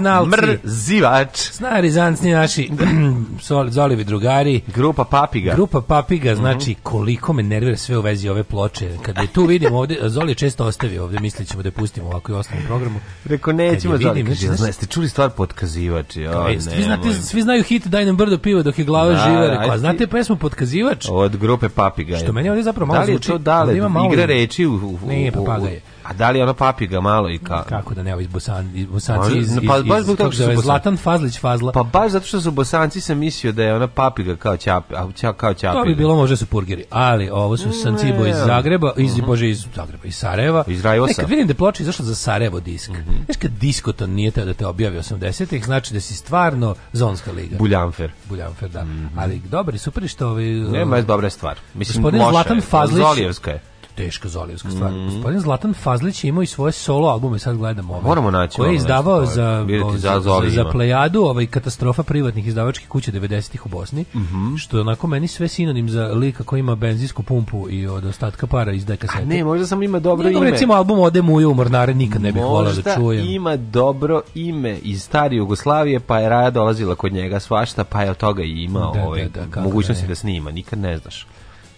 znalci. Mrzivač. Zna rizancni naši Zolivi drugari. Grupa Papiga. Grupa Papiga, znači mhm. koliko me nervira sve u vezi ove ploče. Kad je tu vidim ovde, Zoli često ostavi ovde, mislit ćemo da pustimo ovako i ostalim programu. Reko nećemo Zoli, znači, znači, ste čuli stvar potkazivači. Pa o, ne, svi, znate, svi znaju hit Daj brdo piva dok je glava da, živa. Reko, da, a znate pesmu potkazivač? Od grupe Papiga. Što meni ovde zapravo da malo zvuči. Da, da li je to dale, igra reči u, u, u, u, u, u, u, u, u, da u, u, u, u, u, u, u, u, u, u, u, u, u, u, u, u, baš zbog toga što je ovaj Zlatan Fazlić Fazla. Pa baš zato što su Bosanci sam mislio da je ona papiga kao ćap, a kao ćapiga. To bi bilo može da su purgeri, ali ovo su Sancibo iz Zagreba, iz mhm. bože iz Zagreba, iz Sarajeva. Iz Rajosa. Nekad vidim da ploča zašto za Sarajevo disk. Uh mhm. -huh. Znaš kad diskoton nije teo da te objavi 80-ih, znači da si stvarno zonska liga. Buljanfer. Buljanfer, da. Mm -hmm. Ali dobro i super što... Ovaj, Nema je uh, dobra stvar. Mislim, Gospodin Zlatan Fazlić... Zolijevska je teška zolivska stvar. Mm -hmm. Gospodin Zlatan Fazlić je imao i svoje solo albume, sad gledamo ove. Moramo naći. Koje je izdavao pa za, o, ovaj, za, za, za, plejadu ovaj, katastrofa privatnih izdavačkih kuća 90-ih u Bosni, mm -hmm. što je onako meni sve sinonim za lika koji ima benzinsku pumpu i od ostatka para izdaje kasete. A ne, možda samo ima dobro Njegov, ime. recimo album Ode mu u mornare nikad ne bih volao da čujem. Možda ima dobro ime iz stari Jugoslavije, pa je Raja dolazila kod njega svašta, pa je od toga i imao da, da, ovaj, da, da, mogućnosti da snima, nikad ne znaš.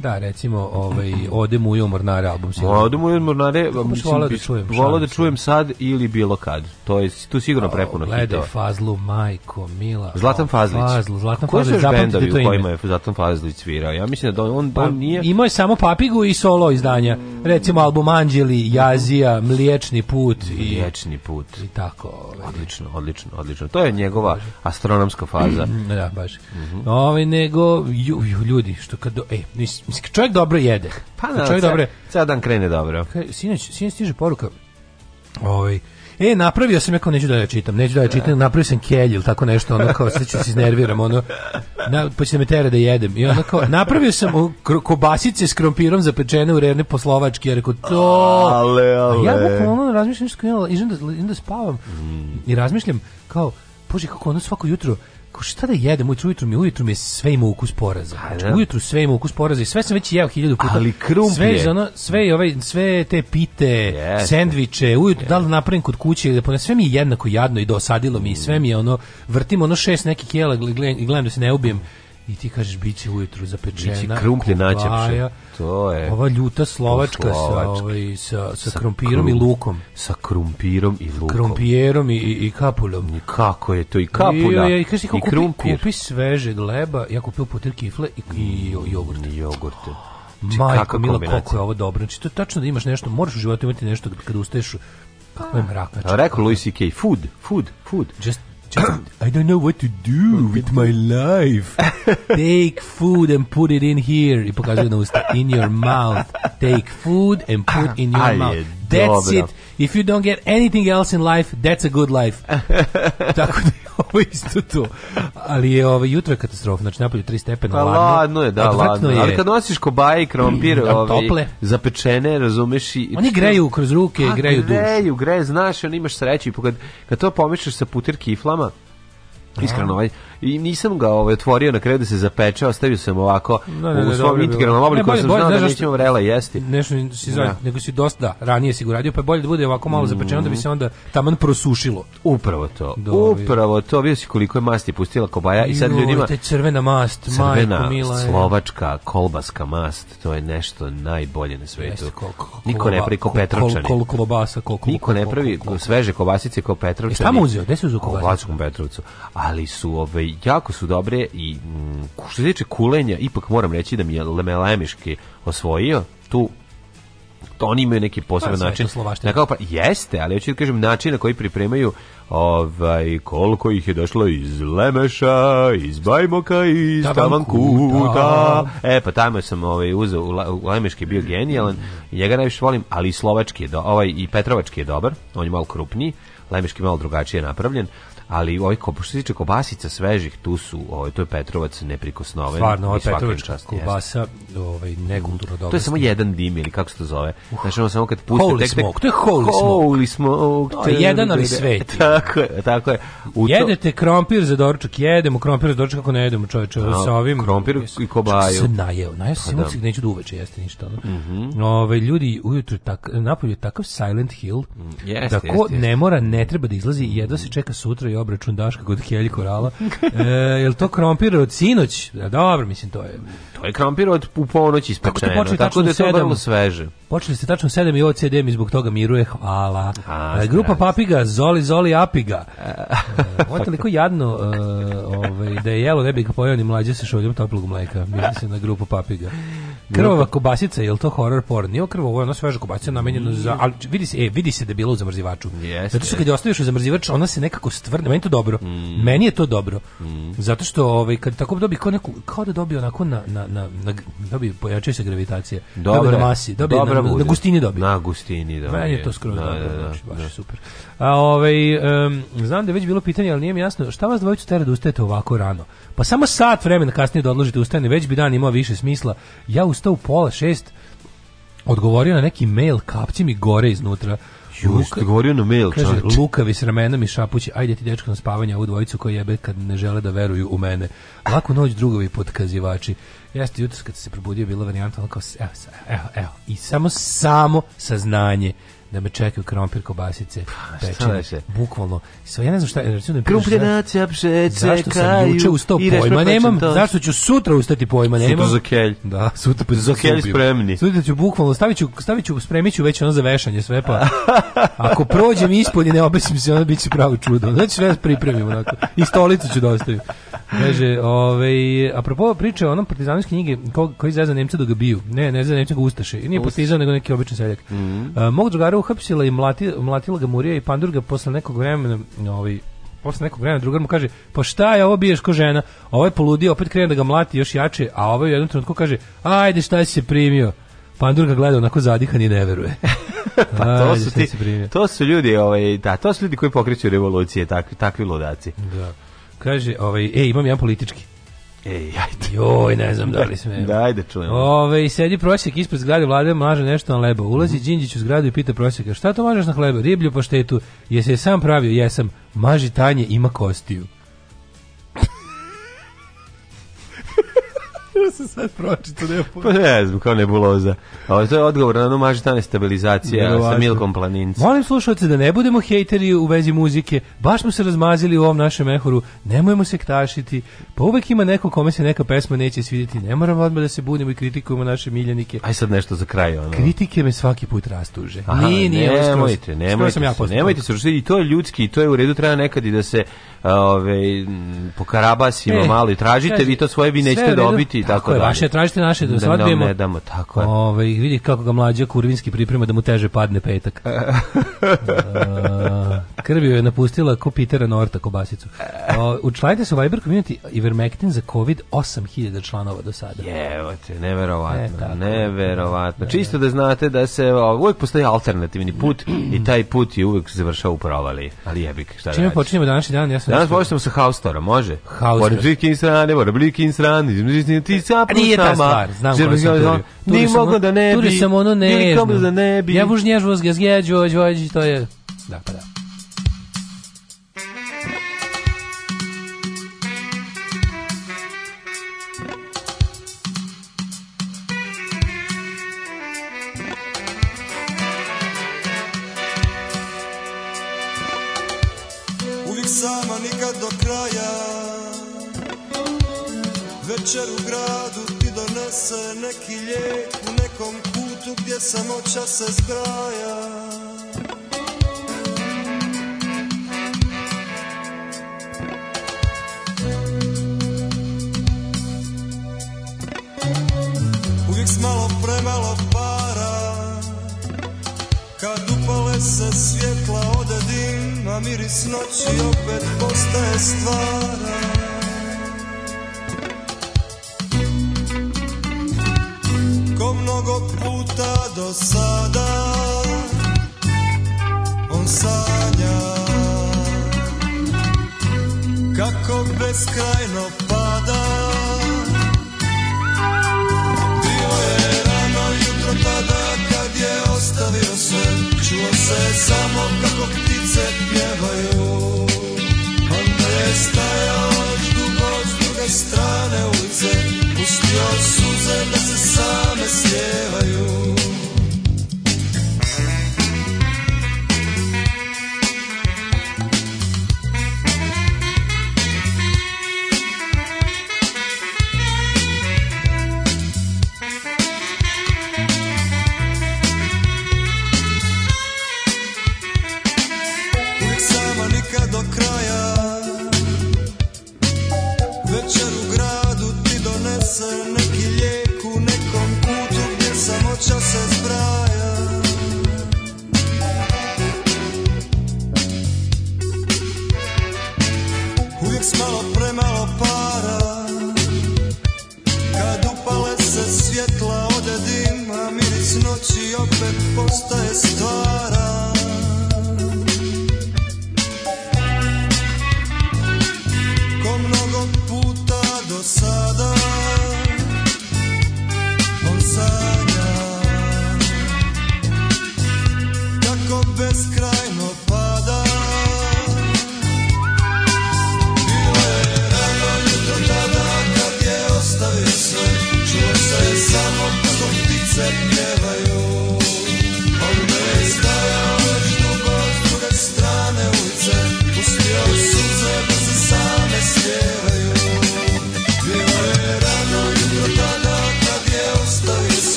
Da, recimo, ovaj, Ode mu i umornare album. Sigurno. Ode mu i umornare, mislim, vola da čujem, vola da čujem sad ili bilo kad. To je tu sigurno prepuno hitova. Gledaj Fazlu, Majko, Mila. Zlatan Fazlić. Fazlu, Zlatan Koji Fazlić, zapamtite to ime. kojima je Zlatan Fazlić svirao? Ja mislim da on, on pa, nije... Imao je samo papigu i solo izdanja. Recimo, album Anđeli, Jazija, Mliječni put. I, Mliječni put. I tako. Ovaj. Odlično, odlično, odlično. To je njegova astronomska faza. da, baš. Mm -hmm. Ove, ovaj, nego, ju, ju, ljudi, što kad... Do, e, nisi, Mislim, čovjek dobro jede. Pa da, čovjek ceo, dobro. Ceo dan krene dobro. Sinoć, sinoć stiže poruka. Ovaj E, napravio sam, ja kao neću da ja čitam, neću da ja čitam, da. napravio sam kelj ili tako nešto, ono kao, sad ću se iznerviram, ono, na, pa će da me tere da jedem. I ono kao, napravio sam kobasice s krompirom zapečene u rerne poslovački, ja rekao, to... Ale, ale. A ja bukvalno ono razmišljam, što idem da, idem da spavam mm. i razmišljam, kao, bože, kako ono svako jutro, kako šta da jedem, ujutru, ujutru mi, ujutru mi je sve ima ukus poraza. Pa znači, da. ujutru sve ima ukus poraza i sve sam već jeo hiljadu puta. Ali krumpije. Sve, je ono, sve, ove, ovaj, sve te pite, yes. sendviče, ujutru, yes. da li napravim kod kuće, da sve mi je jednako jadno i dosadilo mi, sve mi je ono, vrtim ono šest nekih jela i gledam da se ne ubijem i ti kažeš biće ujutru zapečena biće krumplje naćepše to je ova ljuta slovačka, sa ovaj sa sa, sa krumpirom krum, i lukom sa krumpirom i lukom krumpirom i i, i kapuljom. I kako je to i kapulja i, i, i kaže kako kupi, krumpir. kupi svežeg leba ja kupio po kifle i, i mm, jogurt i jogurt Majko, mila, kako je ovo dobro. Znači, to je tačno da imaš nešto, moraš u životu imati nešto kada ustaješ Kako je mraka? Znači. Rekao Louis C.K. Food, food, food. Just Just, I don't know what to do with my life. Take food and put it in here. I pokazuje na usta. In your mouth. Take food and put in your Aj, mouth. That's it. If you don't get anything else in life, that's a good life. Tako da ovo isto to. Ali je ovo ovaj, jutro je katastrofa, znači napolju 3 stepena, pa, ladno. ladno je, da, ladno. Je. Ali kad nosiš kobaje i krompir, mm, ovi, ovaj, tople. zapečene, razumeš i Oni greju kroz ruke, A, greju dušu. Greju, greju, znaš, on imaš sreću i kad kad to pomešaš sa puter kiflama, iskreno, da. ovaj, i nisam ga ovaj otvorio na kraju da se zapeče, ostavio sam ovako ne, ne, u svom integralnom obliku, sam znao da nećemo vrela jesti. Nešto si zajedno, da. nego si dosta, da, ranije si ga pa je bolje da bude ovako malo mm. zapečeno, da bi se onda taman prosušilo. Upravo to, upravo to, vidio si koliko je masti pustila kobaja i sad ljudima... crvena mast, crvena, slovačka, kolbaska mast, to je nešto najbolje na svetu. Niko ne pravi ko Petrovčani. Kol, kolobasa, kol, Niko ne pravi sveže kobasice kao Petrovčani. Jesi tamo uzeo? Gde si uzeo kobasice? Petrovcu. Ali su ove ovaj, jako su dobre i m, mm, što se tiče kulenja, ipak moram reći da mi je Lemelemiški osvojio tu to oni imaju neki poseban pa, način. Na kao pa jeste, ali hoću da kažem način na koji pripremaju ovaj koliko ih je došlo iz Lemeša, iz Bajmoka i iz Tavankuta. E pa tamo sam ovaj uzeo u Lemeški bio genijalan njega najviše volim, ali i slovački je do, ovaj i petrovački je dobar, on je malo krupniji. Lemiški malo drugačije napravljen, ali ovaj što se tiče kobasica svežih tu su ovaj to je Petrovac neprikosnoven stvarno ovaj Petrovačka kobasa ovaj nekulturno dobro to je samo jedan dim ili kako se to zove znači ono samo kad puste holy tek, tek smoke, to je holy, holy smoke, smoke. to je jedan ali svet tako je tako je U jedete krompir za doručak jedemo krompir za doručak kako ne jedemo čoveče sa ovim krompir i kobaju se najeo najeo pa se da. neću da uveče jeste ništa no? mm -hmm. ovaj ljudi ujutru tak napolju takav Silent Hill mm, da ko ne mora ne treba da izlazi jedva se čeka sutra i obračun Daška kod Helj Korala. E, je li to krompir od sinoć? Ja, e, dobro, mislim, to je to je krompir od u ponoć ispečeno, tako, tako da je to vrlo sveže. Počeli ste tačno 7 i OCD mi zbog toga miruje, hvala. A, e, grupa Papiga, Zoli Zoli Apiga. E, ovo je toliko jadno uh, ovaj, da je jelo ne bi ga pojao ni mlađe sa šoljom toplog mleka. Mislim se na grupu Papiga. Krvava kobasica, je li to horror porn? Nije krvava, ovo je ona sveža kobasica namenjena za... Mm. Ali vidi se, e, vidi se da je bilo u zamrzivaču. Yes, Zato što kad je ostaviš u zamrzivač, ona se nekako stvrne. Meni je to dobro. Mm. Meni je to dobro. Mm. Zato što ovaj, kad tako dobije, kao, neku, kao da dobi onako na, na, na, na dobije, pojačaju se gravitacija. Dobre, dobije masi, dobije na, na, na gustini dobi Na gustini dobije. Meni je to skroz da, dobro, da, da, baš da. super. A ovaj, um, znam da je već bilo pitanje, ali nije mi jasno, šta vas dvojicu tera da ustajete ovako rano? Pa samo sat vremena kasnije da odložite ustajanje, već bi dan imao više smisla. Ja ustao u pola šest, odgovorio na neki mail, kapci mi gore iznutra. Just, Luka, govorio na mail, kaže, čanč. Lukavi s ramenom i šapući, ajde ti dečko na spavanje ovu dvojicu koji jebe kad ne žele da veruju u mene. Lako noć drugovi podkazivači. Jeste, jutros kad se probudio bila varijanta, ono kao, evo, evo, evo, i samo, samo saznanje da me čekaju krompir, kobasice, pa, da pečene, bukvalno. Sve, ja ne znam šta, recimo da Krupljena pše, Zašto sam juče ustao pojma nemam, to. zašto ću sutra ustati pojma nemam. Sutra za kelj. Da, sutra pa za kelj spremni. Sutra ću bukvalno, stavit ću, stavit ću, već ono za vešanje sve, pa ako prođem ispod i ne obesim se, onda bit pravo čudo. Znači sve da pripremim onako, i stolicu ću dostaviti. Da Kaže, ovaj, apropo priče o onom partizanu knjige ko, koji zezna Nemca da ga biju. Ne, ne zezna Nemca ga ustaše. I nije partizan, nego neki običan seljak. Mm -hmm. mog drugara uhapsila i mlati, mlatila ga Murija i Pandurga posle nekog vremena ovaj, posle nekog vremena drugar mu kaže pa šta je ovo biješ ko žena ovo ovaj je poludio opet krene da ga mlati još jače a ovo ovaj je u jednom trenutku kaže ajde šta si se primio Pandurga gleda onako zadihan i ne veruje. pa to su ti, to su ljudi, ovaj, da, to su ljudi koji pokreću revolucije, tak, takvi ludaci. Da. Kaže, ovaj, e, imam jedan politički. Ej, ajde. Joj, ne znam da li sme. Da, ajde, čujem. Ove, ovaj, sedi prosjek ispred zgrade vlade, maže nešto na leba. Ulazi mm Đinđić u zgradu i pita prosjeka, šta to mažeš na hlebe? Riblju paštetu. Jesi je sam pravio? Jesam. Maži tanje, ima kostiju. ja sam sad pročito, nema Pa ne znam, kao nebuloza. A to je odgovor na ono mažitane stabilizacija sa Milkom Planinci. Molim slušalce da ne budemo hejteri u vezi muzike, baš smo se razmazili u ovom našem ehoru, nemojmo se ktašiti, pa uvek ima neko kome se neka pesma neće svidjeti, ne moramo odmah da se budimo i kritikujemo naše miljenike. Aj sad nešto za kraj. Ono. Kritike me svaki put rastuže. Aha, nije, nije, nemojte, nemojte, ja se, nemojte se rušiti, to je ljudski, i to je u redu, treba nekad i da se ove, po karabasima e, malo i tražite, vi to svoje vi nećete dobiti tako dalje. Da. Vaše tražite naše da svadbimo. Da ne damo, tako Ovaj vidi kako ga mlađa Kurvinski priprema da mu teže padne petak. Krvio je napustila ko Pitera Norta kobasicu. O, učlanite se u Viber community Ivermectin za COVID 8000 članova do sada. Evo te, neverovatno, e, neverovatno. Ne, da, Čisto da. da znate da se uvek postoji alternativni put i taj put je uvek završao u provali. Ali jebik, šta da Čime počinjemo današnji dan? Ja sam Danas počinjemo sa House Haustora, može? Haustora. Pored blikin strane, pored blikin strane, ti sapu Nije ta stvar, znam koju sam turio. Nije mogo da ne bi. Turi sam ono da nežno. Nije mogo da ne bi. Ja vužnježu vas gazgeđu, ođođi, to je... Da, pa da. slatki lijek u nekom kutu gdje samoća se zbraja Uvijek s malo premalo para Kad upale se svjetla ode dim A miris noći opet postaje stvara do sada on sanja kako beskrajno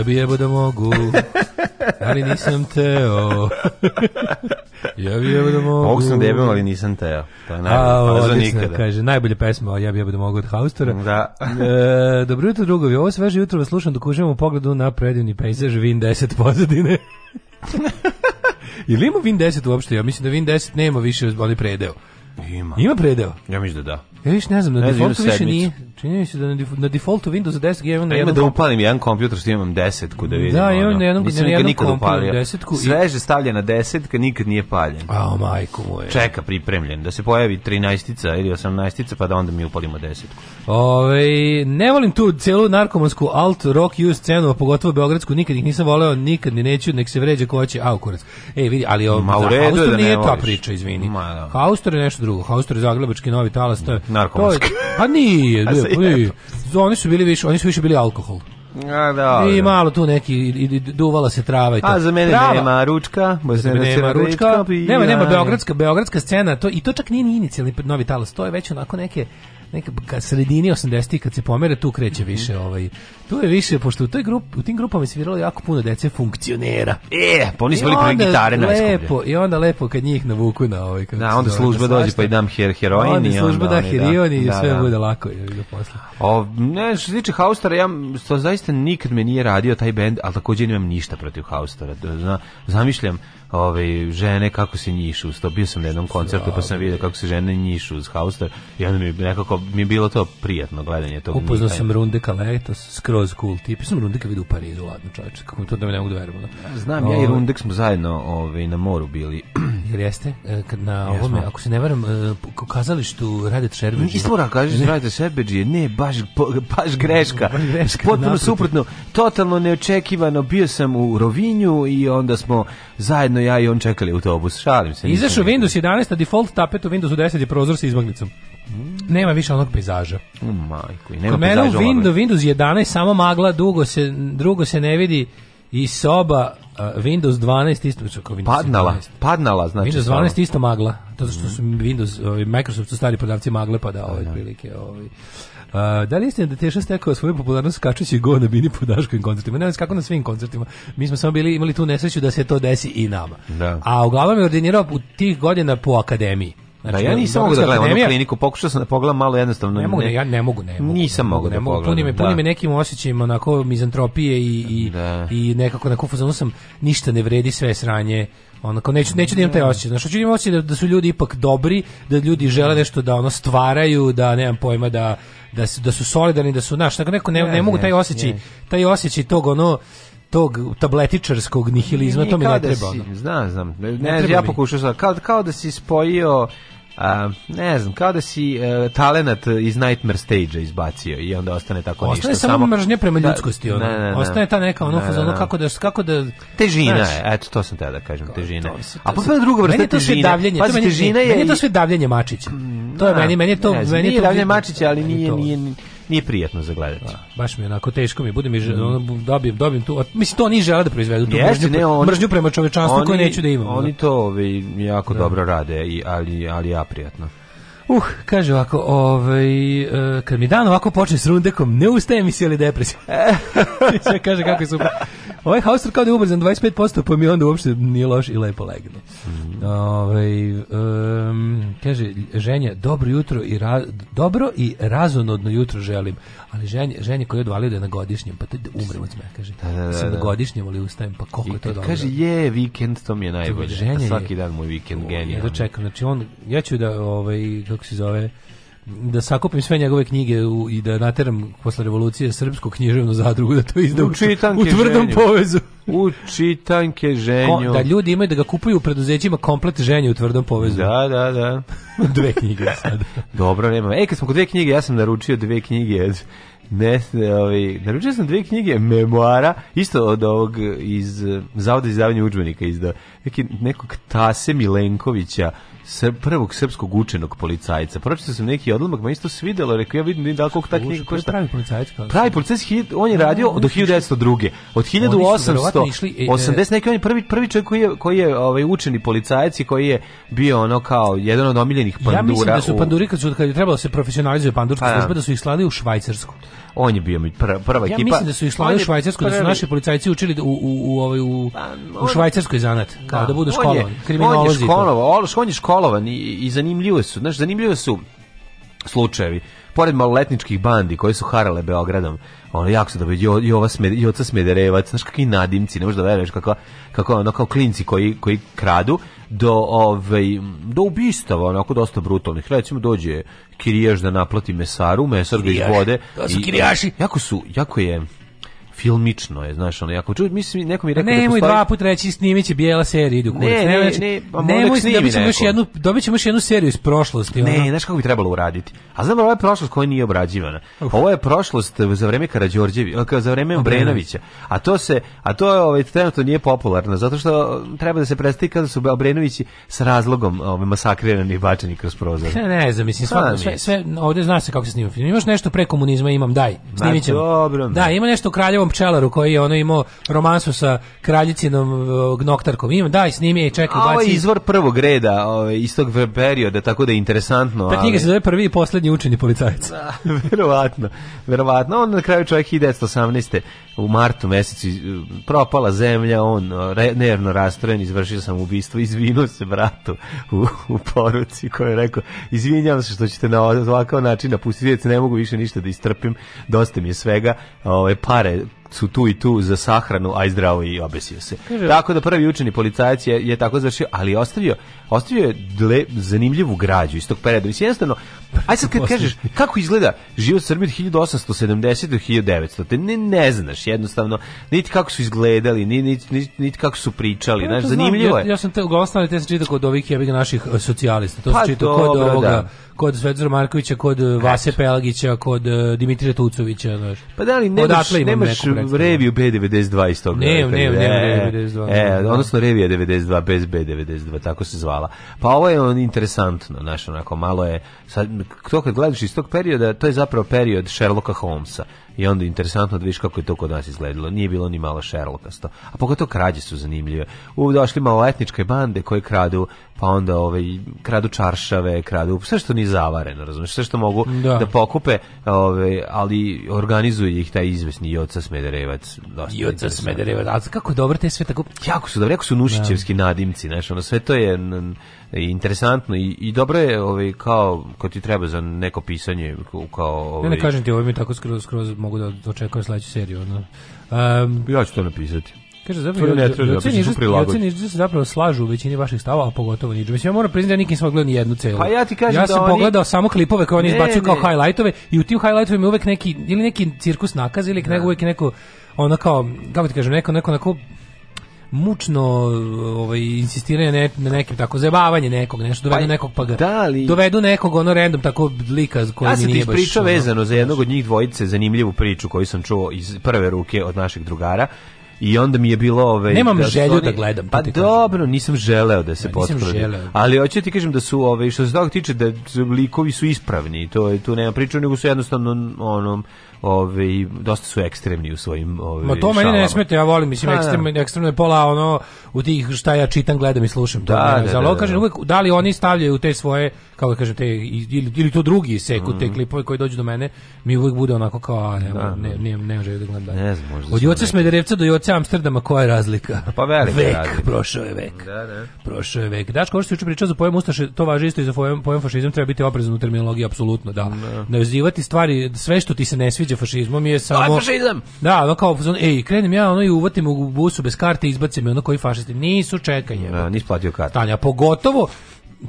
Ja bi jebo da mogu, ali nisam teo. ja bi jebo da mogu. Mogu sam da jebem, ali nisam teo. To je najbolje. A, pa kaže, najbolje pesma, ja bi jebo da mogu od Haustora. Da. e, dobro jutro, drugovi. Ovo sveže jutro vas slušam dok uživam u pogledu na predivni pejzaž Win 10 pozadine. Ili ima Win 10 uopšte? Ja mislim da Win 10 nema više onaj predeo. Ima. Ima predeo? Ja mislim da da. Ja viš ne znam, na ne defaultu više nije. Čini mi se da na defaultu Windows 10 je imam jedan da upalim jedan kompjuter što imam 10 ku da vidim. Da, imam na jednom na jednom kompjuteru 10 ku. Sveže stavljen na 10 kad nikad nije paljen. A oh, majko moje. Čeka pripremljen da se pojavi 13ica ili 18ica pa da onda mi upalimo 10 ku. Ovaj ne volim tu celu narkomansku alt rock use scenu, a pogotovo beogradsku nikad ih nisam voleo, nikad ni neću, nek se vređa ko hoće. Au kurac. Ej, vidi, ali ovo Ma, u redu da nije ta priča, izvini. Da. Haustor je nešto drugo. Haustor je zagrebački novi talas, to je. Narkomanski. Pa nije, I, oni su bili više, oni su više bili alkohol. A, da, I da. malo tu neki i, duvala se trava i to. A za mene Prava. nema ručka, bo se nema, ručka. Nema nema beogradska, beogradska scena, to i to čak nije ni inicijalni novi talas, to je već onako neke neka ka sredini 80-ih kad se pomere tu kreće mhm. više ovaj tu je više pošto u toj grup u tim grupama je sviralo jako puno dece funkcionera. E, pa oni su bili gitare na lepo i onda lepo kad njih navuku na ovaj kako. Da, onda služba dođe svašta. pa i dam her heroin onda i onda služba da, da. heroin i da, sve da. bude lako je do posla. O, ne, što se tiče Haustara, ja to zaista nikad me nije radio taj bend, ali takođe nemam ništa protiv haustera Haustara. Zamišljam ove, ovaj, žene kako se njišu uz Bio sam na jednom da koncertu pa sam da. video kako se žene njišu uz Haustor i onda mi nekako mi bilo to prijatno gledanje tog. Upoznao sam Runde Letos, skroz cool tip. Runde sam Rundeka vidio u ladno čoveče, kako mi to da me ne mogu da verujem. Znam, ja i ovaj- Runde smo zajedno ove, ovaj, na moru bili. Jer jeste? E, kad Na ovome, ja ako se ne varam, u e, kazalištu Rade Šerbeđi. Isto mora da kažeš Rade Šerbeđi, ne, baš, baš greška. Baš greška Potpuno suprotno, totalno neočekivano. Bio sam u Rovinju i onda smo zajedno zajedno ja i on čekali autobus. Šalim se. Izašao Windows 11, a default tapet u Windows 10 je prozor sa izmagnicom. Mm. Nema više onog pejzaža. U majku, nema Kod mene u Windows, Windows 11 samo magla, dugo se, drugo se ne vidi i soba uh, Windows 12 isto kao Windows padnala, 12. padnala znači Windows 12 isto magla, zato što mhm. su Windows, ovaj, Microsoft su stari prodavci magle pa da, da ovaj da. prilike, ovaj da li istina da Teša stekao svoju popularnost skačući go na bini po daškim koncertima? Ne znam kako na svim koncertima. Mi smo samo bili imali tu nesreću da se to desi i nama. Da. A uglavnom je ordinirao u tih godina po akademiji. Znači, da, ja nisam mogao da, da gledam akademija... onu kliniku, pokušao sam da pogledam malo jednostavno. Ne mogu, ne, ja ne mogu, ne mogu. Nisam da mogao da, da pogledam. Puni me, da. puni me nekim osjećajima onako mizantropije i, i, da. i nekako na kufu, sam ništa ne vredi sve sranje. Onako, neću, neću da imam taj osjećaj. Znači, hoću da imam osjećaj da, da su ljudi ipak dobri, da ljudi žele nešto da ono stvaraju, da nemam pojma da da su, da su solidarni, da su naš, tako neko ne, ne, ne mogu taj osjećaj, taj osjećaj tog ono tog tabletičarskog nihilizma, to mi ne da treba. Si, znam, znam. Ne, ne, ne ja pokušao sam, kao, kao da si spojio a, ne znam, kao da si uh, talenat iz Nightmare stage-a izbacio i onda ostane tako ništa. Ostane samo mržnje prema da, ljudskosti. Ono. Ne, ne, ne, ostane ta neka ono, da, ono kako da... Kako da težina znaš, je, eto to sam te da kažem, težina. To, pa to, to, A potpuno druga vrsta težine. Davljenje, Pazi, meni, težina je... Meni to sve davljenje Mačića. To je meni, meni je to... meni nije davljenje Mačića, ali nije, nije, nije Nije prijatno za gledati. Da, baš mi je onako teško mi, bude mi mm. ono, dobijem, dobijem tu, mislim to oni žele da proizvedu tu Jeste, mržnju, ne, oni, mržnju prema čovečanstvu koju neću da imam. Oni da. to ove, jako da. dobro rade, i, ali, ali ja prijatno. Uh, kaže ovako, ovaj, uh, kad mi dan ovako počne s rundekom, ne ustaje mi se ali depresija. kaže kako je super. Ovaj Haustor kao da je ubrzan 25%, pa mi onda uopšte nije loš i lepo legne. Mm. Ove, ovaj, um, kaže, ženja, dobro jutro i ra, dobro i razonodno jutro želim. Ali ženje, ženje koji je odvalio da je na godišnjem, pa tada umrem od smeha, kaže. Da, da, da, Sam na da. godišnjem, ali ustajem, pa koliko je to dobro. Kaže, je, vikend, to mi je najbolje. Ženje, Svaki dan moj vikend, genijal. Ja da čekam, znači on, ja ću da, ovaj, kako se zove, da sakupim sve njegove knjige u, i da nateram posle revolucije srpsku književnu zadrugu da to izda u, u tvrdom ženju. povezu. U čitanke ženju. Ko, da ljudi imaju da ga kupuju u preduzećima komplet ženje u tvrdom povezu. Da, da, da. dve knjige sad. Dobro, nema. E, kad smo kod dve knjige, ja sam naručio dve knjige. Ne, ovaj, naručio sam dve knjige memoara, isto od ovog iz Zavoda za izdavanje udžbenika, iz neki, nekog Tase Milenkovića, srp, prvog srpskog učenog policajca. Pročitao sam neki odlomak, me isto svidelo, rekao ja vidim da kako ta knjiga košta. Pravi policajac. Pravi policajac, on je da, radio do 1902. Od 1880 e, e- neki on je prvi prvi čovjek koji je koji je ovaj učeni policajac i koji je bio ono kao jedan od omiljenih pandura. Ja mislim da su panduri kad su kad je trebalo da se profesionalizuje pandurska pa da. služba da su ih slali u Švajcarsku on je bio prva ja ekipa. Ja mislim da su išli u Švajcarsku, prvi. da su naši policajci učili da u, u, u, ovaj, u, pa, on, u Švajcarskoj zanat, kao da, da bude školovan, kriminolozi. On je školovan, on je školovan i, i zanimljive su, znaš, zanimljive su slučajevi pored maloletničkih bandi koji su harale Beogradom, ono jako su dobro i ova Smed, i oca Smederevac, znaš kakvi nadimci, ne možeš da veruješ kako kako ono kao klinci koji koji kradu do ovaj do ubistava onako dosta brutalnih. Recimo dođe kirijaš da naplati mesaru, mesar ga izvode. To su kirijaši. jako su, jako je filmično je, znaš, ono jako čuj, mislim neko mi je rekao ne, da nemoj postoji... dva put reći snimiće bijela serija idu kurac. Ne, ne, ne, ne, pa ne, nemoj, dobit da ćemo još jednu, dobit ćemo još jednu seriju iz prošlosti. Ne, ono. znaš kako bi trebalo uraditi. A znam, ovo je prošlost koja nije obrađivana. Uf. Ovo je prošlost za vreme Karađorđevića, eh, za vreme Obrenovića. A to se, a to je ovaj trenutno nije popularno zato što eh, treba da se prestati kada su Obrenovići s razlogom ovaj masakrirani i bačeni kroz prozor. Ne, ne znam, mislim pa svako, sve, sve ovde zna se kako se snima film. Imaš nešto pre komunizma, imam daj. Snimićemo. Dobro. Da, ima nešto u Kraljevom onom pčelaru koji je ono imao romansu sa kraljicinom e, gnoktarkom. Ima, daj, snimi i čekaj, baci. A ovo je izvor prvog reda ovaj, istog perioda, tako da je interesantno. Ta knjiga ali... se zove prvi i poslednji učenje policajac. Da, verovatno, verovatno. On na kraju čovjek 1918. u martu mesecu e, propala zemlja, on e, re, nervno rastrojen, izvršio sam ubistvo, izvinuo se bratu u, u poruci koji je rekao, izvinjam se što ćete na ovakav način napustiti, ne mogu više ništa da istrpim, dosta mi je svega, ove, pare su tu i tu za sahranu, a zdravo i obesio se. Kaže, tako da prvi učeni policajac je, je tako završio, ali ostavio, ostavio je dle, zanimljivu građu iz tog perioda. Mislim, jednostavno, aj sad kad kažeš, kako izgleda život Srbije od 1870 do 1900, te ne, ne znaš jednostavno, niti kako su izgledali, niti, niti, niti kako su pričali, pa znaš, zanimljivo je. Ja, ja sam te, ostale te se čitao kod ovih jebiga naših eh, socijalista, to pa, se čitao kod ovoga... Da kod Svetozara Markovića, kod e, Vase Pelagića, kod e, Dimitrija Tucovića, znaš. Pa da li nemaš, nemaš reviju B92 iz toga? Ne, ne, ne, e, B92. E, odnosno revija 92 bez B92, tako se zvala. Pa ovo je on interesantno, znaš, onako malo je, sad, to kad gledaš iz tog perioda, to je zapravo period Sherlocka Holmesa. I onda je interesantno da vidiš kako je to kod nas izgledalo. Nije bilo ni malo Sherlockasto. A pogotovo krađe su zanimljive. U došli malo etničke bande koje kradu, pa onda ovaj kradu čaršave, kradu sve što ni zavareno, razumiješ, sve što mogu da, da pokupe, ovaj, ali organizuje ih taj izvesni Joca Smederevac. Joca Smederevac. A kako dobro te sve tako jako su dobro, jako su Nušićevski da. nadimci, znaš, ono sve to je E, interesantno i, i dobro je ovaj, kao kad ti treba za neko pisanje kao ovaj... ne, ne ovaj- kažem ti ovaj mi tako skroz, skroz mogu da očekujem sledeću seriju ono. um, ja ću to napisati Kaže zapravo ne treba da se zapravo slažu u većini vaših stavova, a pogotovo Nidžu. Mislim ja moram priznati da nikim smo gledali jednu celu. Pa ja ti kažem ja da sam da oni... pogledao samo klipove koje oni izbacuju kao highlightove i u tim highlightovima uvek neki ili neki cirkus nakaz ili ne. Da. uvek neko ono kao kako ti kažem neko neko neko mučno ovaj insistiranje ne, na nekim tako zajebavanje nekog nešto dovedu pa, nekog pa ga da li... dovedu nekog ono random tako lika koji ja nije baš ja priča vezano za jednog od njih dvojice zanimljivu priču koju sam čuo iz prve ruke od naših drugara i onda mi je bilo ove ovaj, Nemam da želju oni, da gledam. Pa dobro, nisam želeo da se ja, potvrdi. Ali hoću ti kažem da su ove ovaj, što se toga tiče da likovi su ispravni, to je tu nema priče, nego su jednostavno onom ove, dosta su ekstremni u svojim ove, Ma to meni ne smete, ja volim, mislim, ekstremno, ekstremno je pola ono, u tih šta ja čitam, gledam i slušam. To da, da, da, da, kažem, uvijek, da li oni stavljaju te svoje, kako da kažem, te, ili, ili to drugi seku, mm. te mhm. klipove koji dođu do mene, mi uvek bude onako kao, a, ne, da, ne, da. ne, ne, želju da gledam dalje. Ne znam, možda Od Joce Smederevca do Joce Amsterdama, koja je razlika? Pa velika vek, razlika. prošao je vek. Da, da. Prošao je vek. Daško, ovo što juče pričao za pojem Ustaše, to važi isto i za pojem, pojam fašizam, treba biti oprezan u terminologiji, apsolutno, da. Ne, da. ne stvari, sve što ti se ne sviđa pređe fašizmom je samo Aj, fašizam. Da, ono kao ej, krenem ja ono i uvatim u busu bez karte i izbacim ono koji fašisti. Nisu čekanje. Da, nisi platio kartu. Tanja, pogotovo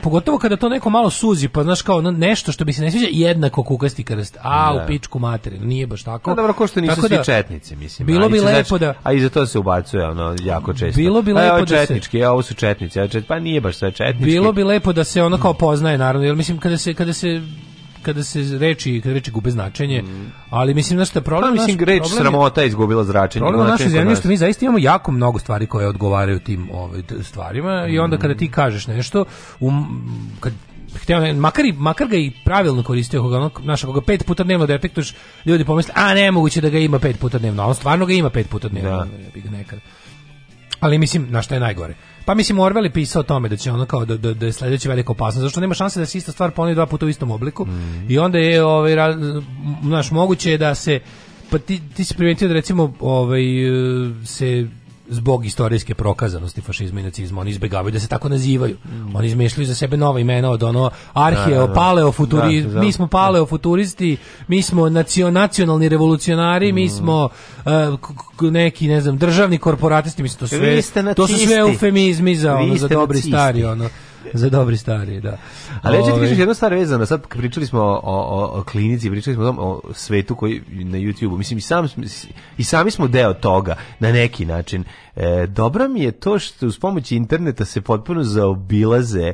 pogotovo kada to neko malo suzi, pa znaš kao nešto što bi se ne sviđa, jednako kukasti krst. A, u da. pičku materinu, nije baš tako. Da, dobro, ko što nisu tako svi da, četnici, mislim. Bilo bi lepo znači, da... A iza to se ubacuje, ono, jako često. Bilo bi a, pa, lepo ovo da četnički, se... A, ovo su četnici, a čet, pa nije baš sve četnički. Bilo bi lepo da se ono kao poznaje, naravno, jer mislim, kada se, kada se kada se reči kada reči gube značenje, mm. ali mislim da što problem, pa, mislim naš, reč sramota izgubila značenje. Problem našoj zemlji što mi zaista imamo jako mnogo stvari koje odgovaraju tim ovaj stvarima mm. i onda kada ti mm. kažeš nešto um, kad hteo, makar, i, makar ga i pravilno koristio, koga, ono, naša, koga pet puta dnevno detektuješ, ljudi pomisle, a nemoguće da ga ima pet puta dnevno, a on stvarno ga ima pet puta dnevno. Da. Nekad. Ali mislim, na što je najgore? Pa mislim, Orwell je pisao o tome da će ono kao da, da, da je sledeća velika opasnost, zašto nema šanse da se ista stvar ponovi dva puta u istom obliku mm. i onda je, ovaj, naš, moguće je da se, pa ti, ti si primetio da recimo ovaj, se zbog istorijske prokazanosti fašizma i nacizma. Oni izbegavaju da se tako nazivaju. Mm. Oni izmišljaju za sebe nova imena od ono arheo, da, da, da. paleofuturi, mi smo paleofuturisti, mi smo nacionalni revolucionari, mm. mi smo uh, neki, ne znam, državni korporatisti, mislim, to sve, to su sve eufemizmi za, ono, za dobri nacisti. stari, ono za dobri stari, da. Ali ja ću ti kažem ovaj- jednu stvar vezano, sad pričali smo o, o, o klinici, pričali smo o, o svetu koji na YouTube-u, mislim i, sam, i sami smo deo toga na neki način. E, dobro mi je to što uz pomoć interneta se potpuno zaobilaze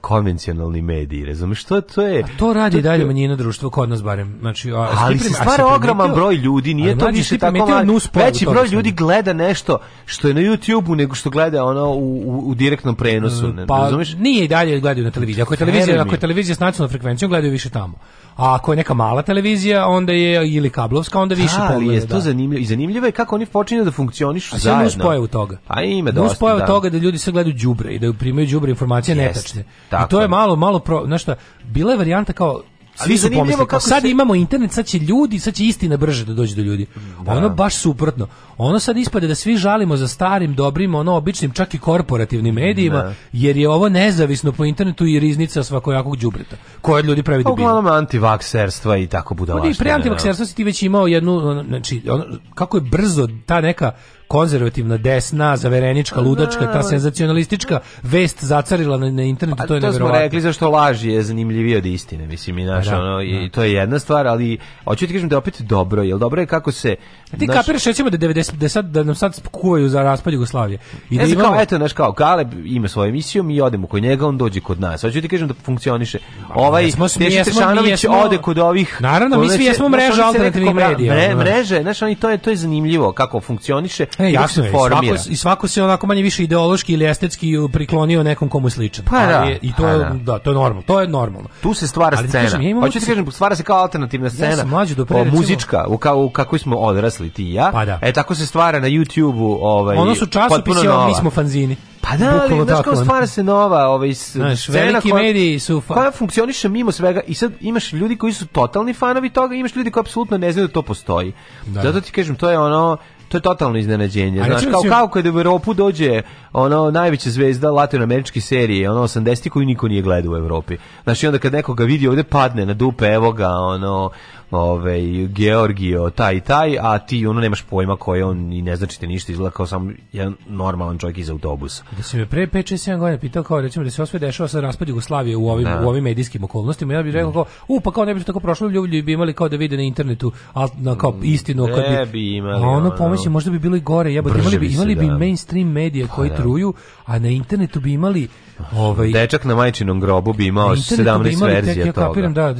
konvencionalni mediji, razumiješ? To, to je... A to radi to, dalje manjina društva, kod nas barem. Znači, a, ali se stvara ogroman broj ljudi, nije to mlađi, znači, više tako mali. Veći broj ljudi gleda nešto što je na youtube nego što gleda ono u, u, u direktnom prenosu, mm, ne, pa, razumiješ? Nije i dalje gledaju na televiziji. Ako je televizija, ako je televizija s nacionalnom frekvencijom, gledaju više tamo. A ako je neka mala televizija, onda je ili kablovska, onda više pogleda. Ali je to da. zanimljivo. I zanimljivo je kako oni počinju da funkcionišu zajedno pojavu toga. A ima dosta. Nus pojavu da. toga da ljudi sve gledaju đubre i da primaju đubre informacije yes, netačne. I to je malo malo pro, znaš šta, bila je varijanta kao svi su pomislili kako sad se... imamo internet, sad će ljudi, sad će istina brže da dođe do ljudi. Da. Ono baš suprotno. Ono sad ispade da svi žalimo za starim, dobrim, ono običnim, čak i korporativnim medijima, da. jer je ovo nezavisno po internetu i riznica svakojakog đubreta. Koje ljudi pravi da pa Uglavnom antivakserstva i tako budalaštine. Pa ne, pre da. antivakserstva si ti već imao jednu, znači, ono, kako je brzo ta neka konzervativna desna, zaverenička, da. ludačka, ta senzacionalistička vest zacarila na, na internetu, pa to je neverovatno to smo rekli zašto laž je zanimljivije od istine, mislim i pa naša, da, ono, i da. to je jedna stvar, ali hoću ti kažem da je opet dobro, jel dobro je kako se Ti naš... kapiraš recimo da 90 da sad da nam sad kuvaju za raspad Jugoslavije. I da e, imamo... kao, eto naš kao Kaleb ima svoju emisiju, mi odemo kod njega, on dođe kod nas. Hoćete ti kažem da funkcioniše. Ovaj jesmo, Teši Tešanović ode kod ovih. Naravno, mi svi jesmo mreža alternativnih medija. Mre, da. mreže, znaš, oni to je to je zanimljivo kako funkcioniše. E, jasno je, formira. svako, i svako se onako manje više ideološki ili estetski priklonio nekom komu sličan. Pa, da, i to pa je da. da, to je normalno. To je normalno. Tu se stvara scena. Hoćete ti kažem, stvara se kao alternativna scena. Ja mlađu do muzička, u kako smo odrasli odrasli ti i ja. Pa da. E tako se stvara na YouTubeu, ovaj Ono su časopisi, mi smo fanzini. Pa da, ali, znaš kako stvara se nova ovaj, znaš, scena veliki koja, mediji su fa... koja funkcioniše mimo svega i sad imaš ljudi koji su totalni fanovi toga imaš ljudi koji apsolutno ne znaju da to postoji. Da. Zato ti kažem, to je ono to je totalno iznenađenje. Znaš, kao, si... kao kada u Europu dođe ono najveća zvezda latinoameričke serije, ono 80 koju niko nije gledao u Europi. Znači onda kad nekoga vidi ovde padne na dupe, evo ga, ono ovaj Georgio taj i taj, a ti ono nemaš pojma ko je on i ne znači te ništa, izgleda kao samo jedan normalan čovjek iz autobusa. Da si me pre 5 6 7 godina pitao kao recimo da se osve dešava sa raspad Jugoslavije u ovim da. u ovim medijskim okolnostima, ja bih rekao kao, u pa kao ne bi tako prošlo, ljudi bi imali kao da vide na internetu, al na kao mm, istinu kad bi, bi imali. A ono, ono pomisli možda bi bilo i gore, jebote, imali bi imali bi, se, imali da. mainstream medije koji pa, da. truju, a na internetu bi imali Ovaj dečak na majčinom grobu bi imao internet 17 verzija tek, ja toga. Kapiram, da,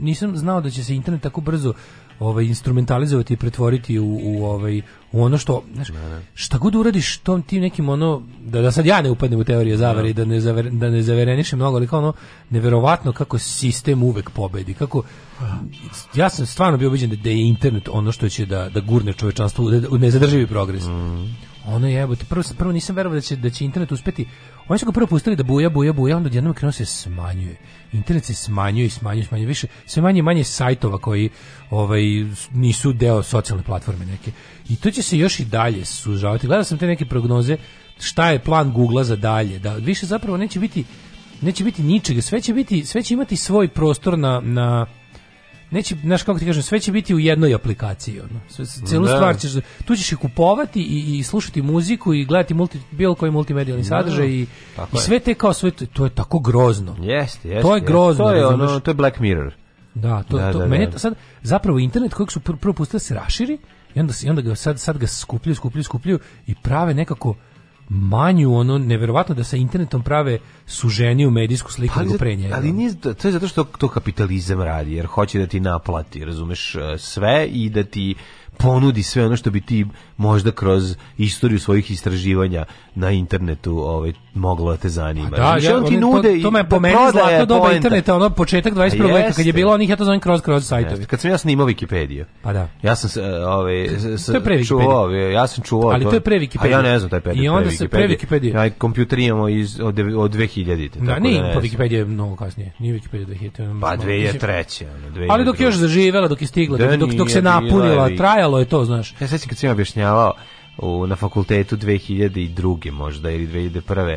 nisam znao da će se internet tako brzo ovaj instrumentalizovati i pretvoriti u, u ovaj u ono što znaš, da, da. šta god uradiš tom tim nekim ono da da sad ja ne upadnem u teorije zavere da ne zaver, da ne zaverenišem mnogo ali kao ono neverovatno kako sistem uvek pobedi kako ja sam stvarno bio ubeđen da, da je internet ono što će da da gurne čovečanstvo u da, nezadrživi progres mm. Ono je, jebote, prvo, prvo nisam verovao da će, da će internet uspeti. Oni su ga prvo pustili da buja, buja, buja, onda odjednom krenuo se smanjuje. Internet se smanjuje i smanjuje, smanjuje više. Sve manje manje sajtova koji ovaj, nisu deo socijalne platforme neke. I to će se još i dalje sužavati. Gledao sam te neke prognoze šta je plan Google za dalje. Da više zapravo neće biti neće biti ničega, sve će biti, sve će imati svoj prostor na, na neće, znaš kako ti kažem, sve će biti u jednoj aplikaciji, ono. Sve, celu da. stvar ćeš, tu ćeš i kupovati i, i slušati muziku i gledati multi, bilo koji multimedijalni da, sadržaj i, i sve te kao sve, to je tako grozno. Jeste, jeste. To je grozno, to je, ono, to je Black Mirror. Da, to, da, to, da, meni da. sad, zapravo internet kojeg su prvo pustili da se raširi i onda, i onda ga sad, sad ga skupljaju, skupljaju, skupljaju i prave nekako manju ono neverovatno da sa internetom prave suženje u medijsku sliku pa, pre njega. Ali nije to je zato što to kapitalizam radi jer hoće da ti naplati, razumeš, e, sve i da ti ponudi sve ono što bi ti možda kroz istoriju svojih istraživanja na internetu ovaj moglo da te zanima. A da, ja, on ti nude to, to me po meni zlato doba interneta, ono početak 21. Pa veka kad je bilo onih ja to zovem cross cross sajtovi. Kad sam ja snimao Wikipediju. Pa da. Ja sam se ovaj čuo, e, ja sam čuo. Ali to, je pre Wikipedia. A ja ne znam taj period. I onda se pre Wikipedia. Ja kompjuter imamo iz od, od 2000 tako da. Ne, pa Wikipedija je mnogo kasnije. Nije Wikipedija 2000. Pa 2003. Ali dok je još zaživela, dok je stigla, da dok, dok se napunila, trajala trajalo je to, znaš. Ja sećam kad sam objašnjavao u, na fakultetu 2002. možda ili 2001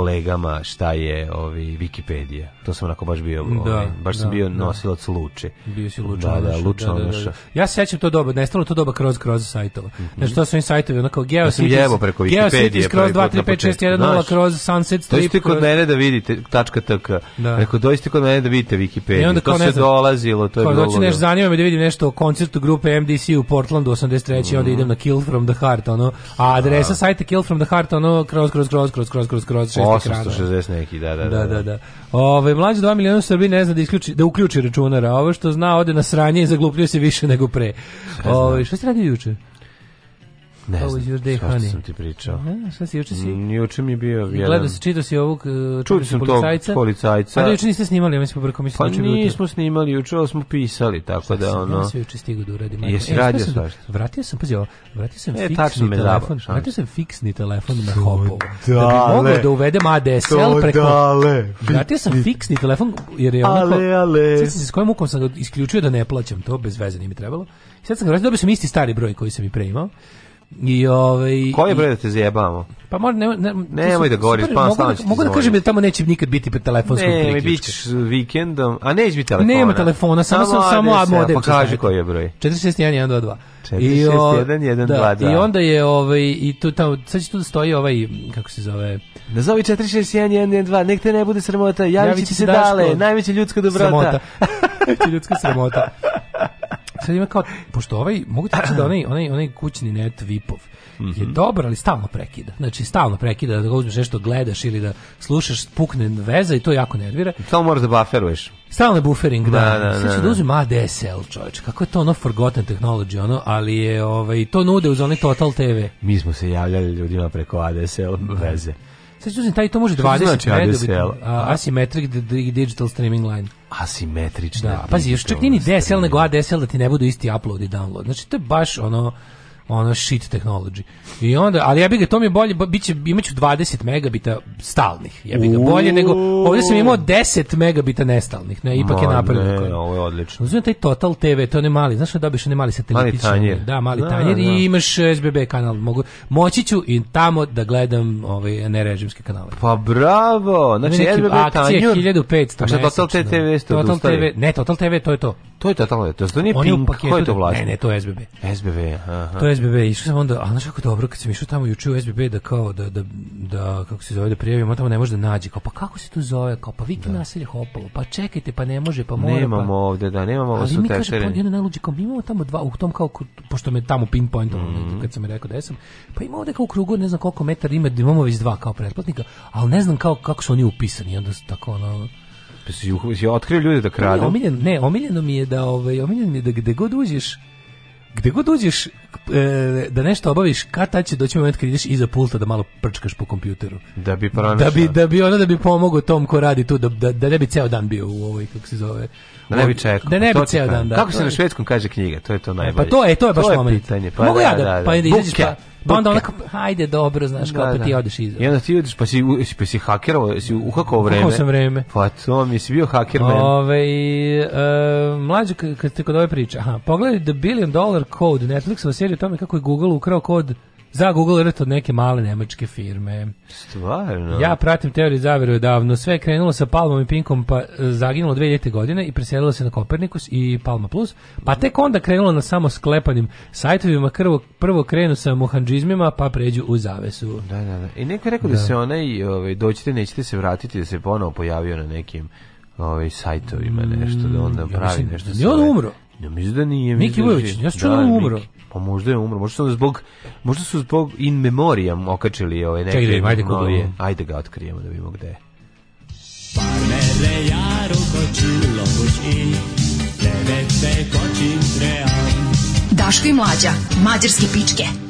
kolegama šta je ovi Wikipedia. To sam onako baš bio, da, ovi, baš da, sam bio da. nosilac luče. Bio si luča. Da, da, luča da, da, da. Ja se sećam to doba, nestalo to doba kroz kroz sajtova. Mm -hmm. Znači to su oni sajtovi onako geo ja sam jevo preko Wikipedia kroz 23561 kroz Sunset Strip. Dođite kod mene da vidite tačka tk. Da. Rekao dođite kod mene da vidite Wikipedia. to se dolazilo, to je bilo. Hoće nešto zanima me da vidim nešto o koncertu grupe MDC u Portlandu 83. onda mhm. idem na Kill from the Heart, ono. A adresa da. sajta Kill from the Heart ono kroz kroz kroz kroz kroz kroz kroz 860 neki, da, da, da. da, da. da, da. Ove, mlađe 2 miliona u Srbiji ne zna da, isključi, da uključi računara, a ovo što zna ode na sranje i zaglupljuje se više nego pre. Ove, šta ste radili juče? Ne How znam, your day, šta sam ti pričao. Ne, šta si, juče si? Mm, juče mi je bio jedan... Gledao si, čitao si ovog uh, Čuo sam policajca. tog policajca. A pa da juče niste snimali, ja mislim, pobrko mislim. Pa znači nismo jutro. snimali, juče ali smo pisali, tako šta da ono... Ja sam juče stigao da uradim. Jesi e, radio svašta? vratio sam, pazi ovo, vratio sam e, fiksni telefon. Zabav, vratio sam fiksni telefon na Hopovo. Da bi mogao da uvedem ADSL preko... Dale, vratio sam fiksni telefon, jer je onako... Ale, ale. Sjećam se s kojom mukom sam ga isključio da ne plaćam to, bez veze nije mi trebalo. Sad sam ga vratio, dobio sam isti stari broj koji sam i pre imao. I ovaj Ko je bre da te zajebamo? Pa možda ne, ne nemoj da govoriš, pa mogu, da mogu da kažem da tamo neće nikad biti pod telefonskom priključkom. Ne, bićeš vikendom, a neće biti telefona. Nema telefona, samo sam samo a modem. Pa kaži koji je broj. 461122. 461122. Da, I onda je ovaj i tu tamo sad tu da stoji ovaj kako se zove Ne Nazovi 461112, nek te ne bude sramota, javi, javi se dale, najveća ljudska dobrota. Sramota. ljudska sramota. sad ima kao, pošto ovaj, mogu ti reći da onaj, onaj, onaj kućni net Vipov je mhm. dobar, ali stalno prekida. Znači, stalno prekida, da ga uzmeš nešto da gledaš ili da slušaš, pukne veza i to jako nervira. Stalno moraš da buferuješ. Stalno je buffering, da. da, da, da, da, da. da uzmem ADSL, čovječ, kako je to ono forgotten technology, ono, ali je, ovaj, to nude uz onaj Total TV. Mi smo se javljali ljudima preko ADSL veze. Sad ću taj to može 20 znači ADSL? Asymmetric Digital Streaming Line. Asimetrična. Da, pazi, još čak nije ni DSL, nego ADSL da ti ne budu isti upload i download. Znači, to je baš ono ono shit technology. I onda, ali ja bih ga, to mi je bolje, biće, imaću 20 megabita stalnih, ja bih ga bolje, nego ovdje sam imao 10 megabita nestalnih, ne, ipak Ma, je napravljeno. Ne, ovo je odlično. Uzmem taj Total TV, to ne mali, znaš da dobiš ne mali satelitični. Mali tanjer. Da, mali da, tanjer da, i imaš SBB kanal, mogu, moći ću i tamo da gledam ove ovaj, nerežimske kanale. Pa bravo, znači SBB tanjer. 1500 A šta Total TV ste Total TV, ne, Total TV, to je to. To je Total TV, to je to nije Pink, ko je to da- vlasnik? Ne, ne, to je SBB. SBB, aha. To je SBB, išao sam onda, a znaš kako dobro, kad sam išao tamo juče u SBB da kao, da, da, da kako se zove, da prijavim, tamo ne može da nađe, kao, pa kako se to zove, kao, pa viki da. naselje Hopalo, pa čekajte, pa ne može, pa mora, Nemamo pa... ovde, da, nemamo ovo su mi kaže, pa, jedno najluđe, kao, mi imamo tamo dva, u tom kao, pošto me tamo pinpointom, mhm. mm -hmm. kad sam mi rekao da jesam, pa ima ovde kao krugu, ne znam koliko metara ima, imamo već dva kao pretplatnika, ali ne znam kao, kako su oni upisani, onda su tako, ono, Pa si, si otkrio ljudi da kradu? Ne, omiljeno, ne, omiljeno mi je da, ovaj, omiljeno mi je da gde god uđeš, gde god dođeš e, da nešto obaviš, kad tad će doći moment kad ideš iza pulta da malo prčkaš po kompjuteru. Da bi pronašao. Da bi, da bi ono da bi pomogao tom ko radi tu, da, da, da ne bi ceo dan bio u ovoj, kako se zove, da ne bi čekao. Da ne pa bi ceo dan, da. Kako se na švedskom kaže knjiga, to je to e, pa najbolje. Pa to je, to je baš to je moment. Pitanje, pa Mogu da, ja da, da, pa da, pa izađeš pa, Pa onda onako, hajde, dobro, znaš, kao da, pa ti odeš iza. I onda ti odeš, pa si, pa si hakerovo, si uhakao vreme. Uhakao sam vreme. Pa to mi si bio haker man. Ove, e, mlađo, kad ste kod ove priče, aha, pogledaj The Billion Dollar Code, Netflixova serija o tome kako je Google ukrao kod za Google Earth od neke male nemačke firme. Stvarno? Ja pratim teoriju zavere davno. Sve je krenulo sa Palmom i Pinkom, pa e, zaginulo 2000. godine i preselilo se na Kopernikus i Palma Plus, pa tek onda krenulo na samo sklepanim sajtovima. Krvo, prvo krenu sa mohanđizmima, pa pređu u zavesu. Da, da, da. I neko je rekao da, da se onaj, ovaj, doćete, nećete se vratiti, da se ponovo pojavio na nekim ovaj sajtovima mm, nešto da onda pravi ja mislim, nešto. Da nije on umro. Ja mislim da nije. Miki da Vujović, ja sam čuo da, da umro. Pa možda je umro, možda su zbog možda su zbog in memoriam okačili ove ovaj, neke. Čekaj, ajde je. Ajde ga otkrijemo da vidimo gde je. Parmere ja ruko čulo tebe se kočim tream. Daško i mlađa, mađarske pičke.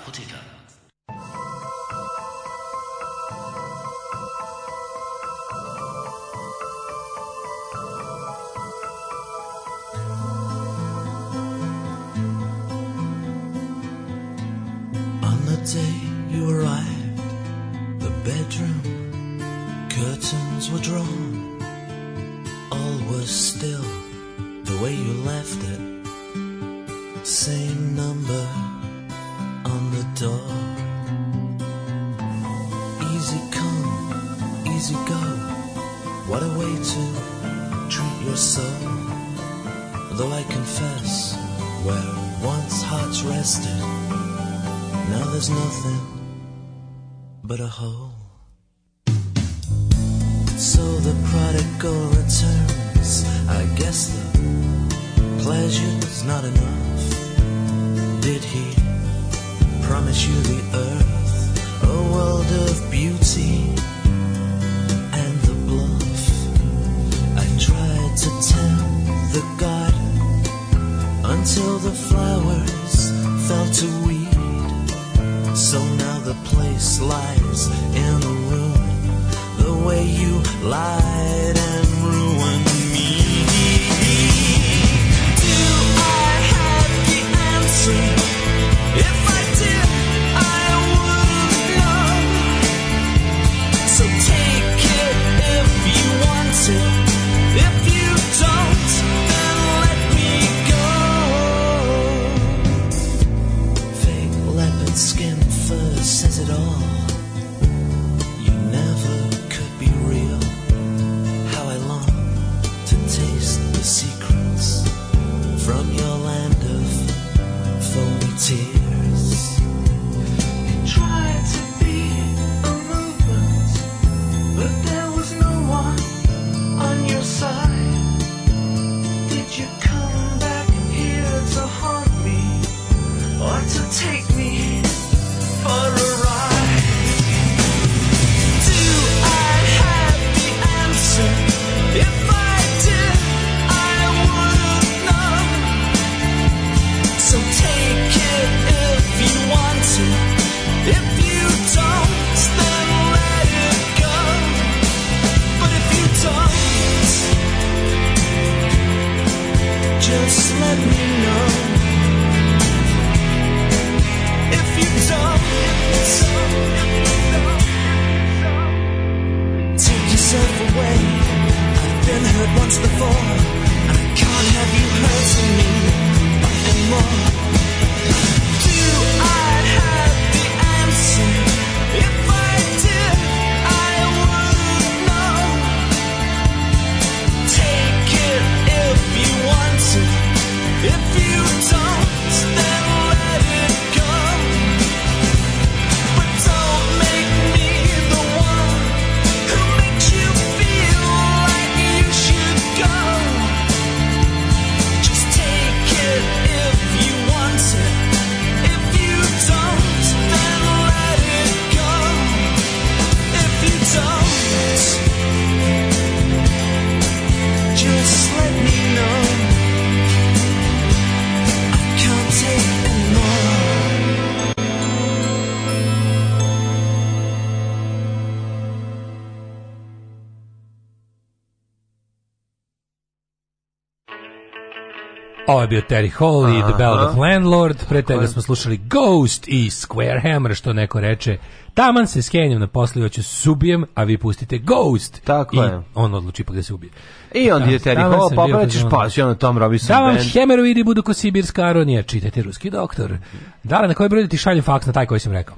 Ovo je bio Terry Hall i The Ballad of Landlord, pre toga smo slušali Ghost i Square Hammer, što neko reče Taman se skenjam na poslije hoću subijem, a vi pustite Ghost. Tako I je. on odluči pa da se ubije. I on je Terry Hall, pa obraćaš pa si ono Tom Robinson Da vam hemeroidi budu ko sibirska aronija, čitajte ruski doktor. Dara, na koji broj da ti šaljem faks na taj koji sam rekao?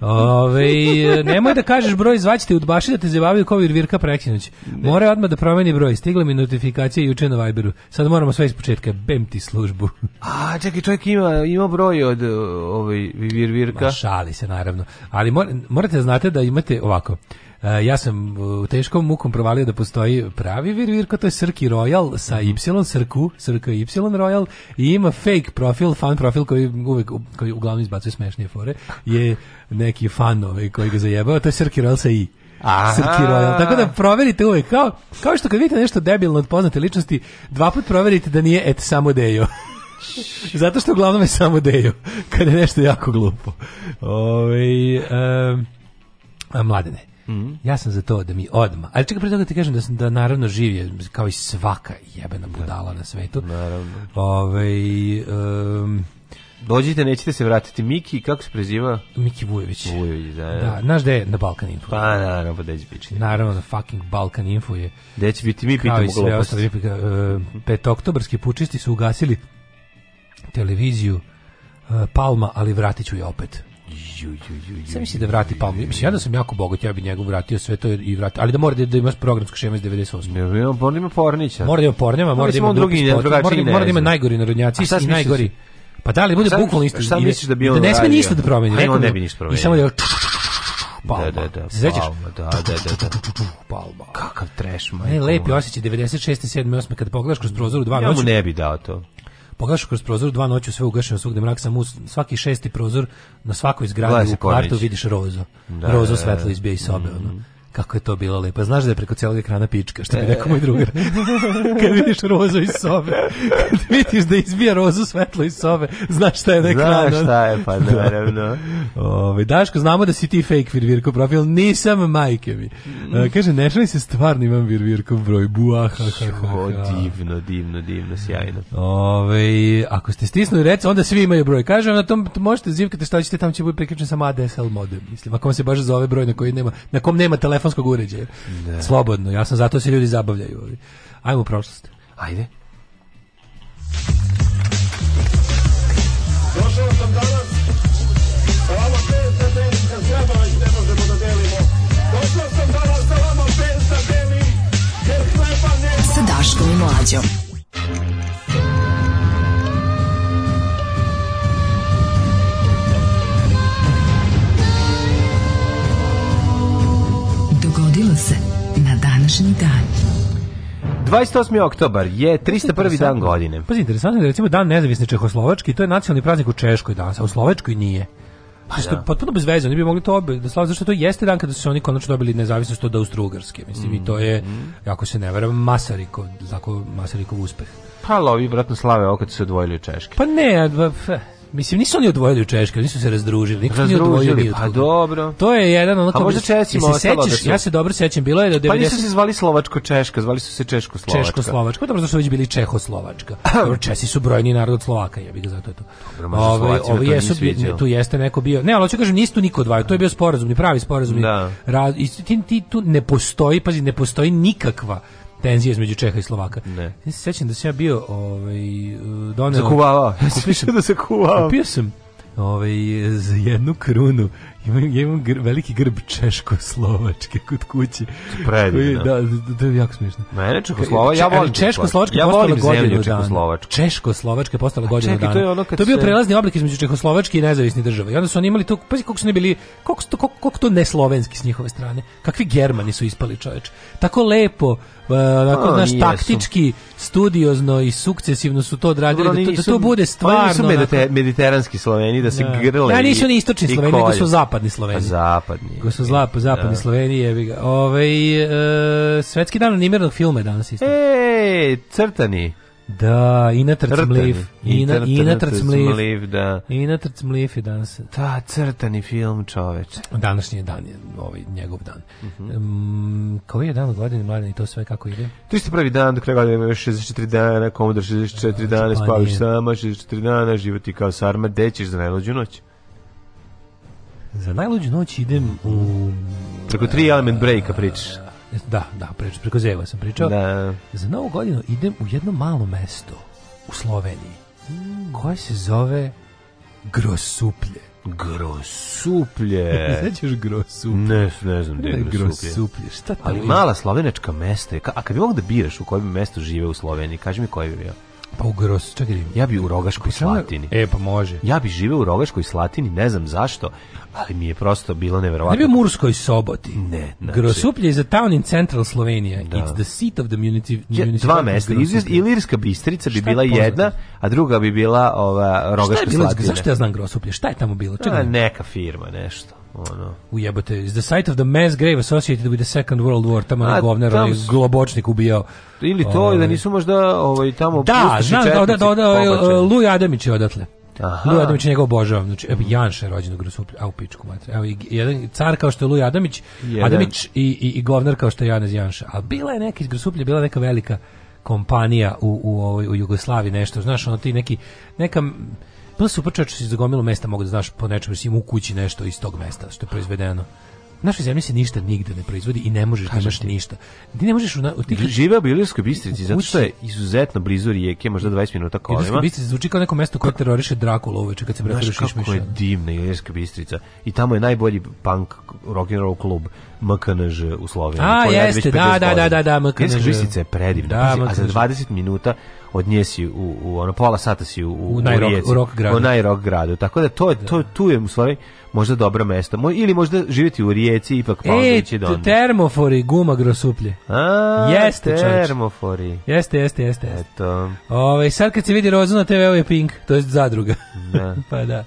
Ove, nemoj da kažeš broj, zvaćete udbaši da te zabavaju kao Virvirka preksinoć. Mora odmah da promeni broj, stigla mi notifikacija juče na Viberu. Sad moramo sve iz početka, bem ti službu. A, čekaj, čovjek ima, ima broj od ovaj, Virvirka. Ma, šali se, naravno. Ali mora, morate da znate da imate ovako. E, ja sam u e, teškom mukom provalio da postoji pravi virvirko, to je Srki Royal sa Y, Srku, Srka Y Royal i ima fake profil, fan profil koji uvek, koji uglavnom izbacuje smešnije fore, je neki fan ovaj, koji ga zajebao, to je Srki Royal sa I. Srki Royal. Tako da proverite uvek, kao, kao što kad vidite nešto debilno od poznate ličnosti, dva put proverite da nije et samo dejo. Zato što uglavnom je samo deju, kada je nešto jako glupo. Ove, ovaj, um, a mladene, mm -hmm. ja sam za to da mi odma. Ali čekaj pre toga ti kažem da sam da naravno živje kao i svaka jebena da. budala na svetu. Naravno. Ovaj um, Dođite, nećete se vratiti. Miki, kako se preziva? Miki Vujović. Vujović, da. Je. Da. da, znaš da je na Balkan Info. Pa, naravno, pa da će biti. Naravno, na fucking Balkan Info je. Da će biti, mi pitamo gluposti. Kao i sve ostale, uh, e, petoktobarski pučisti su ugasili televiziju Palma, ali vratit ću je opet. Sve misli da vrati Palma? Mislim, ja da sam jako bogat, ja bih njegov vratio sve to i vratio. Ali da mora da, imaš programsku šemu iz 98. Ja, on ima Pornića. Mora da ima Pornjeva, mora da ima drugi, drugačiji Mora da ima najgori narodnjaci i najgori. Pa da li bude bukvalno isto? Šta misliš da bi on Da ne sme ništa da promeni. Rekao, ne bi ništa promenio. I samo da Palma. Da, da, da. Palma, da, da, da. Palma. Kakav trash, majko. E, lepi osjećaj 96. 7. 8. kada pogledaš kroz prozor u dva noći. Ja mu ne bi dao to. Pogledaš kroz prozor dva noći sve ugašeno, svugde mrak sam samo svaki šesti prozor na svakoj zgradi u kvartu vidiš rozo. Da, rozo da, da, svetlo da. izbija iz sobe, mm. ono. Mhm kako je to bilo lepo. Znaš da je preko celog ekrana pička, što bi e. rekao moj drugar. kad vidiš rozu iz sobe, kad vidiš da izbija rozu svetlo iz sobe, znaš šta je na ekranu. Znaš šta je, pa da. naravno. Da. Daško, znamo da si ti fake virvirko profil, nisam majke mi. A, e, mm. kaže, ne šali se stvarno imam virvirko broj, buaha. ha, divno, divno, divno, sjajno. Ove, ako ste stisnuli rec, onda svi imaju broj. Kažem, na tom možete zivkati šta ćete, tamo će biti priključen samo ADSL modem. Mislim, ako vam se baš zove broj na koji nema, na kom nema telefon telefonskog uređaja. Ne. Da. Slobodno, ja sam zato se ljudi zabavljaju. Ajmo u prošlost. Ajde. Došao sam danas sa vama pet da možemo da delimo. Došao sam danas sa vama pet da delim, Daškom i Mlađom. današnji dan. 28. oktobar je 301. dan godine. Pazi, interesantno je da recimo dan nezavisne Čehoslovačke to je nacionalni praznik u Češkoj danas, a u Slovačkoj nije. Pa što da. potpuno bez veze, oni bi mogli to obe, da slavu, zašto to jeste dan kada su oni konačno dobili nezavisnost od Austrougarske. Mislim mm. i to je mhm. ako se ne veram Masarikov, tako Masarikov uspeh. Pa lovi vratno slave ovo kad su se odvojili od Češke. Pa ne, Mislim, nisu oni odvojili u Češkoj, nisu se razdružili. Nisu odvojili pa dobro. To je jedan ono... A možda Česima se sećaš, da su... Ja se dobro sećam, bilo je da 90... Pa nisu se zvali Slovačko-Češka, zvali su se Češko-Slovačka. Češko-Slovačka, pa dobro, zašto već bili Čehoslovačka. dobro, Česi su brojni narod od Slovaka, ja bih ga zato je to. Dobro, Ove, ovaj, ovi jesu, ne, tu jeste neko bio... Ne, ali hoću da kažem, nisu tu niko odvojio, to je bio sporazumni, pravi sporazum. Da. i, ti, ti, tu ne postoji, pazi, ne postoji nikakva tenzije između Čeha i Slovaka. Ne. Ja se sećam da sam ja bio ovaj, doneo... Zakuvava. Kupio sam, da se kuvao. Kupio sam ovaj, za jednu krunu imam, ja imam gr, veliki grb češko-slovačke kod kuće. Predivno. Da, to je jako smišno. Mene češko-slova, ja volim češko-slovačka. Ja volim zemlju češko-slovačka. češko slovačke postala godinu dana. Pa to je, ono kad to je bio se... prelazni oblik između čehoslovačke i nezavisne države. I onda su oni imali to, pazi kako su ne bili, kako, su to, kako, koliko to neslovenski s njihove strane. Kakvi germani su ispali čoveč. Tako lepo, tako, uh, naš jesu. taktički, studiozno i sukcesivno su to odradili, da, to, da to bude stvarno... Oni nisu mediteranski sloveni, da se da. grle ja, nisu ni istočni sloveni, nego su zapad zapadni Slovenije. Pa zapadni. Gosozlap, da. zapadni da. Sloveni jebi ga. Ovaj e, svetski dan animiranog filma je danas isto. Ej, crtani. Da, Inatrc Mliv. Ina, Inatrc Mliv. da. Inatrc Mliv je danas. Ta crtani film, čoveče. Današnji dan je ovaj, njegov dan. Mhm. Mm -hmm. um, koji je dan godine, mladen, i to sve kako ide? 301. dan, do kraja godine ima 64 dana, komodar 64 da, dana, pa spavaš sama, 64 dana, život ti kao sarma, dećeš za najlođu noć. Za najluđu noć idem u... Preko tri element breaka pričaš. Da, da, preč, preko Zeva sam pričao. Da. Za novu godinu idem u jedno malo mesto u Sloveniji koje se zove Grosuplje. Grosuplje. Znaćeš Grosuplje? Ne, ne znam gde je Grosuplje. Grosuplje. Šta tamo Ali je? mala slovenačka mesta je. A kad bi mogu da biraš u kojem mestu žive u Sloveniji, kaži mi koje bi bio. Pa u Gros, čekaj, ja bi u Rogaškoj Slatini. E, pa može. Ja bi živeo u Rogaškoj Slatini, ne znam zašto, ali mi je prosto bilo neverovatno. Ne bi u Murskoj Soboti. Ne. Znači, Grosuplje is a town in central Slovenia. Da. It's the seat of the municipality. Ja, dva mesta. Ilirska Bistrica bi bila poznat? jedna, a druga bi bila ova Rogaška Slatina. Zašto ja znam Grosuplje? Šta je tamo bilo? Čekaj. neka firma, nešto ono. Ujebote, is the site of the mass grave associated with the second world war, tamo A, govner, tam s... globočnik ubijao. Ili to, da ovaj. da nisu možda ovaj, tamo da, znam, da, da, da, Luj da, ovaj, uh, Adamić je odatle. Aha. Luj Adamić je njegov obožavam. Znači, evo, Janš je rođen u Grosuplju, a u pičku matre. Evo, jedan car kao što je Luj Adamić, jedan. Adamić i, i, i govnar kao što je Janez Janša. A bila je neka iz Grosuplja, bila neka velika kompanija u, u, u, ovaj, u Jugoslaviji, nešto, znaš, ono ti neki, neka Bilo pa da, super čovječe što si za mesta mogu da znaš po nečemu, si ima u kući nešto iz tog mesta što je proizvedeno. U našoj zemlji se ništa nigde ne proizvodi i ne možeš da imaš ništa. Ti ne možeš u Živeo žive u Ilirskoj Bistrici zato što je izuzetno blizu rijeke, možda 20 minuta kolima. Ilirska Bistrica zvuči kao neko mesto koje teroriše Drakula uveče kad se preferuješ Znaš kako je divna Ilirska Bistrica i tamo je najbolji punk rock and roll klub MKNŽ u Sloveniji. A, jeste, da, da, da, da, da, MKNŽ. žisica je predivna, da, a za 20 minuta od nje si u, u ono, pola sata si u, u, u, najrok, u rock gradu. U najrok gradu, tako da to, to, da. tu je u stvari možda dobro mesto. Mo, ili možda živjeti u Rijeci, ipak pa e, ići do onda. termofori, guma grosuplje. A, jeste, termofori. Čoč. Jeste, jeste, jeste. jeste. Eto. Ove, ovaj, sad kad se vidi rozu na TV-u je Pink, to je zadruga. Da. pa da.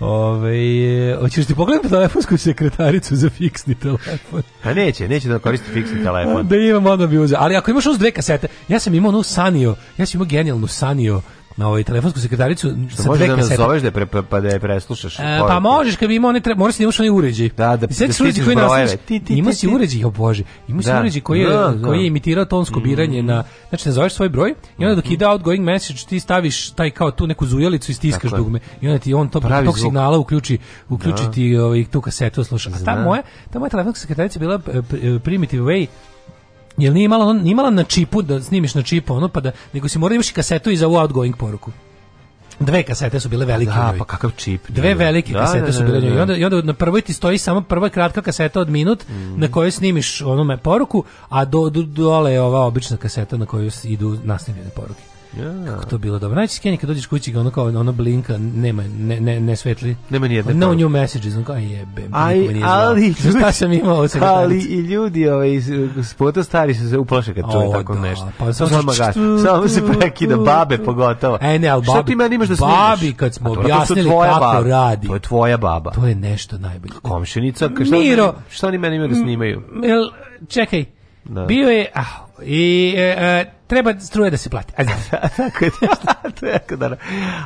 Ove, hoćeš ti pogledati telefonsku sekretaricu za fiksni telefon? A neće, neće da koristi fiksni telefon. Da imam, onda bi uzeo. Ali ako imaš uz dve kasete, ja sam imao onu sanio, ja sam imao genijalnu sanio na ovaj telefonsku sekretaricu sa dve da kasete. Možeš da pre, pa, pa da je preslušaš. E, pa možeš kad bi imao ne treba, moraš da imaš onaj uređaj. Da, da, da uređaj koji nas ti, ima si uređaj, o bože, ima si da, uređaj koji je da, koji da. je imitirao tonsko biranje mm. na znači nazoveš svoj broj i onda dok mm-hmm. ide outgoing message ti staviš taj kao tu neku zujelicu i stiskaš Tako dugme i onda ti on to Pravi tog signala uključi uključiti da. ovaj tu kasetu sluša. A ta moja, ta moja telefonska sekretarica bila e, e, primitive way Jel nije imala, nije imala na čipu da snimiš na čipu ono pa da nego si morao da imaš kasetu i za ovu outgoing poruku. Dve kasete su bile velike. Da, pa kakav čip. Dve velike da, kasete da, su da, bile da, njoj. I onda, I onda na prvoj ti stoji samo prva kratka kaseta od minut mm. na kojoj snimiš onome poruku, a do, do, dole je ova obična kaseta na koju idu nastavljene poruke. Ja. Kako to bilo dobro. Najčešće skenje kad dođeš kući ga ono kao ono blinka, nema ne ne ne svetli. Nema ni jedne. No new messages, on kao jebe. Aj, ali šta sam imao se Ali i ljudi ovaj spota stari su se uplaše kad čuje tako da. nešto. Pa samo samo ga. Samo se prekida babe pogotovo. E ne, al babi. Šta ti meni imaš da snimaš? Babi kad smo objasnili kako baba. radi. To je tvoja baba. To je nešto najbolje. Komšinica, šta, Miro, šta oni meni imaju da snimaju? Jel, čekaj. Da. Bio je, ah, i e, e treba struje da se plati. Ajde. Tako je, to je dobro.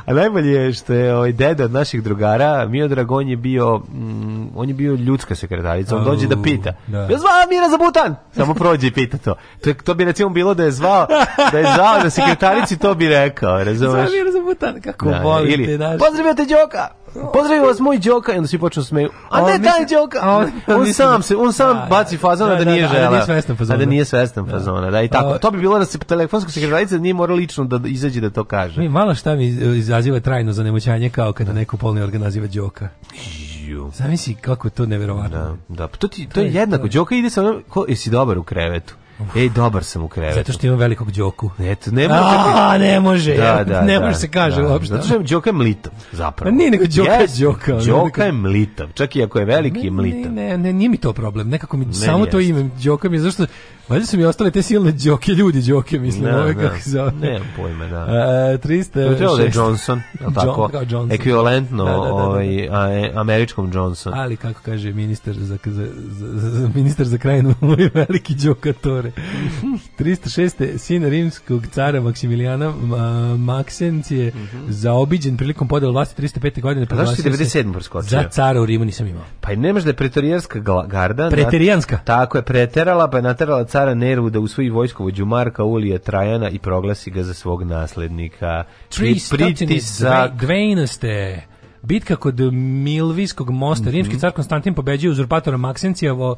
A najbolje je što je ovaj deda od naših drugara, Miodrag, on je bio, mm, on je bio ljudska sekretarica, on dođe da pita. Da. Ja zvao Mira za butan! Samo prođe i pita to. To, to bi recimo bilo da je zvao, da je zvao da sekretarici to bi rekao, razumeš? Zvao Mira za butan, kako da, volite. Ili, pozdravio te Đoka! Pozdravim vas moj Đoka i onda svi počnu smeju. A ne taj Đoka. On, on sam se, on sam da, da baci fazona da, da, da, nije želeo. Da, da nije svestan fazona. Da nije svestan fazona, da i tako. To bi bilo da se telefonska sekretarica da nije mora lično da izađe da to kaže. Mi malo šta mi izaziva trajno zanemoćanje kao kada neko polni organ naziva Đoka. Zamisli kako je to neverovatno. Da, da, pa to ti to, to je jednako. Đoka ide sa onom, ko jesi dobar u krevetu. Ej, dobar sam u krevetu. Zato što imam velikog džoku. Eto, ne može. A, ne može. Da, da, ne da, može da, se kaže da, uopšte. Zato što je džoka mlitav, zapravo. Nije nego đoka yes, đoka. Džoka je mlitav. Čak i ako je veliki, je mlitav. Ne, ne, ne, nije mi to problem. Nekako mi ne samo jest. to ime. đoka mi je zašto Valjda su mi ostale te silne džoke, ljudi džoke, mislim, ove kako se zove. Nemam pojma, da. A, e, 300... Trebalo da je Johnson, John, tako, kao Johnson. ekvivalentno da da, da, da, da, ovaj, a, američkom Johnson. Ali, kako kaže ministar za, za, za, za ministar za krajinu, moj veliki džokatore. 306. sin rimskog cara Maksimilijana Maksencije mm -hmm. zaobiđen prilikom podela vlasti 305. godine. Pa zašto si 97. preskočio? Za cara u Rimu nisam imao. Pa i nemaš da je pretorijanska garda... Preterijanska. Tako je, preterala, pa je naterala cara cara Nervu da usvoji vojskovođu Marka Ulija Trajana i proglasi ga za svog naslednika. Tri pritisak. Dvejnaste. Bitka kod Milvijskog mosta. Mm -hmm. Rimski car Konstantin pobeđuje uzurpatora Maksencijevo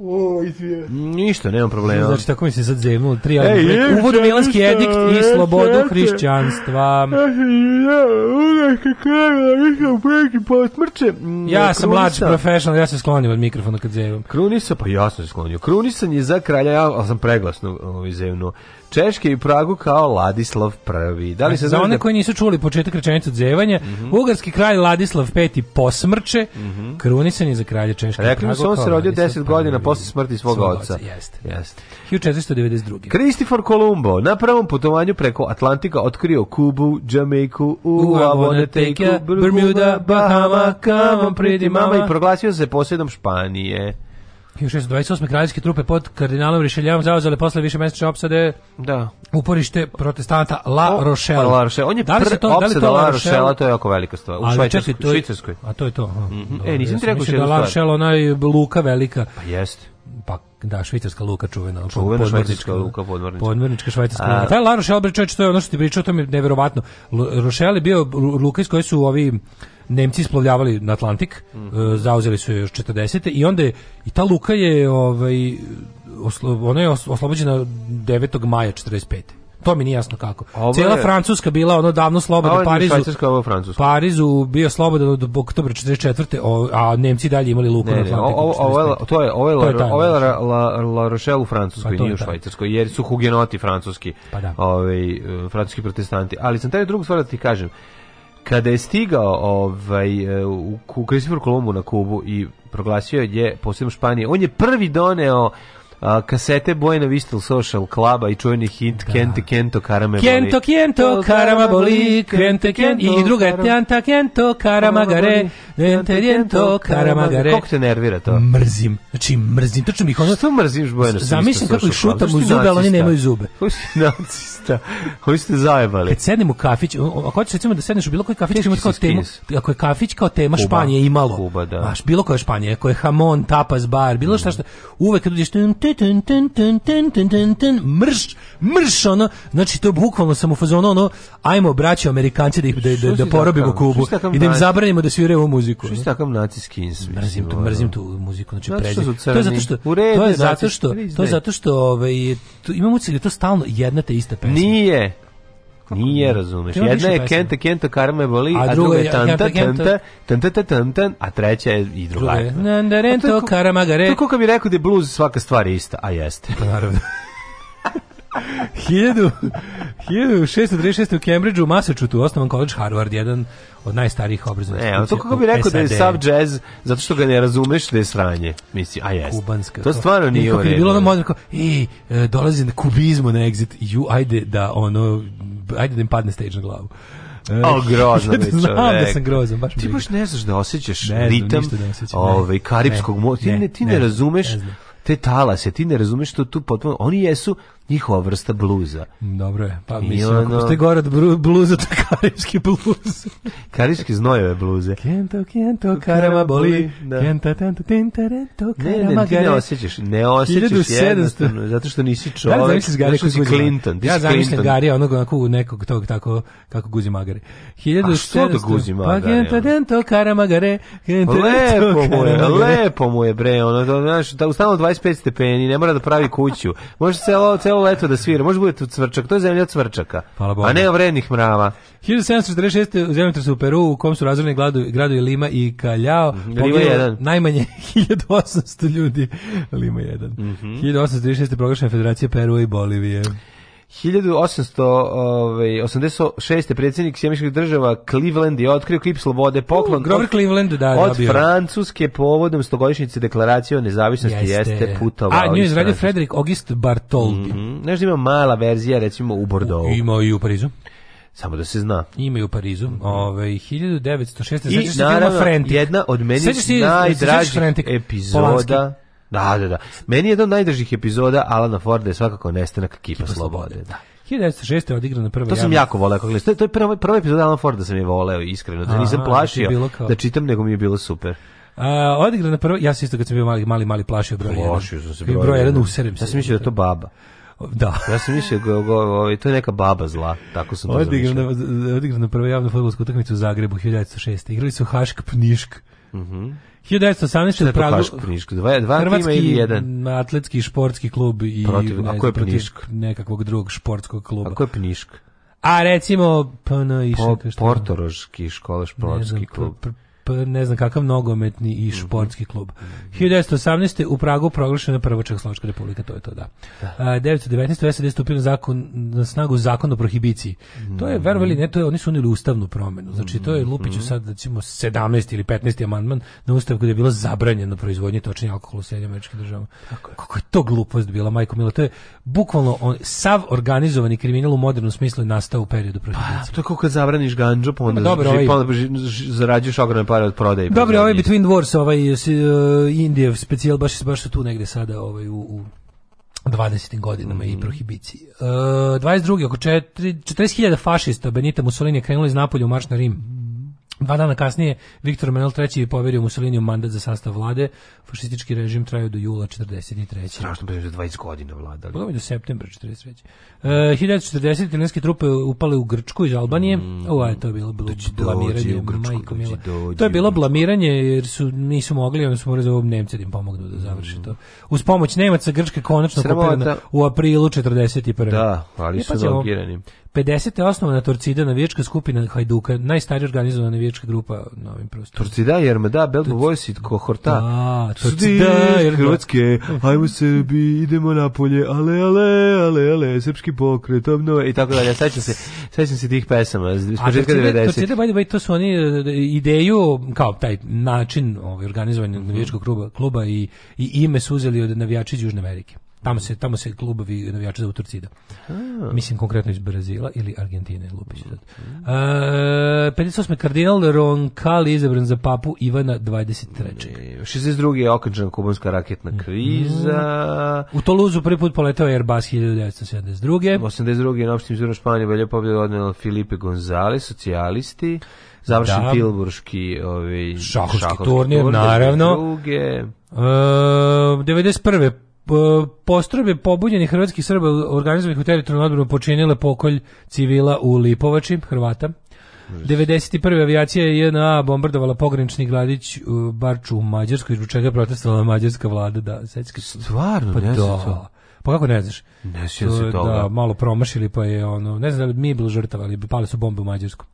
O, izvije. Ništa, nemam problema. Znači, tako mi se sad zemnuo. Tri e, je, Uvod u Milanski edikt i slobodu hrišćanstva. Mm, ja sam mlad profesional, ja se sklonim od mikrofona kad zemam. Krunisa, pa jasno se sklonio. Krunisan je za kralja, ja sam preglasno ovaj, zemnuo. Češke i Pragu kao Ladislav I. Da li se za one da... koji nisu čuli početak rečenice odzevanja, mm -hmm. ugarski kralj Ladislav V posmrče, mm -hmm. krunisan je za kralja Češke Rekli i Pragu. Rekli on se rodio 10 godina posle smrti svog oca. Jeste. Jeste. 1492. Kristofor Kolumbo na prvom putovanju preko Atlantika otkrio Kubu, Jamaiku, Uavonetejku, Bermuda, Bahama, Kama, Pridi, Mama i proglasio se posjedom Španije. 1628. kraljevske trupe pod kardinalom Rišeljevom zauzele posle više mesečne opsade da. uporište protestanta La o, pa Rochelle. La Rochelle. On je da li se to, da li to La Rochelle, to je jako velika stvar. U Švajcarskoj, čekaj, Švicarskoj. A to je to. Mm -hmm. e, nisam ti rekao što da je da La Rochelle, onaj luka velika. Pa jeste. Pa da, švajcarska luka čuvena. Čuvena švajcarska da. luka, podmornička. Podmornička švajcarska luka. Taj La Rochelle, bre, čovječ, to je ono što ti pričao, to mi je nevjerovatno. Rochelle je bio luka iz koje su ovi Nemci isplovljavali na Atlantik, mm -hmm. zauzeli su još 40. i onda je, i ta luka je ovaj oslo, ona je oslobođena 9. maja 45. To mi nije jasno kako. Ovo Cijela je... Francuska bila ono davno slobodna Parizu. Ovo Francuska. Parizu bio slobodan od oktobra 44. a Nemci dalje imali luku ne, na Atlantiku. Ovo, ovo, to je ovo je, to je la, ovo je la, la, la Rochelle u Francuskoj, pa nije u Švajcarskoj, jer su hugenoti francuski. Pa da. Ovaj e, francuski protestanti. Ali sam taj drugu stvar da ti kažem kada je stigao ovaj, e, u, u Christopher Kolumbu na Kubu i proglasio je posebno Španije, on je prvi doneo a, kasete Buena Vista Social Cluba i čuveni hit da. Kente Kento Karame Kento Kento Karama Boli Kente Kento i druga Tanta Kento Karama Gare Enteriento Karamagare. Kako te nervira to? Mrzim. Znači, mrzim. Tačno mi ih ono... Što mrziš Buenos Zamislim kako ih šutam u zube, ali oni nemaju zube. Koji si nacista? Koji ste zajebali? Kad sednemo u kafić, ako hoćeš recimo da sedneš u bilo koji kafić, ima kao temu, ako je kafić kao tema Španije imalo. Kuba, da. Maš, bilo koja Španija, ako je hamon, tapas, bar, bilo šta mm. što Uvek kad uđeš, mrš, mrš, ono, znači to bukvalno samo u fazonu, ono, ajmo braće Amerikanci da, da, da, da porobimo Kubu i da im zabranimo da sviraju ovu muziku muziku. Što je takav nacijski insmis? Mrzim tu, mrzim tu muziku, znači To je zato što to je zato što to je zato što ovaj imamo cilj da to stalno jedna te ista pesma. Nije. Nije, razumeš. Jedna je Kenta, Kenta, Karma je boli, a druga je Tanta, Tanta, Tanta, Tanta, a treća je i druga. Nandarento, Karama, Gare. To kako bi rekao da je bluz svaka stvar ista, a jeste. Naravno. 1636. u Cambridgeu, u Massachusettsu, osnovan college Harvard, jedan od najstarijih obrazovnih Ne, to kako bi rekao da je sub jazz, zato što ga ne razumeš da je sranje, misli, a jes. Kubanska. To stvarno nije u redu. Bilo ono moderno, e, dolazi na kubizmu na exit, ju, ajde da ono, ajde da im padne stage na glavu. O, grozno mi Znam da sam grozan, baš Ti baš ne znaš da osjećaš ne ritam da ovaj, karibskog mora. Ti ne, ti ne, ne razumeš te talase, ti ne razumeš što tu potpuno, oni jesu njihova vrsta bluza. Dobro je, pa I mislim, ono... ako gore od bluza, to karijski bluz. karijski znojeve bluze. Kento, kento, karama boli, da. kento, tento, tintarento, karama Ne, ne, ti ne osjećaš, ne osjećaš jednostavno, zato što nisi čovjek, da, zamislim Gary što si Clinton. Ja zamislim Gary, onog onako nekog tog tako, kako guzi magare. 1700, A što da guzi pa magare? Pa kento, tento, karama gare, kento, lepo mu je, lepo mu je, bre, ono, znaš, da, ustavno 25 stepeni, ne mora da pravi kuću. Može celo, celo celo leto da svira. Može bude cvrčak, to je zemlja cvrčaka. A ne vrednih mrava. 1746. zemljotres u Peru u kom su razorni gradovi Lima i Kaljao. Mhm, Lima 1. Najmanje 1800 ljudi. Lima 1. Mm -hmm. 1836. proglašena Federacija Perua i Bolivije. 1886. Ovaj, predsjednik Sjemiških država Cleveland je otkrio klip slobode poklon uh, Clevelandu, da, od dobio. Francuske povodom stogodišnjice deklaracije o nezavisnosti jeste, jeste putovao. A nju je izradio Frederik August Bartoldi. Mm -hmm. Nešto da ima mala verzija recimo u Bordeaux. Ima i u Parizu. Samo da se zna. Ima u Parizu. Mhm. Ove, ovaj, 1906. I naravno, jedna od meni najdražih epizoda Polanski Da, da, da. Meni je jedan od najdražih epizoda Alana Forda je svakako nestanak Kipa, Kipa Slobode. Slobode. Da. 1906. Da. je odigrana prva. To sam jako voleo kako gledam. To je prva prva epizoda Alan Forda sam je voleo iskreno, da nisam da plašio kao... da čitam, nego mi je bilo super. Uh, odigrana prva, ja se isto kad sam bio mali mali mali plašio broj 1. Plašio sam se broj 1. Broj 1 userem se. Ja sam mislio da to baba. Da. ja sam mislio go, go, ovaj to je neka baba zla, tako sam to zamišljao. Odigrana prva javna fudbalska utakmica u Zagrebu 1906. Igrali su Hašk Pnišk. Mhm. Mm 1918. u Pragu. Niško, dva, dva ili jedan? atletski športski klub i protiv, ne, ako je Pnišk? nekakvog drugog športskog kluba. Ako je Pnišk? A recimo PN i Portoroški školski športski klub. Pa ne znam kakav nogometni i mhm. športski klub. 1918. Mhm. u Pragu proglašena prva Čehoslovačka republika, to je to, da. da. Uh, 1919. SAD je stupio na, zakon, na snagu zakon o prohibiciji. To je, verovali, ne, to je, oni su unili ustavnu promenu. Znači, to je mhm. Lupiću sad, recimo, 17. ili 15. amandman na ustav gdje je bilo zabranjeno proizvodnje točenja alkohola u Sjedinjama američkih država. Kako je to glupost bila, majko Milo, to je bukvalno on, sav organizovani kriminal u modernom smislu je nastao u periodu pa, prohibicije. Pa, to je kako kad zabraniš ganđu, pa onda, pa, dobro, ži, pa onda pa zarađuješ ogromne pare pare od prodaje. Dobro, ovaj Between Wars, ovaj uh, Indijev specijal, baš, baš su tu negde sada ovaj, u, u 20. godinama mm. i mhm. prohibiciji. Uh, eh, 22. oko 4, 40.000 fašista Benita Mussolini je krenuli iz Napolja u marš na Rim. Dva dana kasnije Viktor Manuel III je poverio Mussoliniju mandat za sastav vlade. Fašistički režim trajao do jula 43. Strašno bez pa 20 godina vladali. Bilo do septembra 43. E, 1940 italijanske trupe upale u Grčku iz Albanije. Mm. je to bilo, bilo dođi, blamiranje dođi, Grčku, majko dođi, dođi, To je bilo blamiranje jer su nisu mogli, onda su morali da ovom Nemce da im pomognu da završi mm. to. Uz pomoć Nemaca Grčka konačno kupljena u aprilu 41. Da, ali e, su logirani. 50. je osnovana Torcida, navijačka skupina Hajduka, najstarija organizovana navijačka grupa na ovim prostorima. Torcida, Jermada, Belgo Voice i Kohorta. A, da, Torcida, Jermada. Hrvatske, ajmo Srbi, idemo napolje, ale, ale, ale, ale, srpski pokret, obnova, i tako dalje. Sećam se, sećam se tih pesama. A Torcida, Torcida, by the way, to su oni eh, ideju, kao taj način ovaj, organizovanja navijačkog kluba, kluba i, i ime su uzeli od navijača iz Južne Amerike. Tamo se tamo se klubovi navijači za utorcida. Mislim konkretno iz Brazila ili Argentine, lupić. Mm -hmm. E, 58. kardinal Roncalli izabran za papu Ivana 23. 62. je okončena kubanska raketna mhm. kriza. Mm U Toluzu prvi put poletao Airbus 1972. 82. je na opštim izvrnu Španije velja pobjeda odnijela Filipe González, socijalisti. Završen da. Tilburški ovaj, šahovski, šahovski turnir, turnir, naravno. Druge. E, 91 postrojbe pobunjenih hrvatskih Srba organizovanih u teritorijalnu odbranu počinile pokolj civila u Lipovači, Hrvata. 91. avijacija je JNA bombardovala pogranični gladić u e, Barču u Mađarskoj, zbog čega protestovala mađarska vlada. Da, sećka Stvarno, pa ne da. to. Pa kako ne znaš? Ne sjećam se toga. Da, malo promašili pa je ono, ne znam da li mi bilo žrtava, ali pale su bombe u Mađarsku.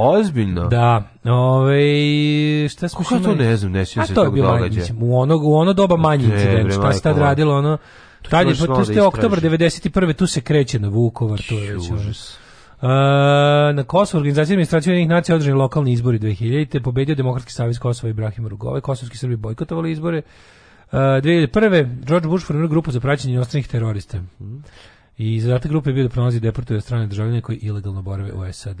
Ozbiljno? Da. Ovaj šta smo Kako to ne znam, ne sjećam se tog događaja. U ono, u ono doba manji incident, šta se tad radilo, ono... Tad je, pa tu ste oktobar 91. tu se kreće na Vukovar, to je užas. Uh, na Kosovo organizacija administracije Ujedinjenih nacija održani lokalni izbori 2000. te Pobedio Demokratski savez Kosova i Ibrahima Rugove. Kosovski Srbi bojkotovali izbore. Uh, 2001. George Bush formira grupu za praćenje inostranih terorista. Mm. I zadatak grupe je bio da pronalazi deportuje strane državljane koji ilegalno borave u SAD.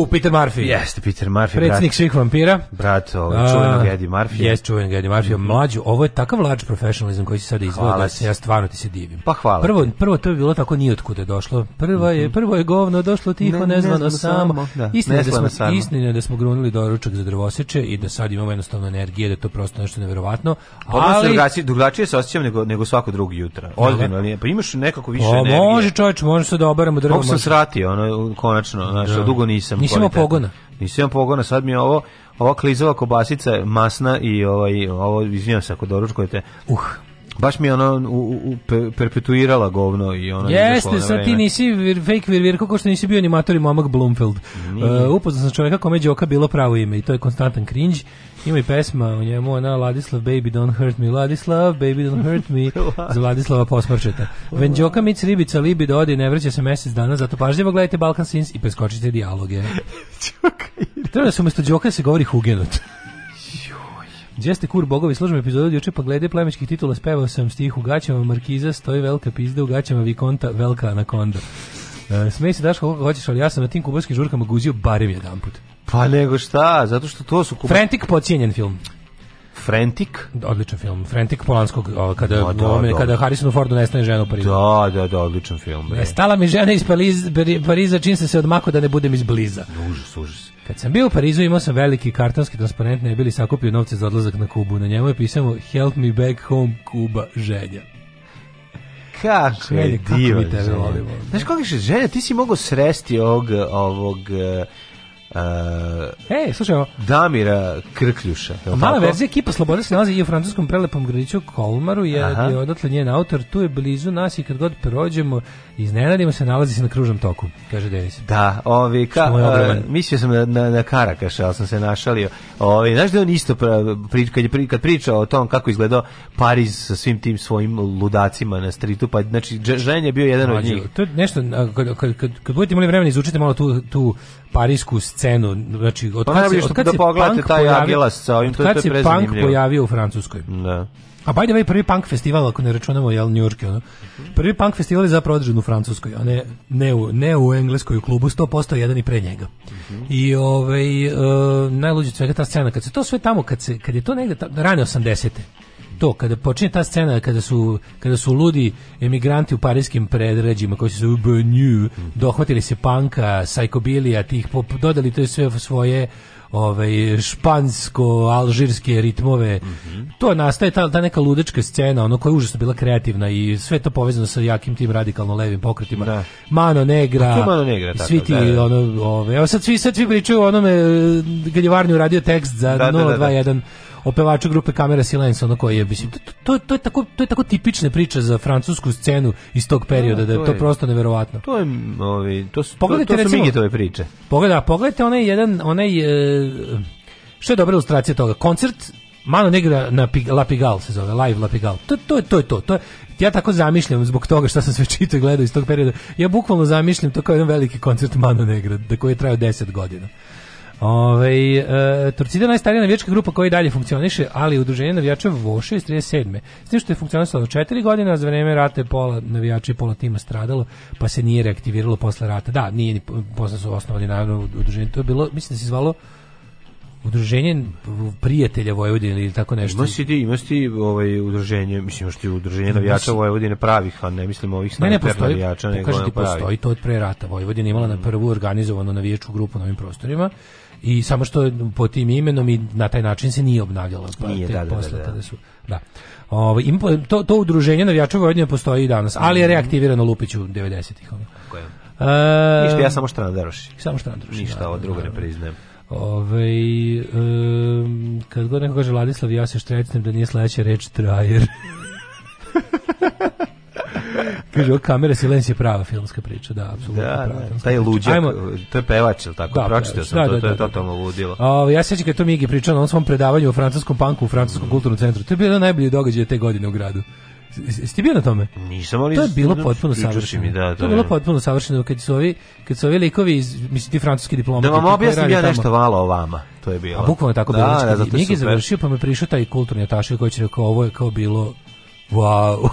U, Peter Murphy. Jeste, Peter Murphy. Predsjednik svih vampira. Brat, ovaj, čuvenog Eddie Murphy. Jeste, čuvenog Eddie Murphy. Mhm. Mlađu, ovo je takav lač professionalizam koji se sada izgleda, da ja stvarno ti se divim. Pa hvala. Prvo, prvo to je bilo tako nije otkuda došlo. Prvo je, mhm. prvo je govno došlo tiho, ne, nezvano ne samo. samo. Da, istina, da smo, samo. istina da smo grunuli doručak za drvoseče i da sad imamo jednostavno energije, da je to prosto nešto neverovatno. Ali... Drugačije, drugačije se osjećam nego, nego svako drugo jutra. Da? Ozbiljno, ali pa imaš nekako više pa energije. Može čovječ, može da se da obaramo drvo. Kako sam sratio, ono, konačno, znaš, dugo nisam. Nisam imao pogona. Nisam imao pogona, sad mi je ovo ova klizava kobasica masna i ovaj ovo izvinjavam se ako doručkujete. Uh, baš mi je ono u, u, pe, perpetuirala govno i ono Jeste, sad ti nisi vir, fake virvir kako što nisi bio animator i momak Bloomfield. Uh, upoznao sam čovjeka kome Đoka bilo pravo ime i to je konstantan cringe Ima i pesma o njemu, ona Ladislav Baby Don't Hurt Me, Ladislav Baby Don't Hurt Me, za Ladislava Posmrčeta. Venđoka mic ribica libi da ne vraća se mesec dana, zato pažljivo gledajte Balkan Sins i preskočite dijaloge. Treba da se umjesto Đoka se govori Hugenot. Gdje ste kur bogovi, služim epizodu juče pa glede plemičkih titula spevao sam stih u gaćama Markiza, stoji velika pizda u gaćama Vikonta, velika anakonda. Uh, smej se daš koliko hoćeš, ali ja sam na tim kubarskim žurkama guzio barem jedan put. Pa nego šta, zato što to su... Kuba... Frantic pocijenjen film. Frentik. Odličan film. Frentik Polanskog, kada, da, da, ome, kada Harrisonu Fordu nestane žena u Parizu. Da, da, da, odličan film. Bre. Nestala mi žena iz Pariz, Pariza, čim sam se odmako da ne budem izbliza. Užas, užas. Kad sam bio u Parizu imao sam veliki kartonski transparent ne bili sakupio novce za odlazak na Kubu. Na njemu je pisano Help me back home Kuba želja. Kako želja, je divan. Kako bi tebe volimo. Znaš kako je želja? Ti si mogao sresti ovog, ovog uh, e, slušaj ovo. Damira Krkljuša. Mala verzija ekipa Slobode se nalazi i u francuskom prelepom gradiću Kolmaru, je, je odatle njen autor. Tu je blizu nas i kad god prođemo, iznenadimo se, nalazi se na kružnom toku, kaže Denis. Da, ovi, ka, mislio sam na, na, na Karakaša, ali sam se našalio. Ovi, znaš da on isto, pri, kad, je, kad priča o tom kako izgledao Pariz sa svim tim svojim ludacima na stritu, pa znači, Žen je bio jedan Mađu, od njih. To je nešto, kad, kad, kad, kad budete imali vremena, izučite malo tu, tu parijsku scenu scenu, znači od pa kad se, kad da se pogledate taj Agilas sa ovim, to je, to je punk pojavio u Francuskoj. Da. A by the way, prvi punk festival, ako ne računamo, jel, New York, ono, prvi punk festival je zapravo održan u Francuskoj, a ne, ne, u, ne u Engleskoj u klubu, 100% jedan i pre njega. Mm -hmm. I ovaj, uh, najluđe svega ta scena, kad se to sve tamo, kad, se, kad je to negde, ta, rane 80 to kada počinje ta scena kada su kada su ludi emigranti u pariskim predređima koji su se u Benju dohvatili se panka, sajkobilija, tih pop, dodali to sve svoje ovaj špansko alžirske ritmove. Mm -hmm. To nastaje ta, ta neka ludečka scena, ono koja je užasno bila kreativna i sve to povezano sa jakim tim radikalno levim pokretima. Da. Mano Negra. Mano Negra tako, svi ti da, da, da. ono ove. Evo sad svi sad svi pričaju o onome Galjevarni e, radio tekst za da, 021 da, da, o pevaču grupe Kamera Silence, ono koji je, mislim, to, to, to, je tako, to je tako tipične priče za francusku scenu iz tog perioda, da, da je to prosto neverovatno. To je, ovi, to su, pogledajte, to, to su recimo, priče. Pogledaj, pogledajte onaj jedan, onaj, e, što je dobra ilustracija toga, koncert Mano Negra na Pig, La Pigal se zove, Live La Pigal. To, to, to je to. to je, ja tako zamišljam zbog toga što sam sve čitao i gledao iz tog perioda. Ja bukvalno zamišljam to kao jedan veliki koncert Mano Negra, da koji je trajao 10 godina. Ove, e, Torcida je najstarija navijačka grupa koja i dalje funkcioniše, ali udruženje navijača Voše iz 37. S tim što je funkcionisalo 4 godine, a za vreme rata je pola navijača i pola tima stradalo, pa se nije reaktiviralo posle rata. Da, nije ni posle su osnovali naravno udruženje. To je bilo, mislim da se zvalo udruženje prijatelja Vojvodine ili tako nešto. Imaš ti, imaš ti ovaj udruženje, mislim što je udruženje navijača Vojvodine pravih, a ne mislim ovih ne, ne postoji, navijača, nego ne postoji, to od pre rata. Vojvodina imala na mm. prvu organizovanu navijačku grupu na ovim prostorima i samo što po tim imenom i na taj način se nije obnavljalo pa nije, te da, da, da posle da, da, da. su da Ovo, ovaj, im, to, to udruženje navijača Vojvodine postoji i danas, ali je mhm. reaktivirano Lupiću 90-ih. Ono. E, Ništa, ja samo Štrandaroši. Samo Štrandaroši. Ništa, da, ovo da, drugo ne priznajem. Ove, ovaj, um, kad god neko kaže Ladislav, ja se štrecnem da nije sledeća reč trajer. Kaže, o kamera Silence je prava filmska priča, da, apsolutno da, prava. Da, taj je luđak, Ajmo, to je pevač, ili tako? Da, Pročitao sam da, to, da, to je da, da. totalno ludilo. O, ja se sećam kad to Migi pričao na onom svom predavanju u francuskom panku u francuskom mm. kulturnom centru. To je bilo najbolji događaj te godine u gradu. Jeste bio na tome? Nisam, ali... To je bilo potpuno savršeno. Mi, da, to, to je bilo potpuno savršeno kad su ovi, kad su ovi likovi, iz, mislim ti francuski diplomati... Da vam objasnim ja nešto valo o vama. To je bilo. A bukvalno tako da, bilo. Znači, da, da, Migi završio, pa me prišao taj kulturni ataš koji će rekao, ovo je kao bilo wow,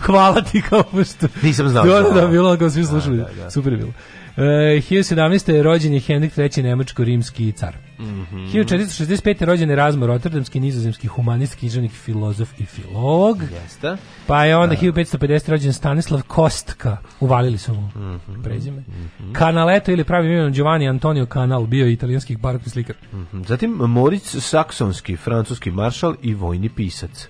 hvala ti kao što... Nisam znao. Da, da, da bilo kao svi slušali. Da, da. da. Super je bilo. E, uh, 1017. rođen je Henrik III. nemačko-rimski car. Mm -hmm. 1465. rođen je Razmo Rotterdamski, nizozemski humanist, književnik, filozof i filolog. Jeste. Pa je onda da. 1550. rođen Stanislav Kostka. Uvalili su mu mm -hmm. prezime. Mm -hmm. Kanaleto ili pravi imenom Giovanni Antonio Canal bio je italijanski barokni slikar. Mm -hmm. Zatim Moritz Saksonski, francuski maršal i vojni pisac.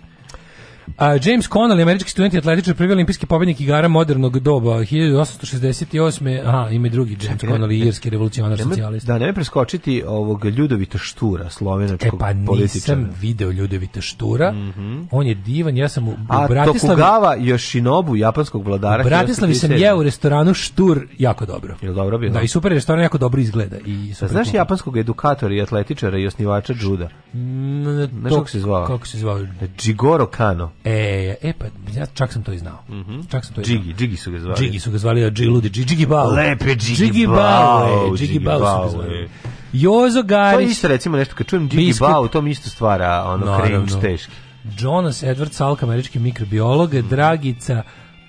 A James Connell, američki student i atletičar, prvi olimpijski pobednik igara modernog doba 1868. Aha, ima i drugi James ne, Connell, e, irski revolucionar socijalista. Da, ne preskočiti ovog Ljudovita Štura, slovenačkog političara. E pa političara. video Ljudovita Štura. Mm -hmm. On je divan, ja sam u, A, u Bratislavi. A Tokugawa Yoshinobu, japanskog vladara. U Bratislavi sam jeo u restoranu Štur jako dobro. Je dobro bio? Da, i super restoran jako dobro izgleda. I super A, znaš kupa. japanskog edukatora i atletičara i osnivača džuda? Mm, to, znaš kako se zvao? Kako se zvao? Jigoro Kano. E, e pa ja čak sam to i znao. Mm Čak sam to i Džigi, Džigi su ga zvali. Džigi su ga zvali, a da, Džiludi, Džigi Bao. Lepe Džigi, Džigi Bao. E, Džigi Bao su ga zvali. E. Jozo Garić. To isto recimo nešto, kad čujem Džigi Bao, to mi isto stvara ono no, cringe teški. Jonas Edward Salk, američki mikrobiolog, mm -hmm. Dragica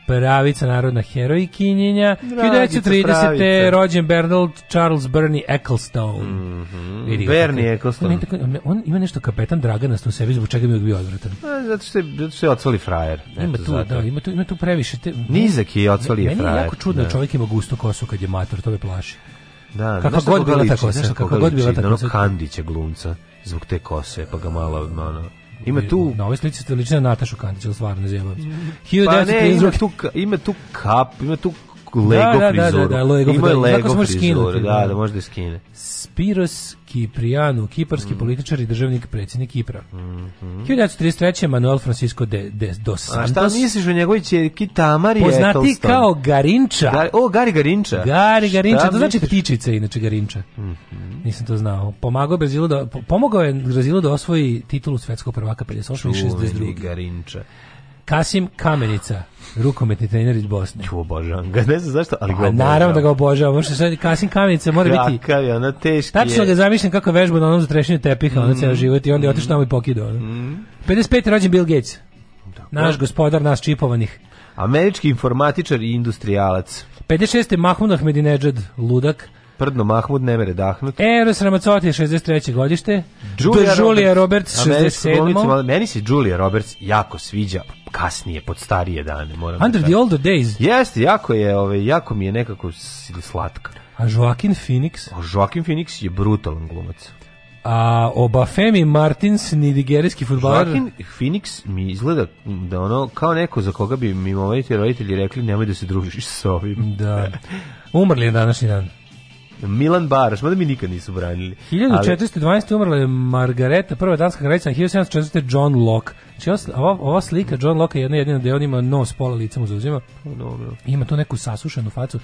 pravica narodna herojkinjenja. 1930. rođen Bernard Charles Bernie Ecclestone. Mm -hmm. Bernie Ecclestone. On, tako, on, ima nešto kapetan Draganast u sebi, zbog čega mi bio odvratan. E, zato što, je, što je odsoli frajer. Ima tu, da, ima tu, ima tu previše. Te, Nizak je odsoli je frajer. Meni je jako čudno da, da. čovjek ima gustu kosu kad je mator, to me plaši. Da, kako god bila ta kosa, kako god bila ta da kosa. Ono Kandića glumca zbog te kose, pa ga malo, ono, Ima tu na ovoj slici ste lično Natašu Kandić, stvarno zjebavim. Pa ne, ima tu, ima tu kap, ima tu Lego da, frizuru. Da, da, da, Lego, Ima da, da, Lego frizuru, skinuti, da, da, da možda skine. Spiros Kiprianu, kiparski mm. političar i državnik predsjednik Kipra. Mm -hmm. 1933. Manuel Francisco de, de dos Santos. A šta misliš o njegovoj čerki Tamari Poznati Etelston. kao Garinča. Gar, o, Gari Garinča. Gari Garinča, šta to znači misliš? ptičice, inače Garinča. Mm -hmm. Nisam to znao. Pomagao Brazilu da, pomogao je Brazilu da osvoji titulu svetskog prvaka 58. i 62. Garinča. Kasim Kamenica rukometni trener iz Bosne. Čuo obožavam ga, ne znam zašto, ali ga obožavam. Naravno da ga obožavam, možda sad Kasim Kamenica mora Kakav biti... Kakav je, ona teška je. Tačno ga zamišljam kako vežba na onom zatrešenju tepiha, mm. ono cijel život i onda je otišao mm. tamo i pokidao. Mm. 55. rođen Bill Gates. Tako. Naš gospodar, nas čipovanih. Američki informatičar i industrijalac. 56. Mahmud Ahmedinejad, ludak. Prdno Mahmud ne mere dahnuti. E, Eros Ramazzotti 63. godište. Julia, Julia Roberts, Roberts 67. Meni se Julia Roberts jako sviđa kasnije, pod starije dane. Moram da Under da the older days. Jeste, jako je, ovaj jako mi je nekako slatka. A Joaquin Phoenix? O, Joaquin Phoenix je brutalan glumac. A Obafemi Martins, nigerijski fudbaler. Joaquin Phoenix mi izgleda da ono, kao neko za koga bi mi momenti roditelji rekli nemoj da se družiš sa ovim. Da. Umrli je današnji dan. Milan Baroš, mada mi nikad nisu branili. 1412. Ali... umrla je Margareta, prva danska kraljica, 1704. John Locke. Znači, ova, ova slika John Locke je jedna jedina gde on ima nos pola lica zauzima. Dobro. Ima tu neku sasušenu facu.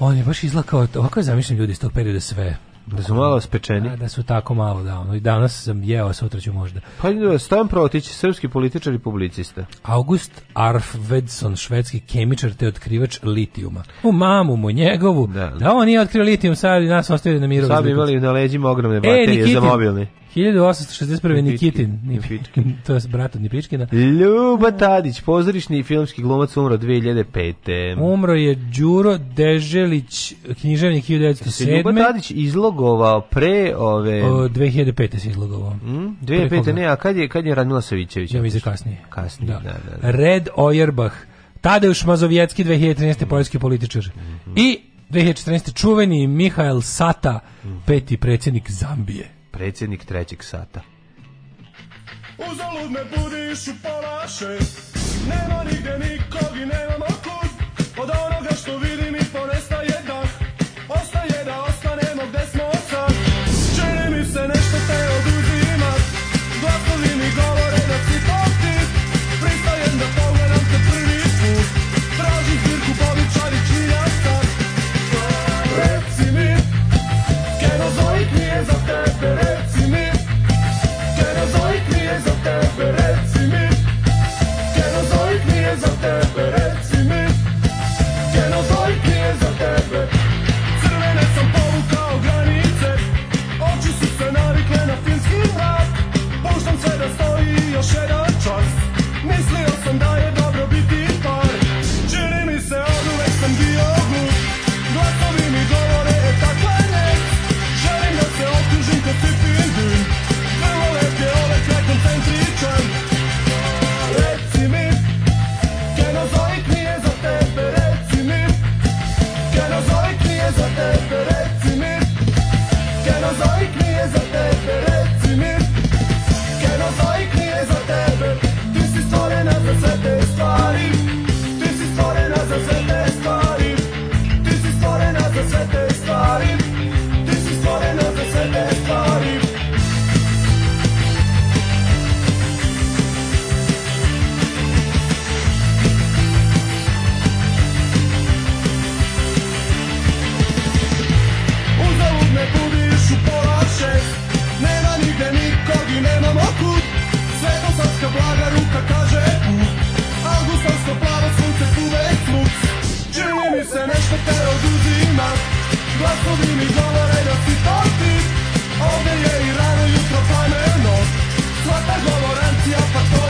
On je baš izlakao, ovako je zamišljen ljudi iz tog perioda sve Da su malo spečeni. A, da, da su tako malo, da. Ono. I danas sam jeo, sutra ću možda. Pa da, Stan Protić, srpski političar i publicista. August Arfvedson, švedski kemičar te otkrivač litijuma. U mamu mu njegovu. Da, da on nije otkrio litijum, sad i nas ostavio na miru. Sad bi imali na leđima ogromne e, baterije e, Nikitin, za mobilni. 1861. Nikitin. Nipičkin. to je brat od Nipičkina. Ljuba Tadić, pozorišni i filmski glumac, umro 2005. Umro je Đuro Deželić, književnik 1907. Se Ljuba Tadić izlogovao pre ove... O, 2005. se izlogovao. Mm? 2005. ne, a kad je, kad je Radmila Savićević? Ja mislim kasnije. Kasnije, da. da, da, da. Red Ojerbah, Tadeuš Mazovjetski, 2013. Mm. poljski političar. Mm -hmm. I 2014. čuveni Mihael Sata, mm. peti predsjednik Zambije predsjednik trećeg sata. Uzalud me budiš u polaše, nema nigde nikog i nema plavo sunce uvek smuc Čini mi se nešto te oduzima Glasovi mi govore da si to ti Ovde je i rano jutro pa plameno Sva ta govorancija pa to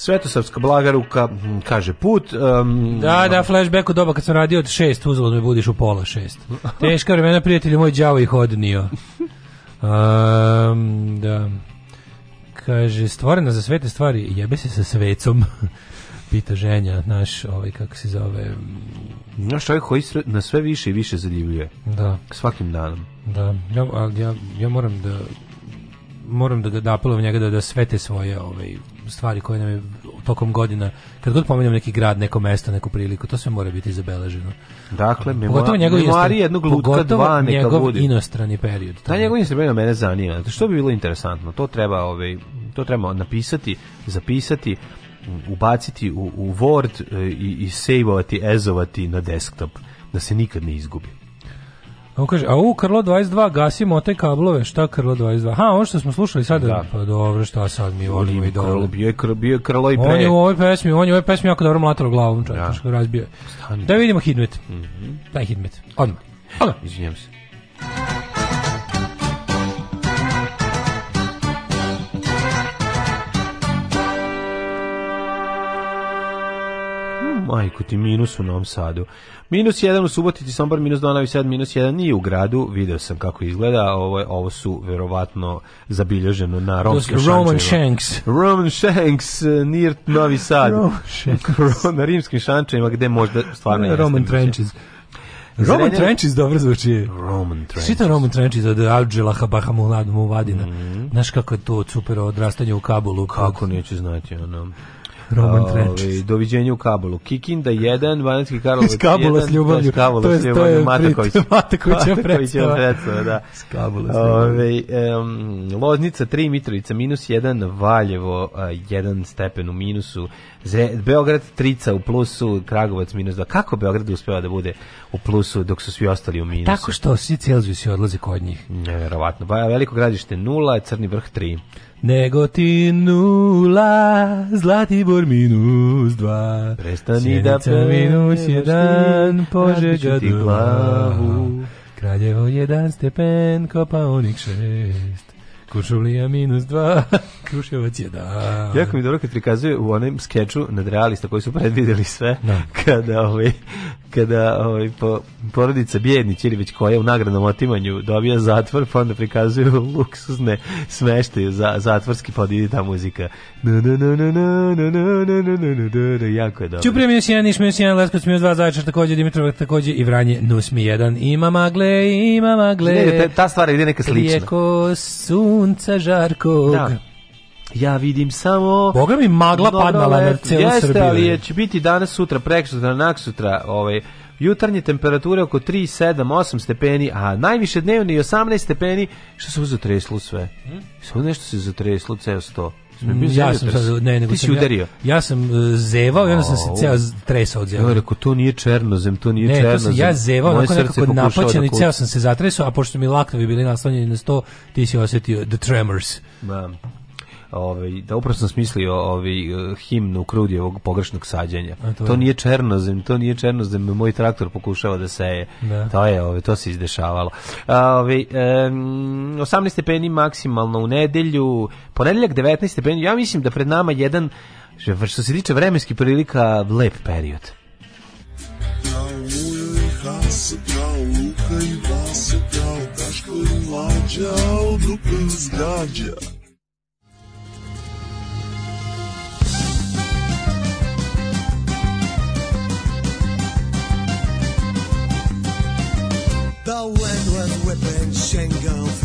Svetosavska blagaruka hm, kaže put. Um, da, da, flashback u doba kad sam radio od šest, uzelo da me budiš u pola šest. Teška vremena, prijatelji, moj đavo ih odnio. Um, da. Kaže, stvorena za sve te stvari, jebe se sa svecom. Pita ženja, naš, ovaj, kako se zove... Naš čovjek koji na sve više i više zadivljuje. Da. Svakim danom. Da, ja, ja, ja moram da moram da da apelujem njega da, da sve te svoje ovaj, stvari koje nam je tokom godina, kad god pominjem neki grad, neko mesto, neku priliku, to sve mora biti zabeleženo. Dakle, pogotovo njegov memoari jednog lutka dva neka njegov budi. inostrani period. Da, njegov inostrani period mene zanima. Što bi bilo interesantno? To treba, ovaj, to treba napisati, zapisati, ubaciti u, u Word e, i, i saveovati, ezovati na desktop da se nikad ne izgubi. On kaže, a u Krlo 22 gasimo te kablove, šta Krlo 22? Ha, ono što smo slušali sada, da. pa dobro, šta sad mi volimo i dobro. Bio je krlo, bio je krlo i pre. On je u ovoj pesmi, on je u ovoj pesmi jako dobro mlatalo glavom, čak, da. što razbio. Stani. Da vidimo Hidmet. Mm -hmm. Daj Hidmet, odmah. Odmah. Izvinjam se. majku ti minus u Novom Sadu. Minus 1 u Subotici, Sombor minus 2, Novi Sad minus 1, nije u gradu, video sam kako izgleda, ovo, ovo su verovatno zabilježeno na romskim Roman Shanks. Roman Shanks, e, nije Novi Sad. na rimskim šančevima gde možda stvarno je. Roman Trenches. Roman Zrenjanin... Trenches dobro zvuči. Roman Trenches. Svi to Roman Trenches od Adžela Habaha Muladmu Vadina. Mm -hmm. Znaš kako je to super odrastanje u Kabulu. Kako neću znati, ono... Ja Roman Trenč. Ove, doviđenje u Kabulu. Kikinda 1, Banatski Karlovac 1. Iz Kabula s ljubavlju. Iz Kabula s ljubavlju, Mataković. Matakovića predstava. predstava, da. Iz Kabula s ljubavlju. Loznica 3, Mitrovica minus 1, Valjevo 1 stepen u minusu, Zre, Beograd 3 u plusu, Kragovac minus 2. Kako Beograd uspeva da bude u plusu dok su svi ostali u minusu? Tako što svi Celzijus odlaze kod njih. Neverovatno. Veliko gradište 0, Crni vrh 3. Negotin nula, Zlatibor minus dva. Prestani da pe, minus jedan, Požega glavu. Kraljevo jedan stepen, Kopa onik šest. Kuršulija minus dva, Kruševac je da. Jako mi dobro kad prikazuje u onem skeču nad realista koji su predvideli sve, da. kada, ovaj, kada ovaj, po, porodica Bjednić ili već koja u nagradnom otimanju dobija zatvor, pa onda prikazuju luksuzne smeštaje za, zatvorski, pa ide ta muzika. Na, na, na, na, na, na, na, na, jako je dobro. Ćuprije minus jedan, Niš minus jedan, Leskovac minus dva, Zaječar također, Dimitrov takođe i Vranje nus mi jedan. Ima magle, ima magle. Ne, ta, ta stvar je neka slična. Rijeko su sunca žarkog. Da. Ja vidim samo... Boga mi magla Dobro, padnala na celu jeste, ali je, će biti danas, sutra, preksutra, naksutra, ovaj, jutarnje temperature oko 3, 7, 8 stepeni, a najviše dnevni 18 stepeni, što se uzatreslo sve. Sve hm? nešto se zatreslo, ceo sto. Mm, ja sam sad, ne, nego ti si udario. Ja, ja sam uh, zevao i onda sam se ceo tresao od zeva. Ja rekao, to nije černozem, to nije ne, černozem. Ne, ja zevao, onako nekako da napaćen i ceo sam se zatresao, a pošto mi laknovi bili naslanjeni na sto, ti si osetio The Tremors. Da ovaj da upravo sam smislio ovaj eh, himnu krudjevog pogrešnog sađenja. To, to, nije černozem, to nije černozem, moj traktor pokušava da seje. Da. To je, ovaj to se izdešavalo. Ovaj 18 stepeni maksimalno u nedelju, ponedeljak 19 stepeni. Ja mislim da pred nama jedan što se tiče vremenski prilika lep period. Luka The wind was whipping shingles.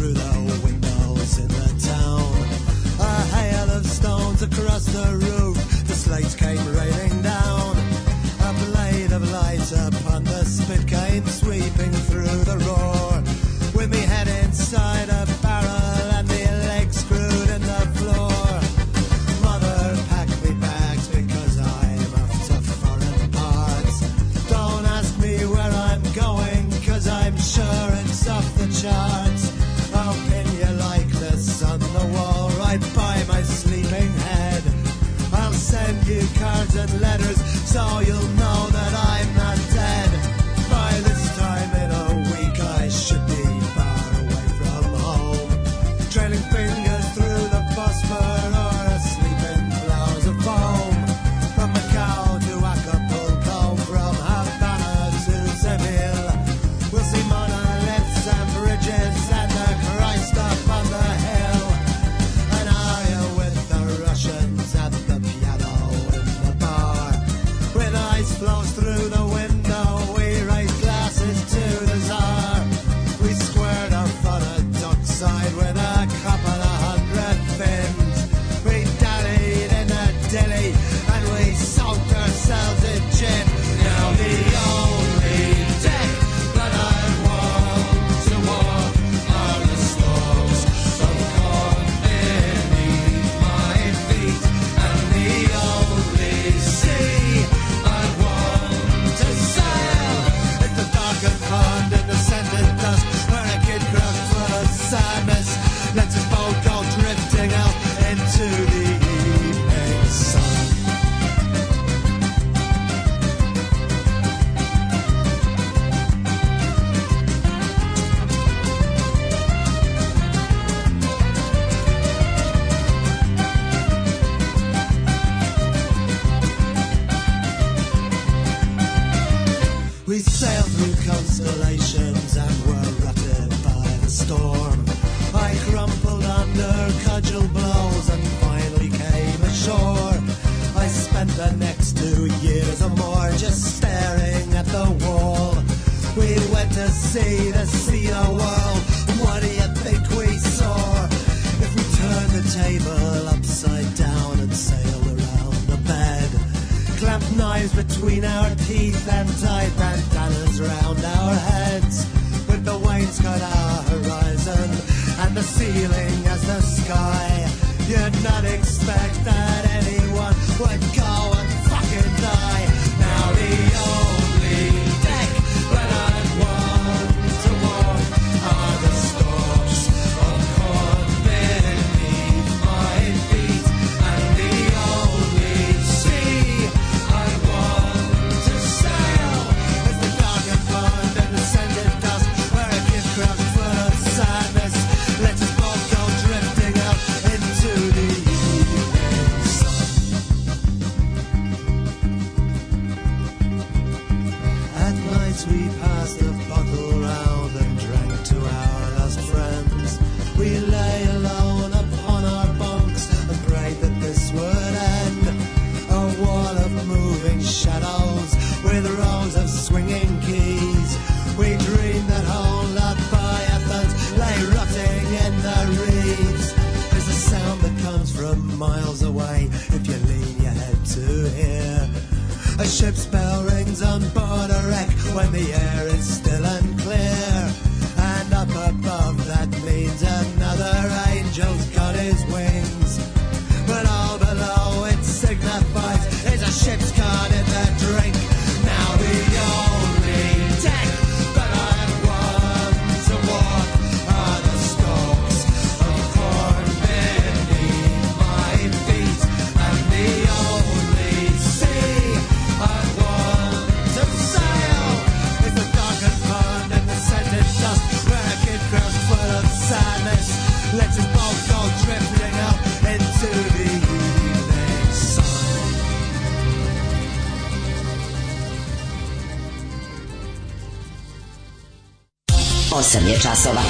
časova.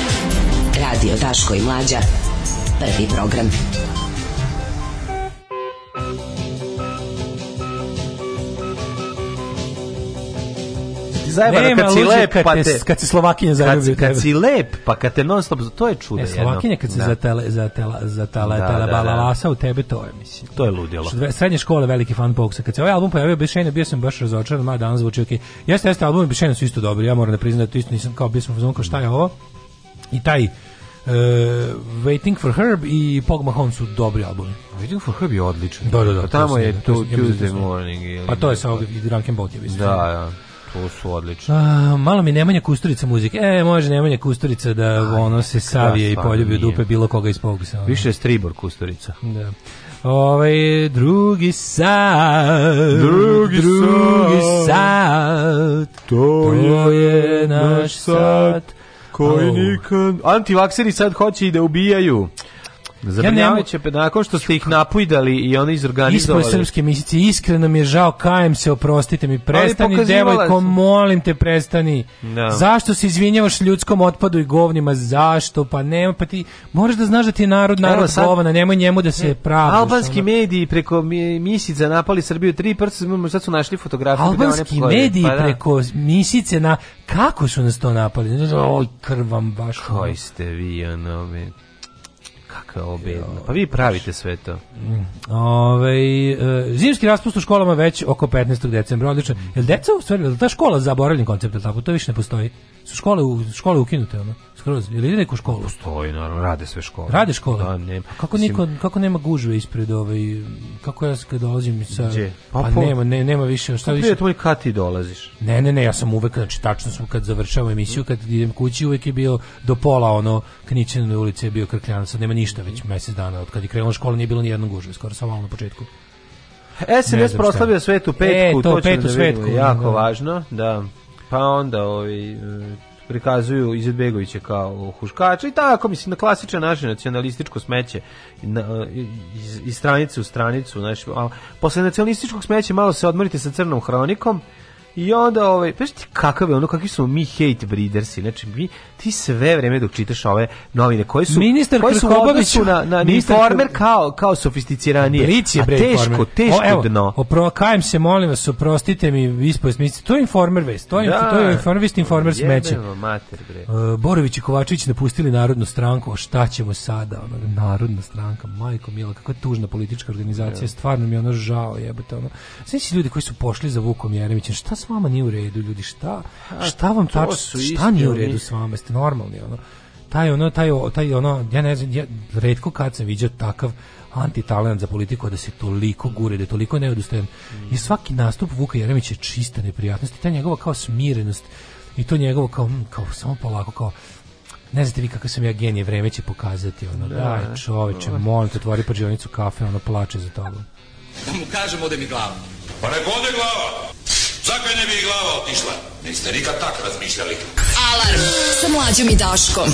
Radio Daško i Mlađa. Prvi program. zajebano Nema kad si lep kad pa te, kad si Slovakinja zaljubi kad, kad si lep pa kad te non stop to je čudo e, Slovakinja kad se da. zatele zatela zatela da, tela da, da. u tebe to je mislim to je ludilo Što, srednje škole veliki fan boksa kad se ovaj album pojavio Bešena bio sam baš razočaran ma danas zvuči okej okay. jeste jeste album Bešena su isto dobri ja moram da priznam da to isto nisam kao bio sam fazon kao šta je ovo i taj Uh, Waiting for Herb i Pog Mahon su dobri albumi. Waiting for Herb je odličan. Da, da, da. Pa tamo je to Tuesday da Morning. Ili pa to je sa ovog Drunken Boat, ja mislim. Da, da. To su odlično. A, malo mi Nemanja Kusturica muzike. E, može Nemanja Kusturica da Aj, ono se da savije i poljubi u dupe bilo koga iz Pogusa. Više je Stribor Kusturica. Da. Ovaj drugi sad, drugi, drugi sad, sad, to, to je naš sad. sad Koji nikad... Antivakseri sad hoće i da ubijaju. Zabrinjavajuće, ja da nakon što ste ih napujdali i oni izorganizovali. Ispoj srpske misice, iskreno mi je žao, kajem se, oprostite mi, prestani, devojko, molim te, prestani. No. Da. Zašto se izvinjavaš ljudskom otpadu i govnima, zašto? Pa nema, pa ti, moraš da znaš da ti je narod, narod sad, govana, nemoj njemu da se e, pravi. Albanski ono. mediji preko misica napali Srbiju, tri prsa, sad su našli fotografiju. Da albanski mediji pa, preko misice, na, kako su nas to napali? Oj, krvam baš. Koji ste vi, ono, kao bedno. Pa vi pravite sve to. Mm. Ove, e, zimski raspust u školama već oko 15. decembra, odlično. Jel deca u stvari, ta škola zaboravljen koncept, tako to više ne postoji. Su škole, u, škole ukinute, ono? skroz. Ili ide neku školu? Postoji, naravno, rade sve škole. Rade škole? Da, ne. Kako, Mislim... niko, kako nema gužve ispred ovaj, kako ja kad dolazim sa... Gdje? Pa, pa po... nema, ne, nema više, šta pa više? Prije kad ti dolaziš? Ne, ne, ne, ja sam uvek, znači tačno sam kad završavam emisiju, kad idem kući, uvek je bio do pola ono, Knićenove ulice je bio krkljan, sad nema ništa već mhm. mesec dana, od kad je krenula škola nije bilo ni jednog gužve, skoro samo malo na početku. SNS proslavio svetu petku, e, to, to petu da svetku, jako da. važno, da. Pa onda ovi ovaj, prikazuju Izetbegovića kao huškača i tako, mislim, na klasičan naše nacionalističko smeće na, e, iz, iz stranice u stranicu, znači, posle nacionalističkog smeća malo se odmorite sa crnom hronikom, I onda, ovaj, pa ti kakav je ono, kakvi smo mi hate breeders, znači mi, ti sve vreme dok čitaš ove novine, koje su, ministar koji su Krkobavić, na, na informer kao, kao sofisticiranije, Bric je a teško, teško o, evo, dno. Opro, se, molim vas, oprostite mi, ispovest, misli, to je informer vest, to je, da, to je da. informer informer smeće. Mater, bre. Uh, Borović i Kovačić napustili Narodnu stranku, a šta ćemo sada, ono, Narodna stranka, majko mila, kakva tužna politička organizacija, stvarno mi je ono žao, jebote ono. Znači ljudi koji su pošli za Vukom Jeremićem, šta s vama nije u redu, ljudi, šta? Šta vam tačno, šta nije u redu s vama? Jeste normalni, ono. Taj ono, taj, taj ono, ja ne znam, ja redko kad sam viđao takav antitalent za politiku da se toliko gure, da je toliko neodustajan. Mm. I svaki nastup Vuka Jeremića je čista neprijatnost i ta njegova kao smirenost i to njegovo kao, mm, kao samo polako, kao ne znate vi kakav sam ja genije, vreme će pokazati, ono, da, daj čoveče, da. molim te, otvori pađionicu kafe, ono, plače za tobom. Da mu kažemo ode mi glava. Pa nek ode glava! Zakaj ne bi glava otišla? Niste nikad tak razmišljali. Alarm sa mlađom i Daškom.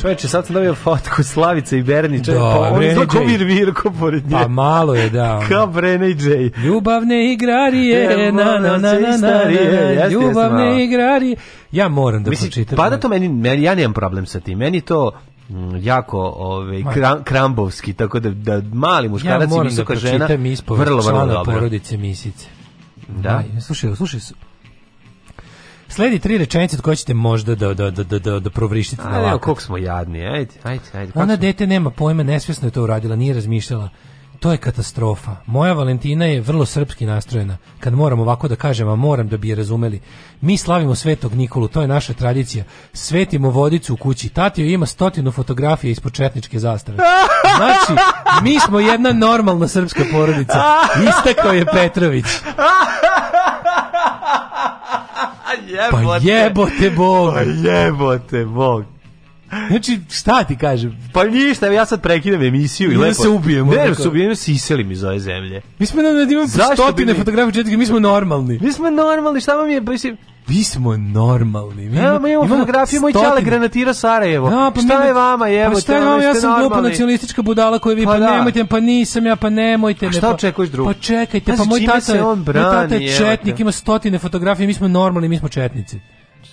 Čoveče, sad sam dobio fotku Slavice i Bernića. Da, pa on izgleda ko Vir Virko pored nje. Pa malo je, da. Kao Brene i Jay. Ljubavne igrarije, na, na, na, na, na, ljubavne igrarije. Ja moram da Mislim, pročitam. Pa da to meni, meni, ja nemam problem sa tim. Meni to mm, jako ovaj kram, krambovski tako da da mali muškarac ja i da visoka da žena vrlo vrlo dobro porodice misice da Aj, slušaj slušaj sledi tri rečenice od koje ćete možda da, da, da, da, da provrištite na lakat. koliko smo jadni, ajde, ajde, ajde. Ona smo... dete nema pojma, nesvesno je to uradila, nije razmišljala. To je katastrofa. Moja Valentina je vrlo srpski nastrojena. Kad moram ovako da kažem, a moram da bi je razumeli. Mi slavimo Svetog Nikolu, to je naša tradicija. Svetimo vodicu u kući. Tatio ima stotinu fotografija ispod četničke zastave. Znači, mi smo jedna normalna srpska porodica. Istakao je Petrović jebote. Pa, pa jebote bog. Pa jebote bog. Znači, šta ti kažem? Pa ništa, ja sad prekidam emisiju i lepo. se ubijemo. Ne, se ubijemo, siseli mi iz ove zemlje. Mi smo na, na stotine mi... fotografija mi smo normalni. Mi smo normalni, šta vam je, mislim, mi smo normalni. Mi ja, mi imamo fotografiju, moj čale granatira Sarajevo. Ja, da, pa šta je vama, jebo? Pa šta je vama, ja sam glupa nacionalistička budala koja vi, pa, pa, da. nemojte, pa nisam ja, pa nemojte. A šta ne, pa, očekuješ drugo? Pa čekajte, pa moj tata, moj tata je četnik, ima stotine fotografija, mi smo normalni, mi smo četnici.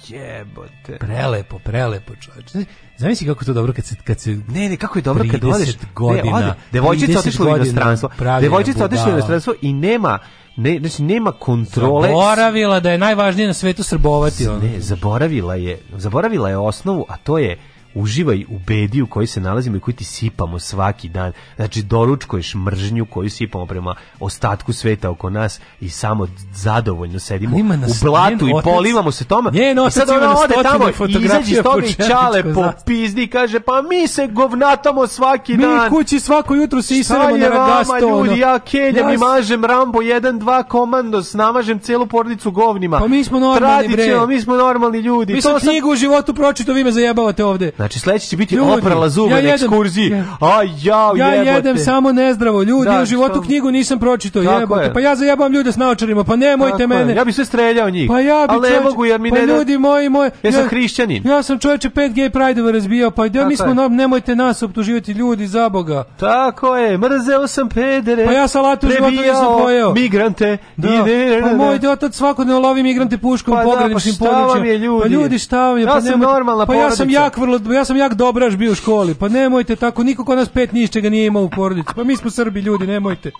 Jebote. Prelepo, prelepo, čovječe. Zamisli kako je to dobro kad se kad se Ne, ne, kako je dobro kad odeš godina. Ne, ode. Devojčica otišla u inostranstvo. Devojčica otišla u inostranstvo i nema ne, znači nema kontrole. Zaboravila da je najvažnije na svetu srbovati. Ne, zaboravila je, zaboravila je osnovu, a to je uživaj u bediju u kojoj se nalazimo i koji ti sipamo svaki dan. Znači, doručkoješ mržnju koju sipamo prema ostatku sveta oko nas i samo zadovoljno sedimo u blatu i polivamo se toma. Njen I sad ona ode tamo i izađi s toga čale po pizdi kaže, pa mi se govnatamo svaki mi dan. Mi kući svako jutro se iseremo na ragasto. Šta je vama, ljudi, ja kenjam i mažem Rambo 1, 2 komandos, namažem celu porodicu govnima. Pa mi smo normalni, bre. mi smo normalni ljudi. Mi sam knjigu u životu pročito, vi me zajebavate ovde. Znači, Znači sledeći će biti ljudi, oprala zube ja na ekskurziji. Ja, A ja, ja jedem samo nezdravo, ljudi, da, ja u životu što... knjigu nisam pročitao, jebote. Je. Pa ja zajebam ljude s naučarima, pa nemojte Tako mene. Je. Ja bih sve streljao njih. Pa ja bih Ali mogu jer mi pa ne. Pa ljudi moji, moji. Ja, sam hrišćanin. Ja sam čoveče pet gay prideova razbijao, pa da mi smo nam nemojte nas optuživati ljudi za boga. Tako je. Mrzeo sam pedere. Pa ja salatu životu nisam pojeo. Migrante. Da. pa moj otac svakodnevno lovi migrante puškom pa, da, pograničnim područjima. Pa, pa ljudi, šta vam je? Pa ja sam normalna Pa ja sam jak vrlo ja sam jak dobraš bio u školi. Pa nemojte tako, niko kod nas pet ništa ga nije imao u porodici. Pa mi smo Srbi ljudi, nemojte.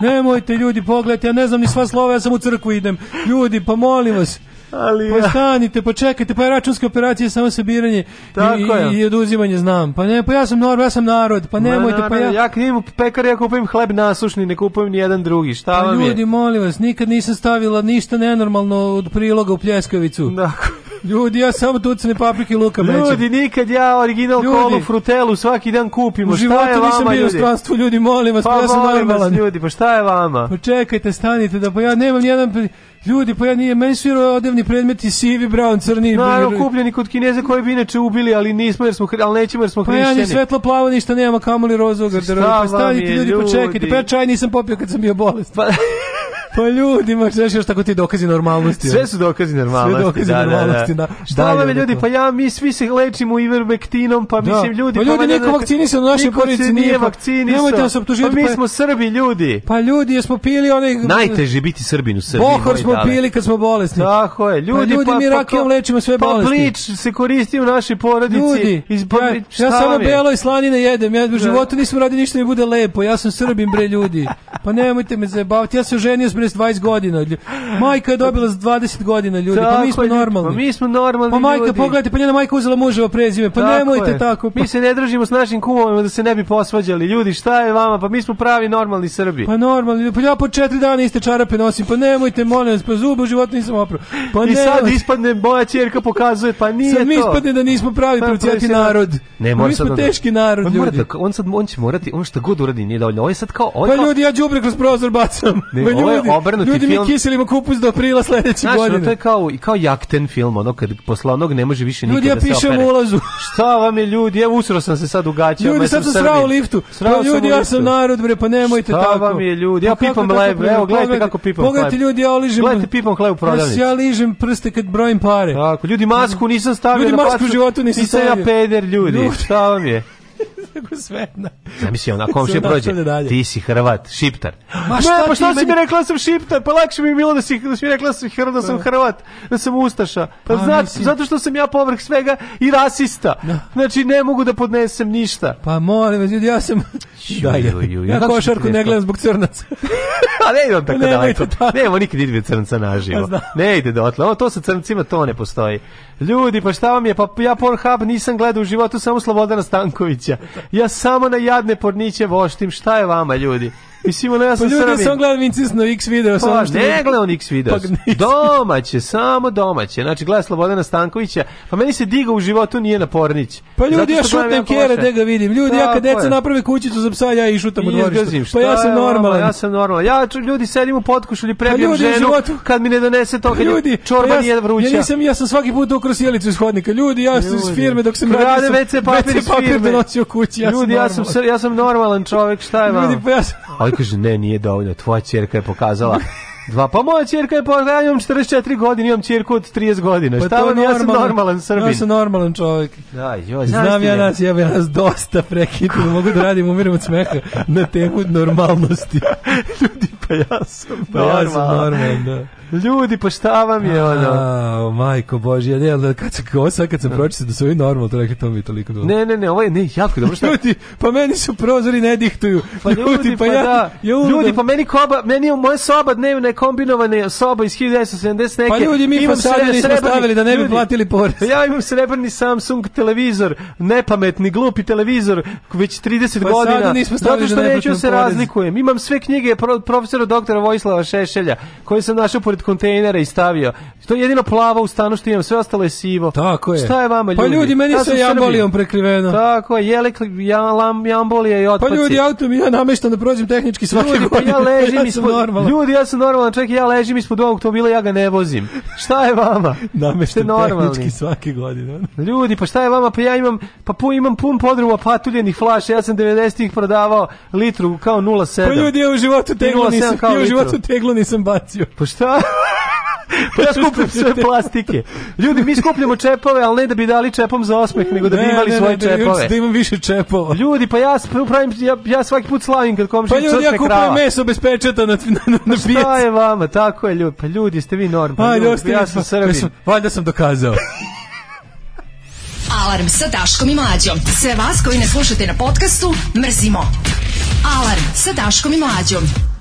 Nemojte ljudi, pogledajte, ja ne znam ni sva slova, ja sam u crkvu idem. Ljudi, pa molim vas ali pa ja. pa stanite, pa je računska operacija samo sabiranje i, i, i oduzimanje znam. Pa ne, pa ja sam narod, ja sam narod, pa nemojte, pa ja... Ja knjim u pekar, ja kupujem hleb nasušni, ne kupujem ni jedan drugi, šta pa vam ljudi, je? ljudi, molim vas, nikad nisam stavila ništa nenormalno od priloga u pljeskavicu. Dakle. Ljudi, ja samo tucane paprike luka mećem. Ljudi, nikad ja original ljudi, kolu frutelu svaki dan kupimo. U životu šta je nisam vama, bio u stranstvu, ljudi, molim vas, pa, pa ja sam normalan. ljudi, pa šta je vama? Pa čekajte, stanite, da pa ja nemam jedan... Pri... Ljudi, pa ja nije, meni svi odevni predmeti sivi, brown, crni. Naravno, kupljeni kod Kineza koji bi inače ubili, ali nismo jer smo, ali nećemo jer smo hrišćani. Pa ja ni svetlo plavo ništa nema, kamoli rozog. Šta pa stavite ljudi, pa ljudi, počekajte, pa ja čaj nisam popio kad sam bio bolest. Pa... Pa ljudi, ma znaš još tako ti dokazi normalnosti. Sve su dokazi normalnosti. Sve dokazi da, da, da. normalnosti. Da, da. da. Šta vam ljudi, da. pa ja, mi svi se lečimo ivermektinom, pa da. mislim ljudi... Pa, pa ljudi, pa niko vakcinisan u našoj porodici nije, pa, vakcinisan. Nemojte nas optuživati. Pa mi pa- smo Srbi, ljudi. Pa ljudi, smo pili one... Najteže biti Srbin u Srbiji. Bohor smo pili kad smo bolesni. Tako je. Pa ljudi, pa, ljudi mi rakijom lečimo sve bolesti. Pa plič se koristi u našoj porodici. Ljudi, ja, samo belo i slanine jedem. Ja u životu nisam radio ništa mi bude lepo. Ja sam Srbin, bre, ljudi. Pa nemojte me zabaviti. Ja se ženio 18-20 godina. Majka je dobila 20 godina ljudi, tako pa mi smo pa normalni. Pa mi smo normalni Pa majka, ljudi. pogledajte, pa njena majka uzela muževo prezime, pa tako nemojte je. tako. Pa. Mi se ne držimo s našim kumovima da se ne bi posvađali. Ljudi, šta je vama? Pa mi smo pravi normalni Srbi. Pa normalni, pa ja po 4 dana iste čarape nosim, pa nemojte, molim vas, pa zube u životu nisam oprao. Pa I nemojte. sad ispadne moja ćerka pokazuje, pa nije sad mi to. Sad ispadne da nismo pravi pa, pravcijati da- narod. Ne, pa mi smo sad da- teški narod, pa on ljudi. Morate, da- on sad on će morati, on šta god uradi nije dovoljno. On je sad kao on Pa ljudi, ja đubre kroz prozor bacam. Ne, pa ljudi, obrnuti ljudi film. Ljudi mi kiselimo kupus do aprila sledeće Znaš, godine. Znaš, to je kao, kao jakten film, ono kad posle onog ne može više nikada ljudi, ja da se opere. ulazu. Šta vam je ljudi, evo usro sam se sad ugaćao. Ljudi, sad sam srao u liftu. Pa srao pa, ljudi, ja sam narod, bre, pa nemojte Šta tako. Šta vam je ljudi, ja pa pipam leb, evo gledajte kako pipam leb. Pogledajte ljudi, ja oližem. Gledajte pipam hleb u prodavnici. Ja ližem prste kad brojim pare. Tako, ljudi, masku nisam stavio. Ljudi, masku u životu nisam stavio. Nisam ja peder, ljudi. Šta vam je? tako sve. Zamisli, ona komšija prođe, ti si Hrvat, Šiptar. Ma šta, ne, pa šta si meni... mi rekla da sam Šiptar, pa lakše mi bilo da si, da si mi rekla sam Hrvat, da sam da pa. Hrvat, da sam Ustaša. Pa, pa znači, zato što sam ja povrh svega i rasista. Da. Znači, ne mogu da podnesem ništa. Pa molim vas, ljudi, ja sam... da, ja, ja košarku ne gledam zbog crnaca. A ne idem tako pa ne, daleko. Ne, nikad idem crnca naživo. Pa ne ide dotle. Ovo to sa crncima, to ne postoji. Ljudi, pa šta vam je? Pa ja Pornhub nisam gledao u životu samo Slobodana Stankovića. Ja samo na jadne porniće voštim. Šta je vama, ljudi? Mislim, ono ja sam Pa ljudi, sam gledam Incest na X video. Pa što ne gledam X video. Pa, domaće, samo domaće. Znači, gleda Slobodana Stankovića, pa meni se diga u životu nije na Pornić. Pa ljudi, ja šutam kjera da ga vidim. Ljudi, ja kad deca naprave kućicu za psa, ja i šutam u dvorištu. Pa ja sam normalan. Ja sam normalan. Ja ljudi sedim u potkušulji, pa prebijem ženu, kad mi ne donese to, kad ljudi, čorba pa nije vruća. Ja nisam, ja sam svaki put ukroz jelicu iz hodnika. Ljudi, ja sam iz firme dok sam radio. Krade WC papir iz firme. Ljudi, ja sam, ja sam normalan čovek, šta je vam? Ljudi, pa ja sam A on ovaj kaže, ne, nije dovoljno, tvoja ćerka je pokazala Dva, pa moja ćerka je, pa ja imam 44 godine, imam čerku od 30 godina. Pa Šta vam, ja sam normalan Srbin. Ja sam normalan čovjek. Da, joj, Znam ja nas, ja bi nas dosta prekitu, mogu da radim, umiram od smeha na temu normalnosti. Ljudi, pa ja sam pa Ja sam normalan, da. Ljudi, pa šta vam je ono? A, majko božja, ne, ali kad sam, ovo sad kad sam da. pročitao da su ovi normal, to rekli, to mi je toliko dobro. Ne, ne, ne, ovo je, ne, jako dobro. Šta... ljudi, pa meni su prozori ne dihtuju. Pa ljudi, ljudi pa, pa ja, da. ja Ljudi, pa meni koba, meni je moja soba dnevna je kombinovana soba iz 1970 neke. Pa ljudi, mi pa sad nismo srebrni, stavili da ne bi platili porez. Pa ja imam srebrni Samsung televizor, nepametni, glupi televizor, već 30 pa godina. nismo stavili zato što da neću se porez. razlikujem. Imam sve knjige profesora doktora Vojislava Šešelja, koje sam našao pored kontejnera i stavio. To je jedino plavo u stanu što imam, sve ostalo je sivo. Tako je. Šta je vama ljudi? Pa ljudi, meni se jambolijom prekriveno. Tako je, jelek, ja, lam, jambolija i otpaci. Pa ljudi, auto mi ja nameštam da prođem tehnički svake ljudi, godine. Pa ja ležim ja ispod, normalan. ljudi, ja sam normalan čovjek, ja ležim ispod ovog automobila, ja ga ne vozim. Šta je vama? nameštam tehnički svake godine. Ljudi, pa šta je vama? Pa ja imam, pa pu, imam pun podruva patuljenih flaša, ja sam 90-ih prodavao litru kao 0,7. Pa ljudi, ja u životu teglo nisam, ja u životu teglo nisam bacio. Pa šta? pa ja skupljam sve plastike. Ljudi, mi skupljamo čepove, ali ne da bi dali čepom za osmeh, nego da bi imali ne, svoje ne, ne, da čepove. Da imam više čepova. Ljudi, pa ja pravim, ja, ja svaki put slavim kad komšin pa ljudi, crkne ja kupujem krava. meso bez pečeta na, na, na, na pijac. Šta je vama? Tako je, ljudi. Pa ljudi, ste vi normalni. Ajde, ljudi, ja sam srbin. Sam, valjda sam dokazao. Alarm sa Daškom i Mlađom. Sve vas koji ne slušate na podcastu, mrzimo. Alarm sa Daškom i Mlađom.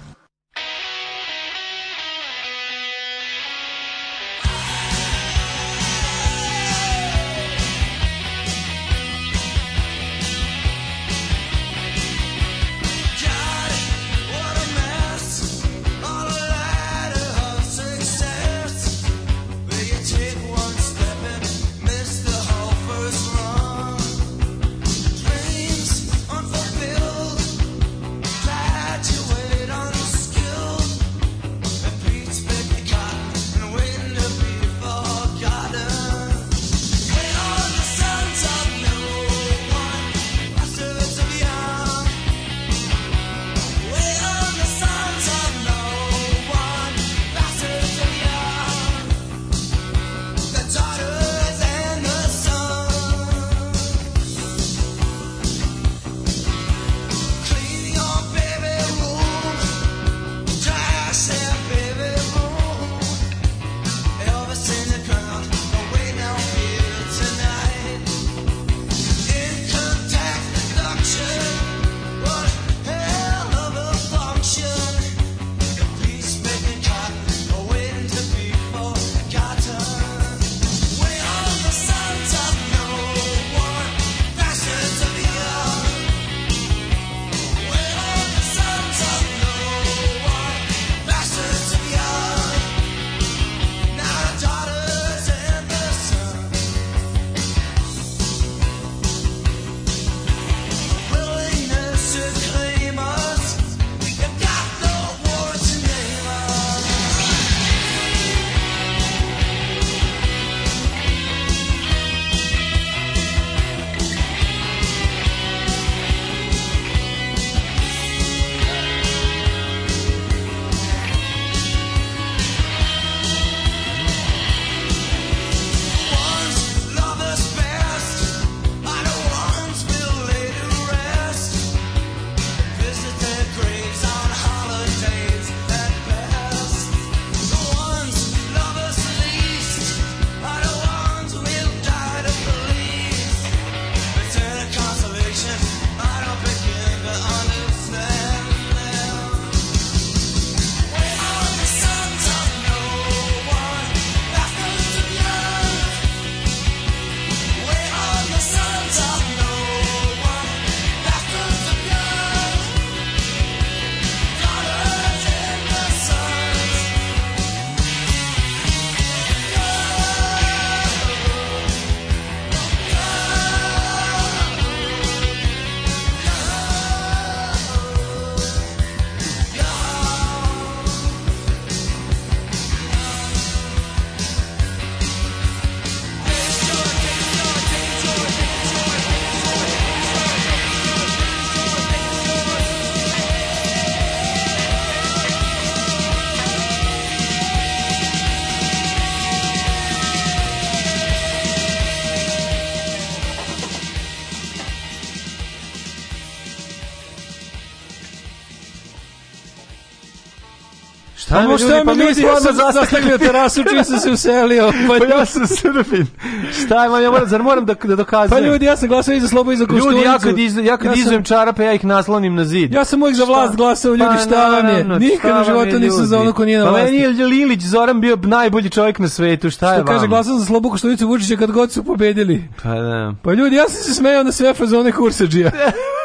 Šta pa pa mi ljudi, pa mi smo odmah zastakli terasu čim sam se uselio. Pa, pa ja sam srbin. Šta ima, ja moram, zar moram da, da dokazujem? Pa ljudi, ja sam glasao i za slobu i za koštunicu. Ljudi, ja kad, iz, ja kad ja izujem čarape, ja ih naslonim na zid. Ja sam uvijek za vlast glasao, ljudi, pa šta vam je? Nikad u životu nisam za ono ko nije na vlasti. Pa meni je Lilić Zoran bio najbolji čovjek na svetu, šta je vam? Što kaže, glasao za slobu koštunicu Vučića kad god su pobedili. Pa da. Pa ljudi, ja sam se smejao na sve fazone kursađija.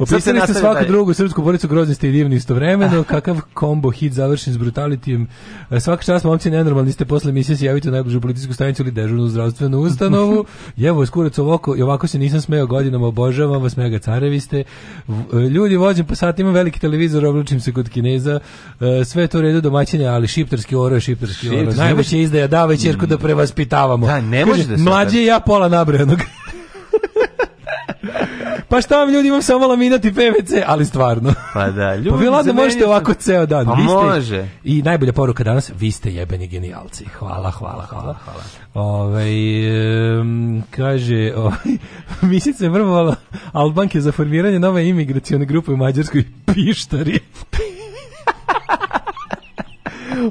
Opisali ste svaku dalje. drugu srpsku porodicu grozni ste i divni istovremeno. Da. Kakav kombo hit završen s brutalitijem. E, svaka čast momci nenormalni ste posle misije se javite u najbližu policijsku stanicu ili dežurnu zdravstvenu ustanovu. Jevo skurac ovako i ovako se nisam smeo godinama obožavam vas mega carevi ste. E, ljudi vođem po satima veliki televizor oblačim se kod Kineza. E, sve to redu domaćine, ali šiptarski oro je šiptarski oro. Najveće izdaja da, ćerku da mm. prevaspitavamo. Da, ne može da se. Mlađi ja pola nabrejanog pa šta vam ljudi, imam samo laminat i PVC, ali stvarno. Pa da, pa ljudi. Pa vi ladno možete ovako ceo dan. Pa vi ste, može. I najbolja poruka danas, vi ste jebeni genijalci. Hvala, hvala, hvala. hvala. Ove, ovaj, um, kaže, ove, ovaj, se vrbovala Albanke za formiranje nove imigracione grupe u Mađarskoj pištari.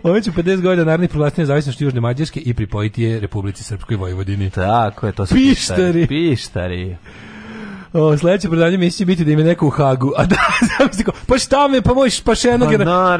Ovo će 50 godina narodni proglasiti nezavisnost Južne Mađarske i pripojiti je Republici Srpskoj Vojvodini. Tako je, to su pištari. Pištari. pištari. O, sledeće predanje misli biti da im je neko u Hagu. A da, zamisli pa šta me, pa moj, pa še jednog,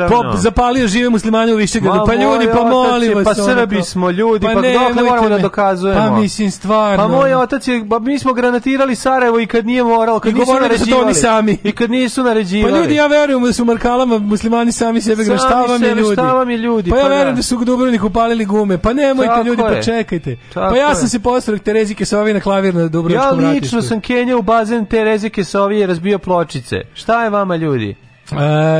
pa, zapalio žive muslimane u Višegradu, pa ljudi, pa molim vas. Pa Srbi smo ljudi, pa, pa ne moramo da dokazujemo. Pa mislim, stvarno. Pa moj otac je, pa mi smo granatirali Sarajevo i kad nije moralo, kad I nisu naređivali. oni sami. I kad nisu naređivali. Pa ljudi, ja verujem da su markalama muslimani sami sebe graštavami ljudi. ljudi. Pa ja pa da. verujem da su u Dubrovniku upalili gume. Pa nemojte ljudi, pa čekajte. Pa ja sam se postrojek Terezike sa ovih na klavir na Dubrovničkom ratištu. Ja lično sam Kenja u bazen Tereze Kesovije razbio pločice. Šta je vama ljudi? Uh,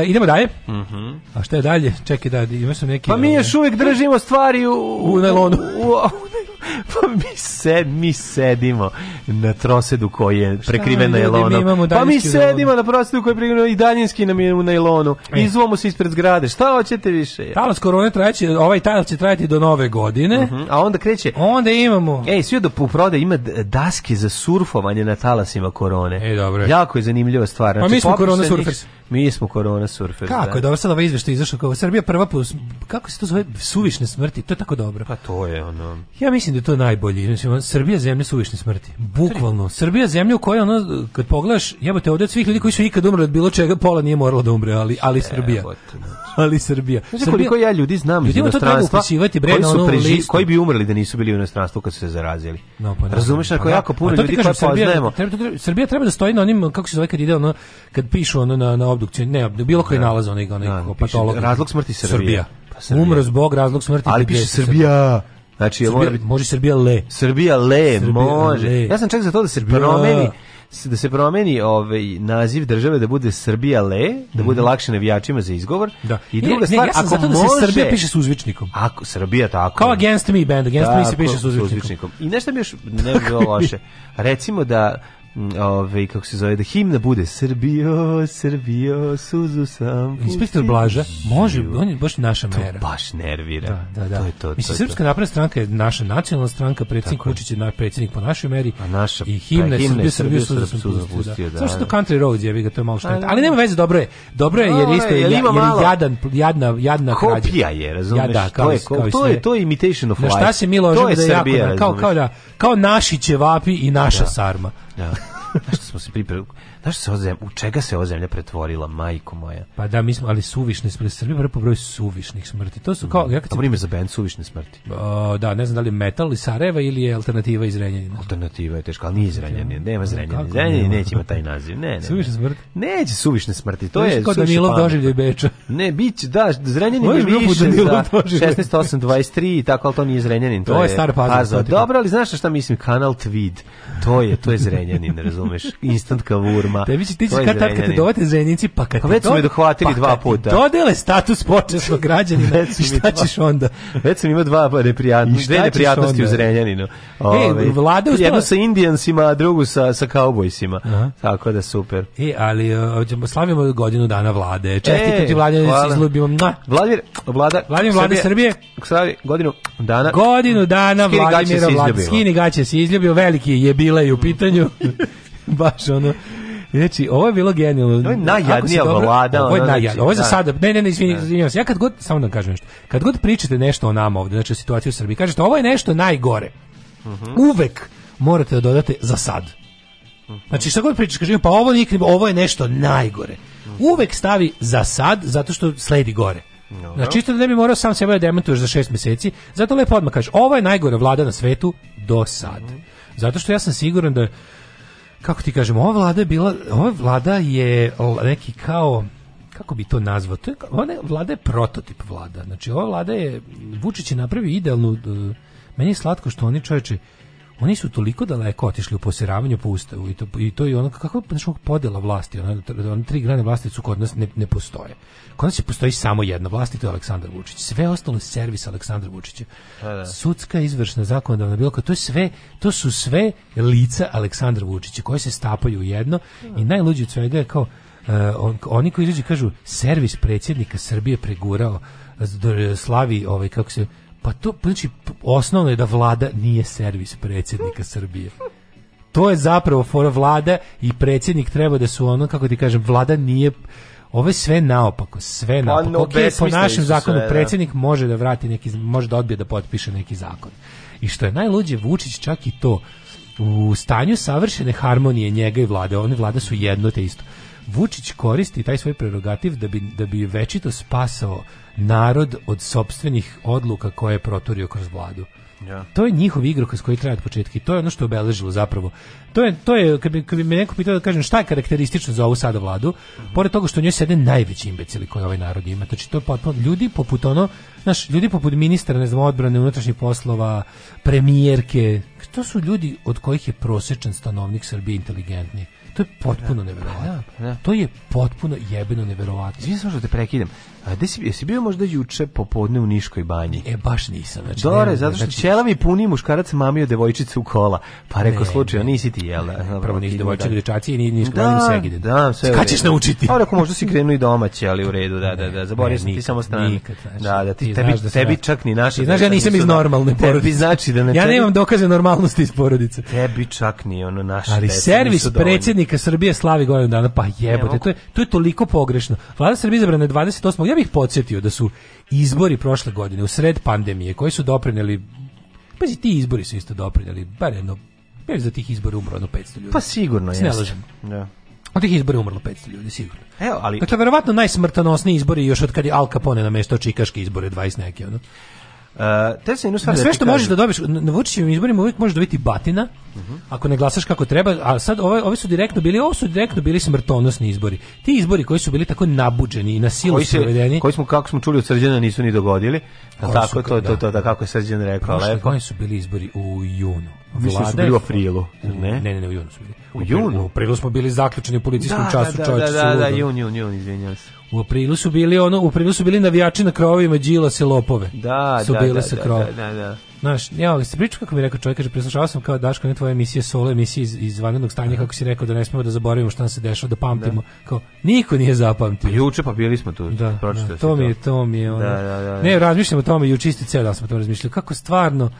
idemo dalje. Mm A šta je dalje? Čekaj da, da ima sam neki... Pa mi e, još uvijek držimo stvari u... U, u, u, u pa mi, sed, mi sedimo na trosedu koji je prekriven najlonom. Pa mi sedimo na trosedu koji je prekriven i daljinski nam je u najlonu. E. Izvamo se ispred zgrade. Šta hoćete više? Talas korone trajeće, ovaj talas će trajati do nove godine. Uh mhm, -huh. A onda kreće. Onda imamo. Ej, svi do prode ima daske za surfovanje na talasima korone. E, dobro. Jako je zanimljiva stvar. Pa znači, pa mi smo korona surfers. Mi smo korona surferi. Kako da. je dobro sad ovaj izveštaj izašao kao Srbija prva plus, kako se to zove suvišne smrti, to je tako dobro. Pa to je ono. Ja mislim mislim da je to najbolji. Znači, mislim, Srbija zemlja suvišne smrti. Bukvalno. Srbija zemlja u kojoj ono, kad pogledaš, jebate, ovdje od svih ljudi koji su ikad umrli od bilo čega, pola nije moralo da umre, ali, ali Srbija. ali Srbija. Znači, Srbija, koliko ja ljudi znam iz inostranstva koji, su preži, koji bi umrli da nisu bili u inostranstvu kad su se zarazili. No, pa, Razumeš, pa, pa, jako puno pa ljudi kažem, koje poznajemo. Srbija, Srbija treba da stoji na onim, kako se zove kad ide ono, kad pišu ono na, na obdukciju, ne, bilo koji da. nalaz onih, onih da, patologa. Razlog smrti Srbija. Pa Srbija. Umro zbog razlog smrti. Ali piše Srbija. Znači, Srbija, mora biti... može Srbija le. Srbija le, Srbija može. Le. Ja sam čak za to da se Srbija... promeni da se promeni ovaj naziv države da bude Srbija le, da mhm. bude lakše navijačima za izgovor. Da. I druga stvar, ne, ja ako zato da se Srbija piše s uzvičnikom. Ako Srbija tako. Kao against me band, against tako, me se piše s uzvičnikom. I nešto mi još ne bi bilo loše. Recimo da Mm, ovaj kako se zove da himna bude Srbijo, Srbijo, suzu sam. Inspektor Blaža može, on je baš naša mera. To baš nervira. Da, da, da. To je to. Mislim to, srpska napredna stranka je naša nacionalna stranka, predsjednik Vučić je naš predsjednik po našoj meri a naša, i himna pa je Srbijo, Srbijo, suzu sam pustio. Da. Samo da. što Country road je, ga to je malo pa šteta. Da. Ali nema veze, dobro je. Dobro je jer isto je jadan jadna jadna krađa. Kopija je, razumeš? Da, to je to je to imitation of life. Na šta se mi ložimo da je kao kao da kao naši ćevapi i naša sarma. Da. Zašto smo se pripremili? Znaš se ozem, u čega se ova zemlja pretvorila, majko moja? Pa da, mi smo, ali suvišne smrti, Srbija vrlo broj suvišnih smrti. To su kao... Ja kad Dobro ime za band, suvišne smrti. O, da, ne znam da li je metal iz Sarajeva ili je alternativa iz Renjanina. Alternativa je teška, ali nije iz Renjanina, nema iz Renjanina. Renjanin neće ima taj naziv, ne, ne. Suvišne smrti? Neće suvišne smrti, to, to je... Kao Danilov doživljaj Beča. Ne, biće, da, Zrenjanin je više za 16.8.23 i tako, ali to nije Zrenjanin, to, to je, star Pazova. Dobro, ali znaš šta mislim, kanal Tweed, to je, to je Zrenjanin, razumeš, instant kavur firma. Tebi će, ti ćeš kad tad kad te dovate zrenjinci, pa kad pa već su me dohvatili pa dva puta. dodele status počasnog građanina, i šta ćeš onda? Već sam imao dva neprijatnosti, dve neprijatnosti u Zrenjaninu. Ove, e, ovaj, vlada ustala... Jednu sa Indijansima, a drugu sa, sa kaubojsima. Tako da super. E, ali uh, slavimo godinu dana vlade. Čestitam e, ti vlade, izlubimo. Vladir, vlada, Vladim vlade Srbije. Srbije. godinu dana. Godinu dana Vladimira Vlade. Skini gaće se izljubio, veliki je bila i u pitanju. Baš ono Znači, ovo je bilo genijalno. Ovo je najjadnija vlada. Ovo je znači, najjadnija. Ovo je za da. sada. Ne, ne, ne, izvinjavam da. se. Ja kad god, samo da kažem nešto. Kad god pričate nešto o nama ovde, znači o situaciji u Srbiji, kažete ovo je nešto najgore. Mhm. Uvek morate da dodate za sad. Znači šta god pričaš, kažem, pa ovo nikad, ovo je nešto najgore. Uvek stavi za sad zato što sledi gore. No. Znači čisto da ne bi morao sam sebe da demantuješ za šest meseci, zato lepo odmah kažeš ovo je najgore vlada na svetu do sad. Mhm. Zato što ja sam siguran da kako ti kažemo, ova vlada je bila, ova vlada je neki kao kako bi to nazvao, to je, ona vlada je prototip vlada, znači ova vlada je, Vučić je napravio idealnu, meni je slatko što oni čoveče, oni su toliko daleko otišli u poseravanju po ustavu i to, i to je ono kako znaš, podela vlasti, ona ono, tri grane vlasti su kod nas ne, ne postoje. Kod nas je postoji samo jedna vlast i to je Aleksandar Vučić. Sve ostalo je servis Aleksandra Vučića. Da, da. Sudska, izvršna, zakonodavna, bilo kao, to je sve, to su sve lica Aleksandra Vučića koje se stapaju u jedno i najluđi od svega je kao uh, on, oni koji izađu kažu servis predsjednika Srbije pregurao eh, eh, slavi ovaj kako se Pa to, znači, osnovno je da vlada nije servis predsjednika Srbije. To je zapravo fora vlada i predsjednik treba da su ono, kako ti kažem, vlada nije ove sve naopako, sve pa naopako. no, okay, po našem zakonu sve, da. predsjednik može da vrati neki, može da odbije da potpiše neki zakon. I što je najluđe, Vučić čak i to u stanju savršene harmonije njega i vlade, one vlade su jedno te isto. Vučić koristi taj svoj prerogativ da bi, da bi večito spasao narod od sopstvenih odluka koje je proturio kroz vladu. Ja. To je njihov igrokaz koji traje od početka i to je ono što obeležilo zapravo. To je, to je kad, bi, kad bi me neko pitao da kažem šta je karakteristično za ovu sada vladu, mm -hmm. pored toga što u njoj sede najveći imbecili koji ovaj narod ima. Znači, to je potpuno, ljudi poput ono, znaš, ljudi poput ministra, ne znam, odbrane, unutrašnjih poslova, premijerke, to su ljudi od kojih je prosečan stanovnik Srbije inteligentni to je potpuno neverovatno. Da, da, da. To je potpuno jebeno neverovatno. Izvinite što te prekidam. A gde si, jesi bio možda juče popodne u Niškoj banji? E, baš nisam. Znači, Dore, ne, zato što znači, ćelavi puni muškarac mamio devojčicu u kola. Pa rekao slučajno, nisi ti, jel? Ne, prvo nisi devojčica u dečaci i ni Niškoj da, banji segide. Da, sve. Ska ćeš naučiti? Pa rekao, možda si krenuo i domaće, ali u redu, da, da, da. Zaboravio sam ti samo strani. Nikad, znači, da, da, ti, tebi, da tebi čak ni naša. Znaš, ja nisam iz normalne porodice. Tebi znači da ne... Ja nemam dokaze normalnosti iz porodice. Tebi čak ni ono naše. Ali servis predsjednik Republika Srbije slavi godinu dana, pa jebote, to je, to je toliko pogrešno. Vlada Srbije izabrana 28. Ja bih podsjetio da su izbori prošle godine, u sred pandemije, koji su doprineli, pazi, ti izbori su isto doprineli, bar jedno, jer za da tih izbora umro 500 ljudi. Pa sigurno, jeste. Da. Od tih izbora umrlo 500 ljudi, sigurno. Evo, ali... Dakle, verovatno najsmrtonosniji izbori još od kad je Al Capone namještao čikaške izbore 20 neke, ono. Uh, te se jednu stvar. Da sve što kažu. možeš da dobiš na Vučićevim izborima uvijek možeš dobiti da batina. Uh -huh. Ako ne glasaš kako treba, a sad ove, ovi su direktno bili, ovo su direktno bili smrtonosni izbori. Ti izbori koji su bili tako nabuđeni i na silu koji sprovedeni. Koji smo kako smo čuli od Srđana nisu ni dogodili. Da tako su, to, da. to to da kako je Srđan rekao, lepo. Koji su bili izbori u junu? Mislim da su u aprilu, ne? Ne, ne, ne, u junu su bili. U, junu? U aprilu smo bili zaključeni u policijskom da, da času, da, čovječe. Da, da, da, da, jun, jun, jun, izvinjam se. U aprilu su bili ono, u aprilu su bili navijači na krovovima Đila se lopove. Da, su da, bile da, sa da, krova. da, da, da. Znaš, ja, ali se priča kako mi rekao čovjek, kaže, preslušao sam kao Daško, ne tvoje emisije, solo emisije iz, iz vanrednog stanja, kako si rekao da ne smemo da zaboravimo šta nam se dešava, da pamtimo. Da. Kao, niko nije zapamtio. Pa juče pa bili smo tu, da, da, to. Mi je, to mi je, ono. Da, da, da, da. Ne, razmišljam o tome, juče isti ceo da smo o tome razmišljali. Kako stvarno,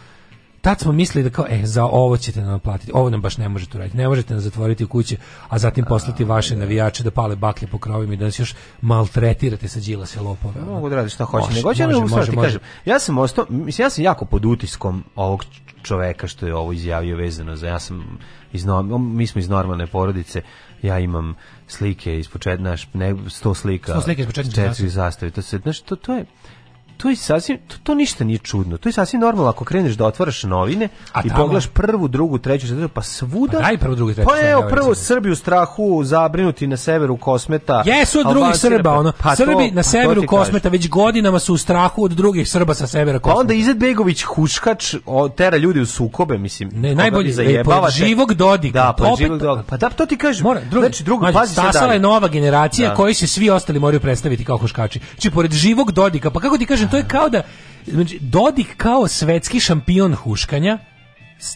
tad smo mislili da kao, e, za ovo ćete nam platiti, ovo nam baš ne možete uraditi, ne možete nam zatvoriti u kući, a zatim poslati vaše da. navijače da pale baklje po krovima i da nas još maltretirate sa đila se lopove. Mogu da radi šta hoće, nego će može, kažem. Ja sam ostao, mislim, ja sam jako pod utiskom ovog čoveka što je ovo izjavio vezano za, ja sam iz, mi smo iz normalne porodice, ja imam slike iz početka, ne, 100 slika, sto slika iz početka, zastave, to, se, znaš, to, to je, to je sasvim to, to, ništa nije čudno. To je sasvim normalno ako kreneš da otvaraš novine A i pogledaš prvu, drugu, treću, četvrtu, pa svuda. Pa daj prvu, drugu, treću. Pa evo prvo Srbiju strahu zabrinuti na severu Kosmeta. Jesu od drugih Srba ono. Pa Srbi pa to, na severu Kosmeta već godinama su u strahu od drugih Srba sa severa Kosmeta. Pa onda Izetbegović huškač tera ljude u sukobe, mislim. Ne, najbolje zajebava živog Dodika. Da, pa živog Dodika. Pa da to ti kažem. Mora, drugi, znači drugo pazi se je nova generacija da. koji se svi ostali moraju predstaviti kao huškači. Či znači, pored živog Dodika, pa kako ti kažem, to je kao da znači, Dodik kao svetski šampion huškanja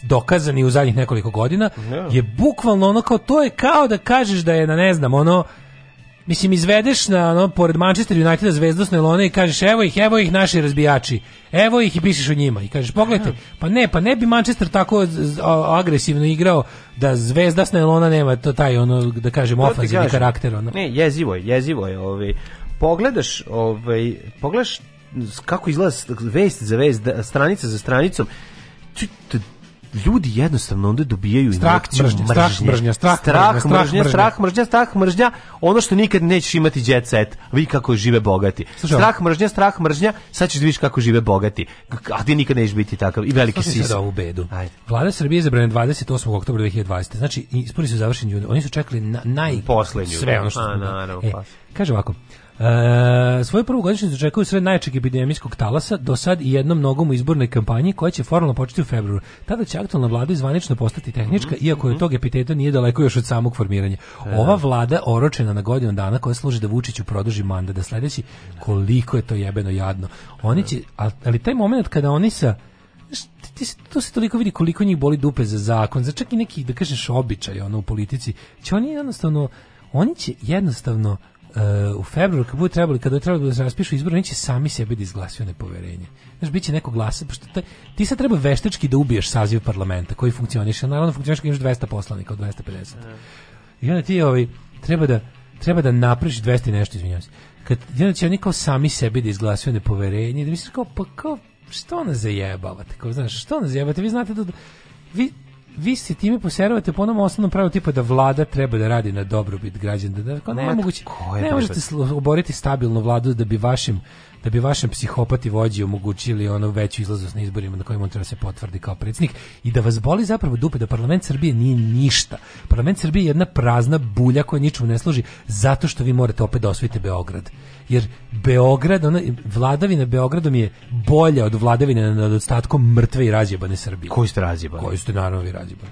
dokazani u zadnjih nekoliko godina yeah. Da. je bukvalno ono kao to je kao da kažeš da je na ne znam ono Mislim, izvedeš na, ono, pored Manchester Uniteda zvezdu Snelone i kažeš, evo ih, evo ih naši razbijači, evo ih i pišeš o njima. I kažeš, pogledajte, pa ne, pa ne bi Manchester tako agresivno igrao da zvezda Snelona nema to taj, ono, da kažem, ofanzivni karakter. Ono. Ne, jezivo je, jezivo je. Ovaj. Pogledaš, ovaj, pogledaš kako izgleda vest za vest, da, stranica za stranicom, ljudi jednostavno onda dobijaju strah mržnja, strah mržnja, strah, strah mržnja, strah mržnja, strah mržnja, strah mržnja, ono što nikad nećeš imati jet set, vi kako žive bogati. Slušam. Strah mržnja, strah mržnja, sad ćeš da vidiš kako žive bogati. A ti nikad nećeš biti takav i veliki si. Sada ovu bedu. Ajde. Vlada Srbije izabrana 28. oktobra 2020. Znači, ispori su završeni, oni su čekali na, naj... Poslednju. Sve ono što... A, naravno, e, kaže ovako, E, svoju prvu godišnjicu očekuju sred najjačeg epidemijskog talasa, do sad i jednom nogom u izbornoj kampanji koja će formalno početi u februaru. Tada će aktualna vlada zvanično postati tehnička, mm -hmm. iako je tog epiteta nije daleko još od samog formiranja. E. Ova vlada oročena na godinu dana koja služi da Vučiću produži mandat da sledeći koliko je to jebeno jadno. Oni će, ali taj moment kada oni sa ti se, to se toliko vidi koliko njih boli dupe za zakon, za čak i neki, da kažeš, običaj ono, u politici, će oni jednostavno, oni će jednostavno Uh, u februaru kad bude trebali kada trebali da se raspišu izbori neće sami sebi da izglasaju nepoverenje. znači biće neko glasa pošto te, ti sad treba veštački da ubiješ saziv parlamenta koji funkcioniše. Naravno funkcioniše kad imaš 200 poslanika od 250. Da. I onda ti ovaj treba da treba da napraviš 200 nešto izvinjavam se. Kad jedan će oni kao sami sebi da izglasaju nepoverenje, da misliš kao pa kao što nas zajebavate, kao znaš, što nas zajebavate, vi znate da, da vi vi se time poseravate po onom osnovnom pravu tipa da vlada treba da radi na dobrobit građana. Da, da-, da- ne, moguće, ne možete oboriti stabilnu vladu da bi vašim da bi vašem psihopati vođi omogućili ono veću izlaznost na izborima na kojima on treba da se potvrdi kao predsjednik i da vas boli zapravo dupe da parlament Srbije nije ništa. Parlament Srbije je jedna prazna bulja koja ničemu ne služi zato što vi morate opet da osvojite Beograd. Jer Beograd, ona, vladavina Beogradom je bolja od vladavine nad ostatkom mrtve i razjebane Srbije. Koji ste razjebani? Koji ste naravno vi razjebani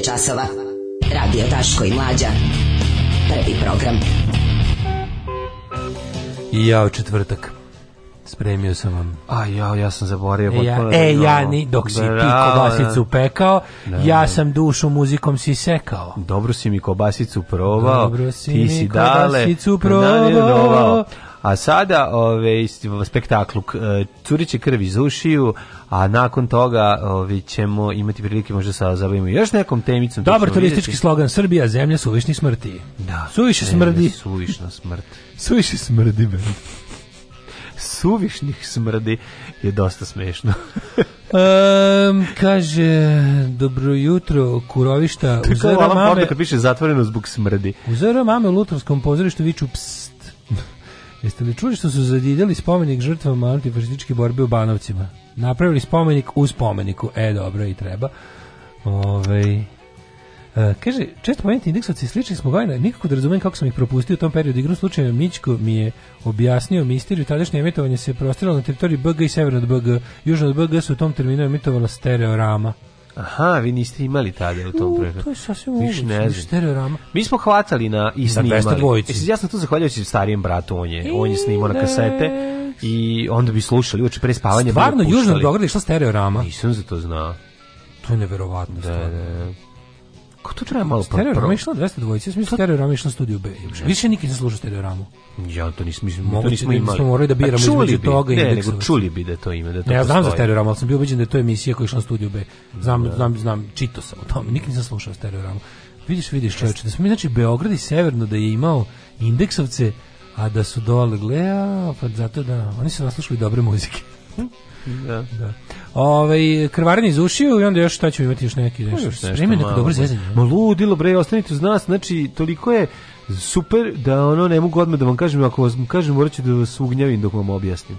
je časova. Radio Taško i Mlađa. Prvi program. I ja u četvrtak. Spremio sam vam. A ja, ja sam zaboravio. E, ja, da e, ja ni, dok si Bravo, ti kobasicu pekao, da, ja da. sam dušu muzikom si sekao. Dobro si mi kobasicu provao, Dobro si ti mi si dale, probao, A sada ove, spektaklu e, Curiće krvi iz ušiju, a nakon toga ove, ćemo imati prilike možda sa zabavimo još nekom temicom. Dobar turistički vidjeti. slogan Srbija, zemlja suvišnih smrti. Da. Suviše smrdi. Suvišna smrt. suviše smrdi, ben. Suvišnih smrdi je dosta smešno. Um, kaže, dobro jutro, kurovišta. Uzero mame... Kad piše zatvoreno zbog smrdi. Uzero mame u Lutovskom pozorištu viču pst. Jeste li čuli što su zadidjeli spomenik žrtvama antifašističke borbe u Banovcima? Napravili spomenik u spomeniku. E, dobro, i treba. Ove, Uh, e, kaže, često pomenuti indeksovci slični smo gojena, nikako da razumem kako sam ih propustio u tom periodu. Igrom slučaja Mićko mi je objasnio misteriju, tadašnje emitovanje se prostiralo na teritoriji BG i severno od BG. Južno od BG su u tom terminu emitovala stereorama. Aha, vi niste imali tada u tom pregled. To je sasvim moguće. ne znam. Mi smo hvatali na i snimali. Na 202. Ja sam tu zahvaljujući starijem bratu, on je, on je snimao na kasete i onda bi slušali uoči pre spavanja. Stvarno, Južnog Beograda je šta stereorama. Nisam za to znao. To je neverovatno. Da, stvarno. da, da. Ko to treba malo pa Stereo Rama išla 202, ja sam mislio Stereo Rama studiju B. Više nikad ne sluša Stereo Ramu. Ja to nisam, mislim, mogu nismo da imali. Smo morali da pa biramo između bi, toga i ne, nego čuli bi da to ime, da to ne, Ja znam za Stereo Ramu, ali sam bio ubeđen da je to emisija koja je išla na studiju B. Znam, da. znam, znam, čito sam o tome, nikad nisam slušao Stereo Ramu. Vidiš, vidiš čovječe, da smo mi, znači, Beograd i Severno da je imao indeksovce, a da su dole, gleda, pa zato da, oni su naslušali dobre muzike da. da. Ovaj krvarenje iz ušiju i onda još šta ćemo imati još neki nešto. Pa još nešto Vreme neko da dobro zezanje. Ma ludilo bre, ostanite uz nas, znači toliko je super da ono ne mogu odmah da vam kažem, ako vam kažem morat ću da vas ugnjavim dok vam objasnim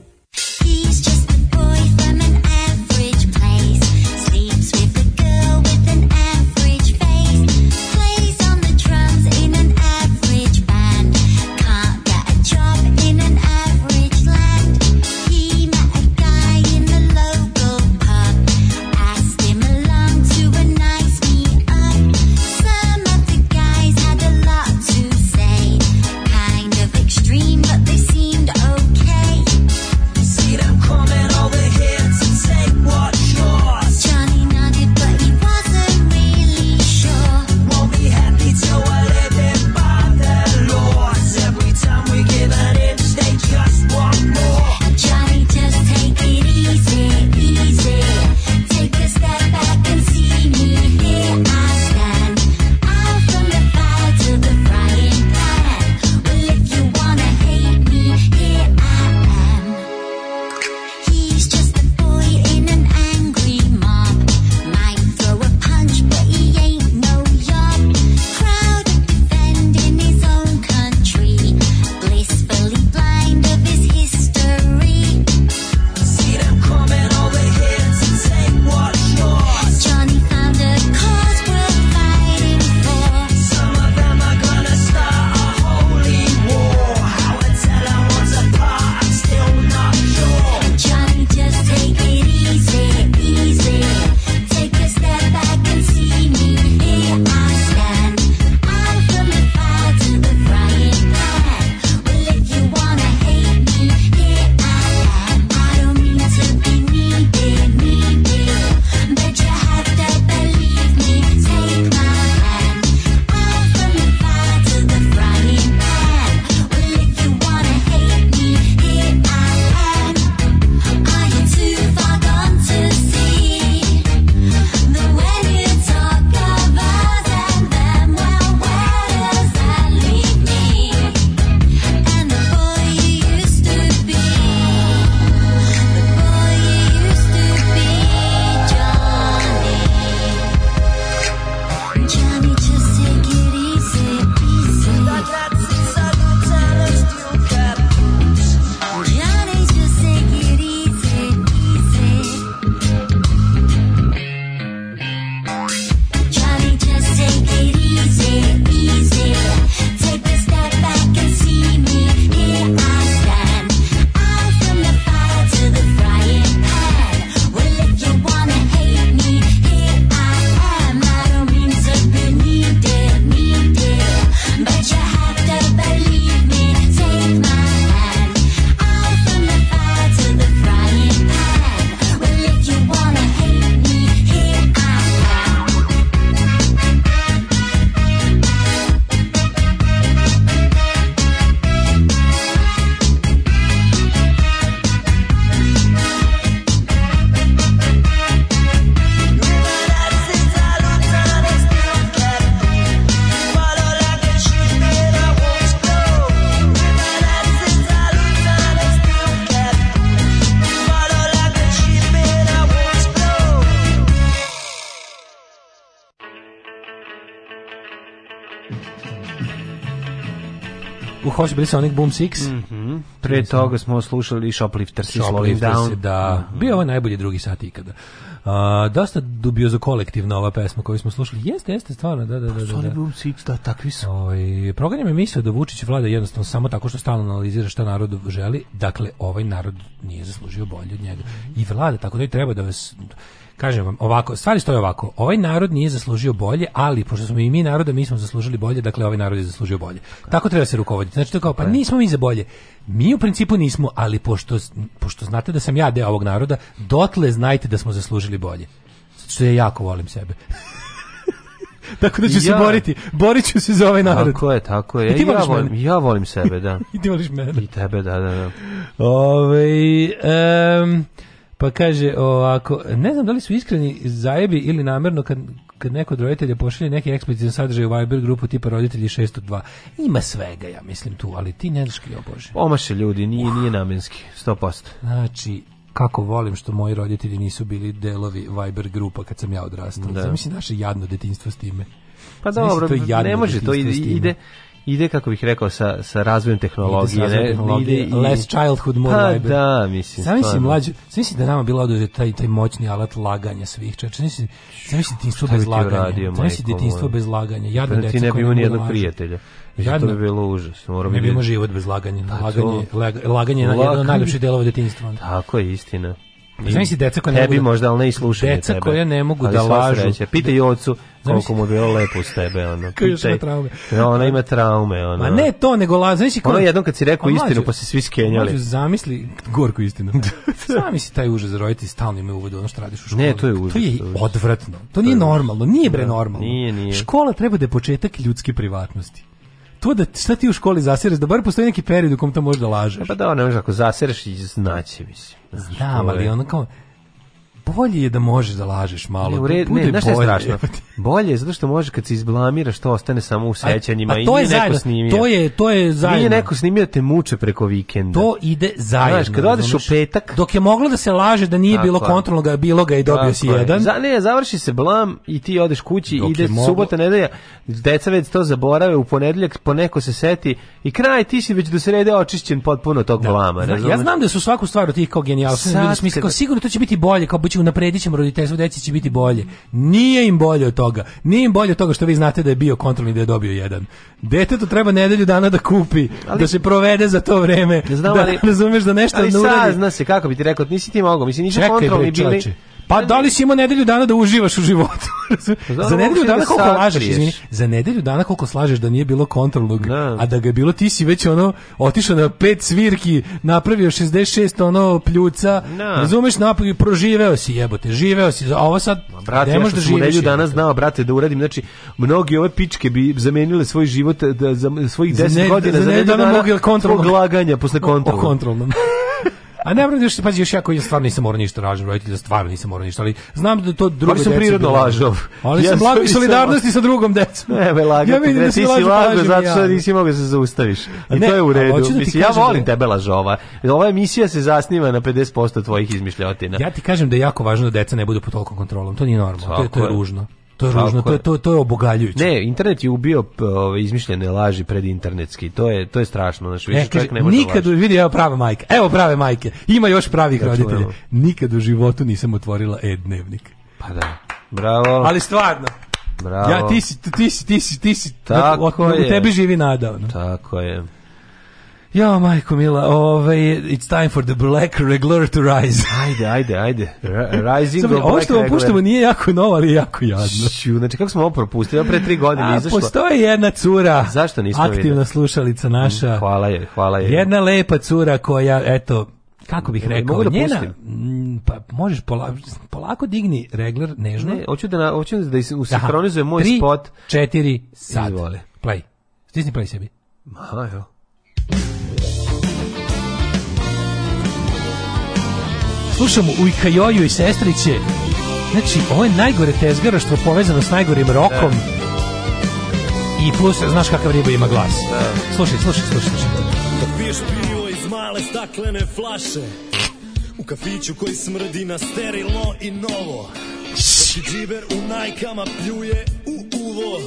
Hot su bili Sonic Boom 6. Mm -hmm. Pre toga smo slušali Shoplifters i Slowing Down. Da. da, bio ovo ovaj najbolji drugi sat ikada. Uh, dosta dubio za kolektivno ova pesma koju smo slušali. Jeste, jeste, stvarno, da, da, da. da Sonic da, Boom 6, da, takvi su. Ovaj, program je mislio da Vučić vlada jednostavno samo tako što stalno analizira šta narod želi. Dakle, ovaj narod nije zaslužio bolje od njega. I vlada, tako da i treba da vas Kažem vam, ovako, stvari stoje ovako. Ovaj narod nije zaslužio bolje, ali pošto smo i mi naroda, mi smo zaslužili bolje, dakle ovaj narod je zaslužio bolje. Tako, Tako treba se rukovoditi. Znači to kao, pa nismo mi za bolje. Mi u principu nismo, ali pošto, pošto znate da sam ja deo ovog naroda, dotle znajte da smo zaslužili bolje. Što ja jako volim sebe. tako da ću ja. se boriti. Borit ću se za ovaj narod. Tako je, tako je. I ti ja, volim, ja volim sebe, da. I ti voliš mene. I tebe, da, da, da. Ove, ovaj, um, Pa kaže ovako, ne znam da li su iskreni zajebi ili namerno kad, kad neko od roditelja pošalje neki eksplicitni sadržaj u Viber grupu tipa roditelji 602. Ima svega, ja mislim tu, ali ti ne znaš krio Bože. Omaše ljudi, nije, nije namenski, 100%. Znači, kako volim što moji roditelji nisu bili delovi Viber grupa kad sam ja odrastao. Da. Zamisli naše jadno detinjstvo s time. Pa dobro, ne može to ide, ide ide kako bih rekao sa sa razvojem tehnologije, ide, ne, tehnologije, ide i... less childhood more pa, da, mislim. Sam mislim mlađi, sam mislim da nama bila oduzet taj taj moćni alat laganja svih. Čač, sam mislim, sam mislim detinjstvo bez laganja. Sam mislim detinjstvo bez laganja. ja pa da deca. Ti ne bi imao ni jednog prijatelja. Jadno bi bilo užas. Moramo ne bi imao život bez laganja. Pa laganje, laganje je jedan od najlepših delova detinjstva. Tako je istina. Znaš si deca koja ne mogu... Tebi da- možda, ali ne i slušanje Deca koja ne mogu da lažu. Sreće. Pitaj da- ocu koliko mu je bilo lepo s tebe. Ono. Pitaj. traume. Da, no, ona pa- ima traume. Ono. Ma pa ne to, nego lažu. Znaš si koja... Ono jednom kad si rekao mlađu, istinu, pa si svi skenjali. Mlađu, zamisli gorku istinu. zamisli taj užas roditi stalno ime uvode ono što radiš u školi. Ne, to je užas. To je odvratno. To nije normalno. Nije bre normalno. Nije, nije. Škola treba da je početak ljudske privatnosti to da šta ti u školi zasiraš, da bar postoji neki period u kom to da lažeš. Pa da, ne možeš ako zasiraš i znaće, mislim. Znam, ali ono kao, bolje je da možeš da lažeš malo. Ne, u da red, ne, znaš šta je strašno? Bolje je zato što možeš kad se izblamiraš, to ostane samo u sećanjima pa i nije zajedno, neko snimio. To je, to je zajedno. Nije neko snimio da te muče preko vikenda. To ide zajedno. Znaš, kad odeš u petak... Dok je moglo da se laže da nije tako, bilo kontrolnog, a bilo ga i dobio tako, si jedan. Za, ne, završi se blam i ti odeš kući, dok ide moglo... subota, nedelja, deca već to zaborave, u ponedeljak poneko se seti i kraj ti si već do srede očišćen potpuno tog da, blama. Ne, ja znam da su svaku stvar od tih kao genijalstva da ljudi smisli, kao sigurno to će biti bolje, kao moguće, unapredit ćemo roditeljstvo, deci će biti bolje. Nije im bolje od toga. Nije im bolje od toga što vi znate da je bio kontrolni da je dobio jedan. Dete to treba nedelju dana da kupi, ali, da se provede za to vreme. Znam, da ali, razumeš da nešto ne uradi. ali ne uradi. se, kako bi ti rekao, nisi ti mogao, mislim, nisu kontrolni bili... Pa da li si imao nedelju dana da uživaš u životu? Pa za nedelju dana koliko lažeš, izvini. Za nedelju dana koliko slažeš da nije bilo kontrolnog, da. a da ga je bilo ti si već ono otišao na pet svirki, napravio 66 ono pljuca. Da. Razumeš, napravio proživeo si, jebote, živeo si. A ovo sad brate, ne možeš da živiš. nedelju dana znao, brate, da uradim, znači mnogi ove pičke bi zamenile svoj život da, za svojih 10 godina za nedelju dana, dana, dana kontrolnog laganja posle kontrolnog. O, o kontrolnom. A ne, brate, što se pazi, još ja koji stvarno nisam morao ništa lažem, roditelja da stvarno nisam morao ništa, ali znam da to drugo dece. Ali sam prirodno lažov. Ali ja sam blago solidarnosti sa drugom decom. Ne, be lagati. Ja vidim da si lažo, zato što nisi mogao da se zaustaviš. I ne, to je u redu. Da Mislim, ja volim tebe lažova. Ova emisija se zasniva na 50% tvojih izmišljotina. Ja ti kažem da je jako važno da deca ne budu pod tolkom kontrolom. To nije normalno. To to je ružno to je ružno, to je to to je obogaljujuće. Ne, internet je ubio ove izmišljene laži pred internetski. To je to je strašno, znači više e, čovjek ne može. Nikad laži. vidi evo prave majke. Evo prave majke. Ima još pravih roditelja. Nikad u životu nisam otvorila e-dnevnik. Pa da. Bravo. Ali stvarno. Bravo. Ja ti si ti si ti si ti si tako u tebi živi nada. Ono. Tako je. Jo, majko mila, ovaj, it's time for the black regular to rise. ajde, ajde, ajde. R rising Sam, the black Ovo što vam nije jako novo, ali je jako jadno. Šu, znači, kako smo ovo propustili? Pre tri godine A, izašlo. Postoji jedna cura. Zašto nismo Aktivna videli? slušalica mm, naša. Hvala je, hvala je. Jedna lepa cura koja, eto, kako bih e, rekao, Mogu da njena, m, mm, pa možeš polako, polako digni regler, nežno. Ne, hoću da, na, hoću da usinkronizuje moj tri, spot. 4, sad. Izvole. Play. Stisni play sebi. Aha, jo. slušamo Ujka Joju i Sestriće. Znači, ovo je najgore tezgaroštvo povezano s najgorim rokom. I plus, znaš kakav riba ima glas. Da. Slušaj, Slušaj, slušaj, slušaj. Kad piješ pivo iz male staklene flaše, u kafiću koji smrdi na sterilo i novo, ti džiber u najkama pljuje u uvo,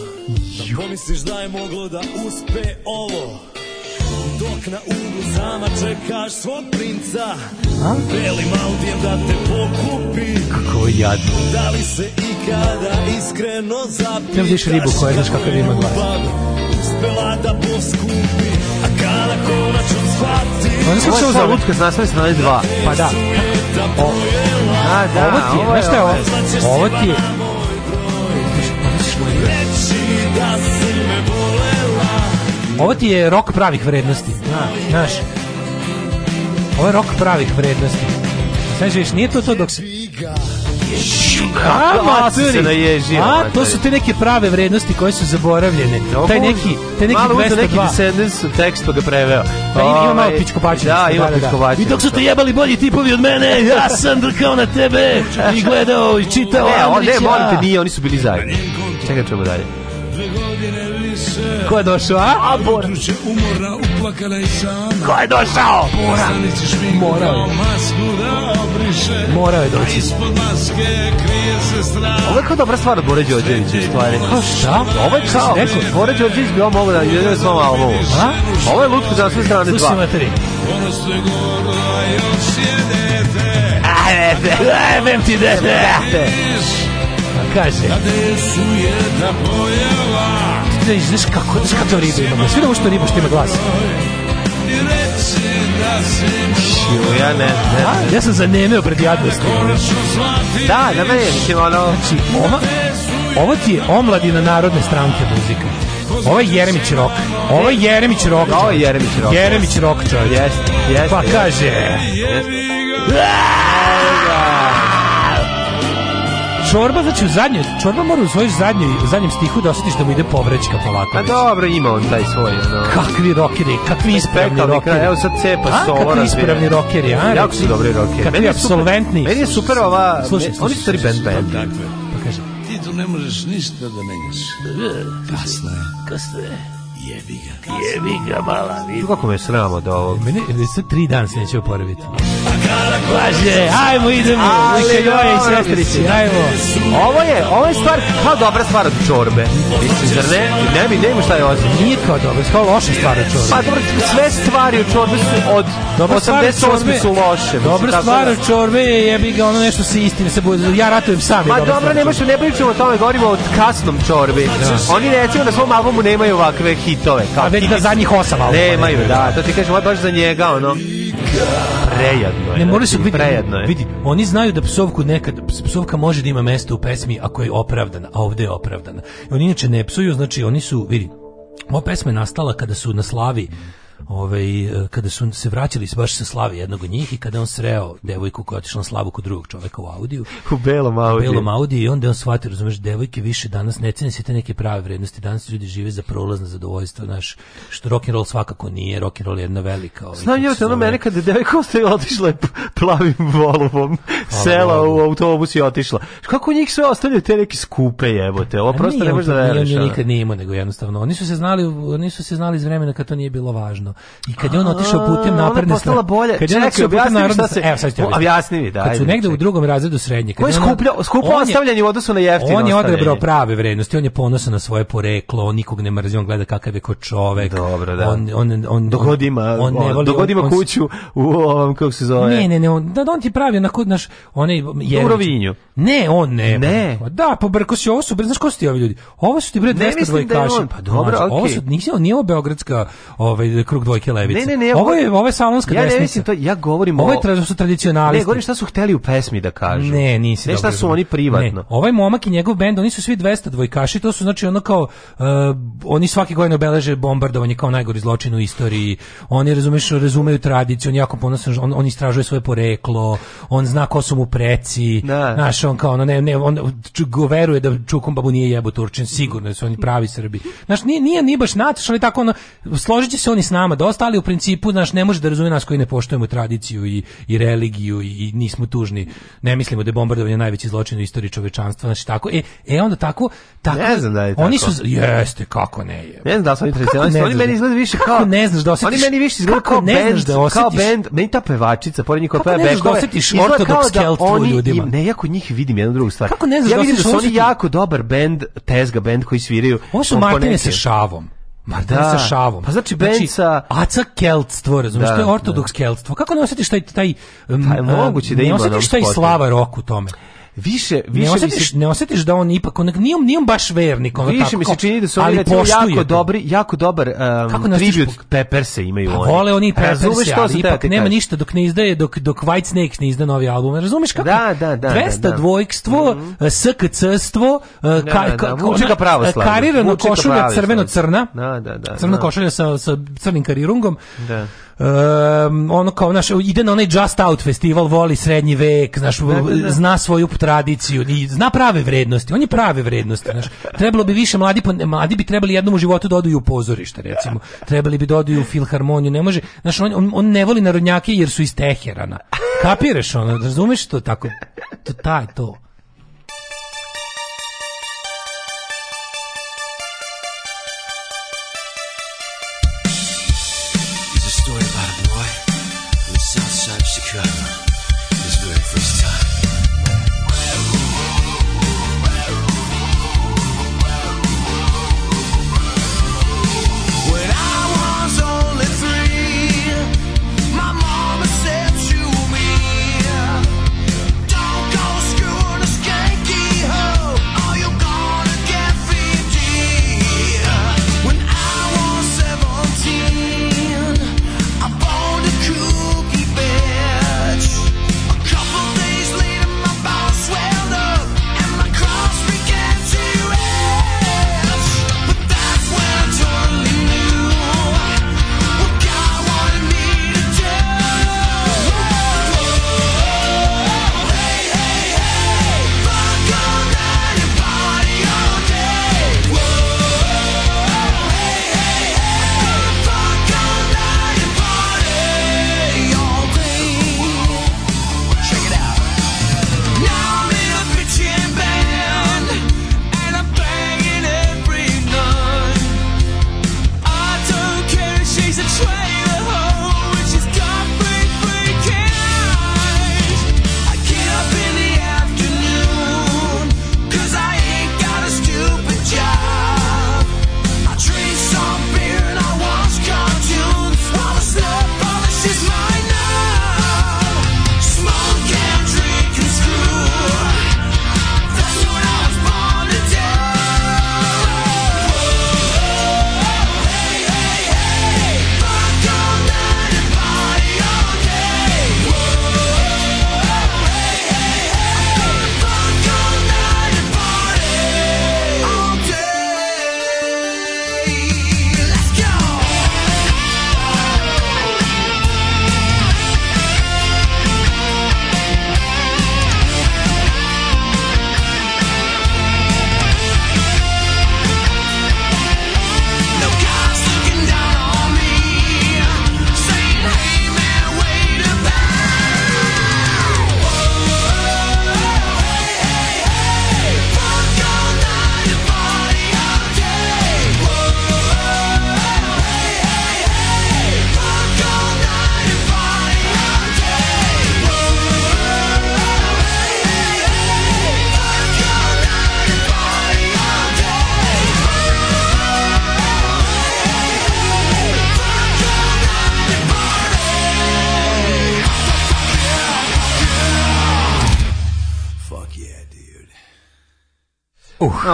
da pomisliš da je moglo da uspe ovo. Dok na uglu sama čekaš svog princa A? Belim Audijem da te pokupi Kako jadno Da li se ikada iskreno zapitaš Ne vidiš ribu koja znaš kakav ima glas Uspela da poskupi A kada konačno shvati Ovo je slušao za lutka, znaš mi se na dva Pa da o, A da, da, ovo ti je, znaš šta je ovo? Ovo ti je Reći da se Ovo ti je rok pravih vrednosti. Da, znaš. Ovo je rok pravih vrednosti. Znaš, viš, nije to to dok se... A, maturi, a, to su te neke prave vrednosti koje su zaboravljene. Taj neki, taj neki 202. Malo neki descendants u tekstu ga preveo. Pa ovaj, da, ima malo pičkopačenje. Da, ima da, da. pičkopačenje. I dok su te jebali bolji tipovi od mene, ja sam kao na tebe i gledao i čitao Ne, ne, molim te, nije, oni su bili zajedni. Čekaj, čemu dalje. Ko je došao, a? A Bora. umorna, uplakana i sama. Ko je došao? Bora. Morao je. Da Morao je doći. Ispod maske krije se strah. Ovo je kao dobra stvar od Bore Đorđevića, stvari. Pa šta? Ovo je kao, da neko, Bore Đorđević bi ovo mogo da ide s vama ovo. A? Ovo je lutko za sve strane da dva. Slušaj, materi. Ono što je goro, a još jedete. Ajde, ajde, ti dete. Pa kaže. Kade su jedna pojava da znaš kako, znaš kako riba ima glas. Vidimo što riba što ima glas. Šio, ja ne, ne, A, ja sam zanemeo pred jadnostom. Da, da meni, mislim, ono... Znači, ova, ovo ti je omladina narodne stranke muzika. Ovo je Jeremić Rok. Ovo je Jeremić Rok. Ovo je Jeremić Rok. Jeremić Rok, čovjek. Jeste, jeste. Pa kaže... Jeste čorba, znači u zadnjoj, čorba mora u svojoj zadnjoj, zadnjem stihu da osjetiš da mu ide povrećka polako. A dobro, ima on taj svoj, no. Kakvi rokeri, kakvi ispravni rokeri. Evo sad cepa a, solo. Kakvi ispravni rokeri, a? Jako su dobri rokeri. Kakvi apsolventni. Meni je super ova, slušaj, slušaj, oni stari tri band band. Pa kaže, ti tu ne možeš ništa da menjaš. Kasno je. Kasno je. Jebi ga. Jebi ga, mala vidi. Kako me sram od ovog. Mene, sa tri dana se neće oporaviti. A pa kada klaže, e, ajmo idemo. Ušće Joje i sestrići, ajmo. Ovo je, ovo je stvar kao dobra stvar od čorbe. Mislim, zar ne? Ne bi, ne ima šta je ovo. Nije kao dobra, kao loša stvar od čorbe. Pa dobro, sve stvari od čorbe su od dobra 88 su loše. Dobra stvar da. od čorbe je jebi ga, ono nešto se istine se bude. Ja ratujem sam. Ma dobro, nemaš, ne pričamo o tome, govorimo o kasnom čorbi. Da. Oni recimo da svom albumu nemaju ovakve hit hitove. Kao, a već da zadnjih osam albuma. Nemaju, da, to ti kažem, baš za njega, ono. Prejadno je. Ne moraju se biti, znači, prejedno je. Vidi, oni znaju da psovku nekad, psovka može da ima mesto u pesmi ako je opravdana, a ovde je opravdana. I oni inače ne psuju, znači oni su, vidi, ova pesma je nastala kada su na slavi ovaj, kada su se vraćali baš sa slavi jednog od njih i kada on sreo devojku koja je otišla na slavu kod drugog čoveka u Audiju. U belom Audiju. U belom Audiju i onda je on shvatio, razumeš, devojke više danas ne cene se te neke prave vrednosti, danas ljudi žive za prolazno zadovoljstvo, znaš, što rock'n'roll svakako nije, rock'n'roll je jedna velika. Ovaj, Znam, ja te ono mene kada je devojka ostaje otišla je plavim volubom, sela u autobus i otišla. Kako njih sve ostavljaju te neke skupe te, ovo pa prosto ne može da veriš. nikad nije imao, nego jednostavno, oni su se znali, nisu se znali iz vremena kad to nije bilo važno divno. I kad je on otišao putem napredne strane. bolje. Kad je on otišao putem napredne strane. Evo sad ću objasni mi, da. Kad su negde u drugom razredu srednje. Kad je on... skupljao, skupljao ostavljanje u odnosu na jeftino. On je odabrao prave vrednosti, on je ponosan na svoje poreklo, on nikog ne mrzi, on gleda kakav je ko čovek. Dobro, da. On on on dogodima, on ne voli, dogodima kuću u ovom kako se zove. Ne, ne, ne, on da, da on ti pravi na kod naš onaj je u Rovinju. Ne, on ne. Ne. Da, pa brko se ovo su, znaš ko su ti ovi ljudi? Ovo su ti bre 200 da dvojkaši. Pa dobro, okej. Ovo su nisi, nije ovo beogradska, ovaj krug dvojke levice. Ne, ne, ne, ovo je ovo je salonska ja desnica. Ja ne mislim to, ja govorim ovo. Ovo je su tradicionalisti. Ne, govorim šta su hteli u pesmi da kažu. Ne, nisi ne, šta su oni privatno. Ne, ovaj momak i njegov bend, oni su svi 200 dvojkaši, to su znači ono kao uh, oni svake godine obeleže bombardovanje kao najgori zločin u istoriji. Oni razumeš, razumeju tradiciju, on jako ponosan, on, on istražuje svoje poreklo, on zna ko su mu preci. Da. Znaš, on kao ono, ne, ne, on veruje da čukom babu nije jebo Turčin, sigurno su oni pravi Srbi. Znaš, nije, nije ni baš nataš, ali tako ono, složit će se oni s nama nama dosta, ali u principu znaš, ne može da razume nas koji ne poštujemo tradiciju i, i religiju i, i nismo tužni. Ne mislimo da je bombardovanje najveći zločin u istoriji čovečanstva, znači tako. E, e onda tako, tako Ne znam da je tako. Oni su jeste kako ne je. Ne znam da su oni pa tradicionalisti, oni meni izgledaju više kao kako ne znaš da osjetiš. Oni meni više izgledaju kao ne band, da osjetiš. kao bend, meni ta pevačica, pored njih koja peva bend, kao ortodoks da keltstvo ljudima. Im, ne, jako njih vidim jednu drugu stvar. Kako ne znaš ja da, da su oni jako dobar bend, tezga bend koji sviraju. Ovo su Martine sa šavom. Ma da, sa šavom. Pa znači, znači Benca, Aca keltstvo, razumiješ, da, to je da. ortodoks keltstvo. Kako ne osjetiš taj taj, taj pa moguće da ima. Ne osjetiš da taj slava rok u tome više više ne osjetiš, se... ne osjetiš da on ipak onak nije nije baš vernik on više tako, mi se čini da su oni recimo jako dobri jako dobar um, Kako tribute Pepperse imaju pa, oni vole oni Pepperse razumeš što ali ipak nema kaži. ništa dok ne izdaje dok dok White Snake ne izda novi album razumeš kako da da da 200 da, da. dvojkstvo mm eh, eh, da, ka, da, ka, da, košulja crveno crna da da da crna da. košulja sa sa crnim karirungom da um, ono kao naš ide na onaj Just Out festival, voli srednji vek, znaš, da, da, da. zna svoju tradiciju i zna prave vrednosti. On je prave vrednosti, znaš. Trebalo bi više mladi mladi bi trebali jednom u životu da odu u pozorište, recimo. Trebali bi da odu u filharmoniju, ne može. Znaš, on, on, on ne voli narodnjake jer su iz Teherana. Kapiraš ono, razumeš to tako? To taj to.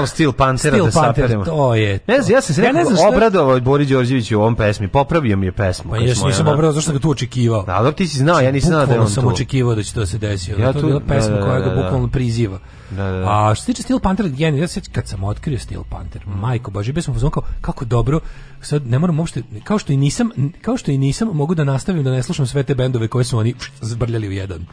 malo Steel Pantera Steel da saperemo. to je to. Ne znam, ja sam se ja ne znam što... Bori Đorđević u ovom pesmi, popravio mi je pesmu. Pa ja nisam obradovao, zašto ga tu očekivao. Da, dobro, ti si znao, ja nisam znao da je on tu. sam očekivao da će to se desiti. Ja to je bila pesma da, da koja ga da, da. bukvalno priziva. Da, da. A što se tiče Steel Panther, ja ne kad sam otkrio Steel Panther, mm. majko bože, bio sam pozvao kao kako dobro, sad ne moram uopšte kao što i nisam, kao što i nisam mogu da nastavim da ne slušam sve te bendove koje su oni zbrljali u jedan.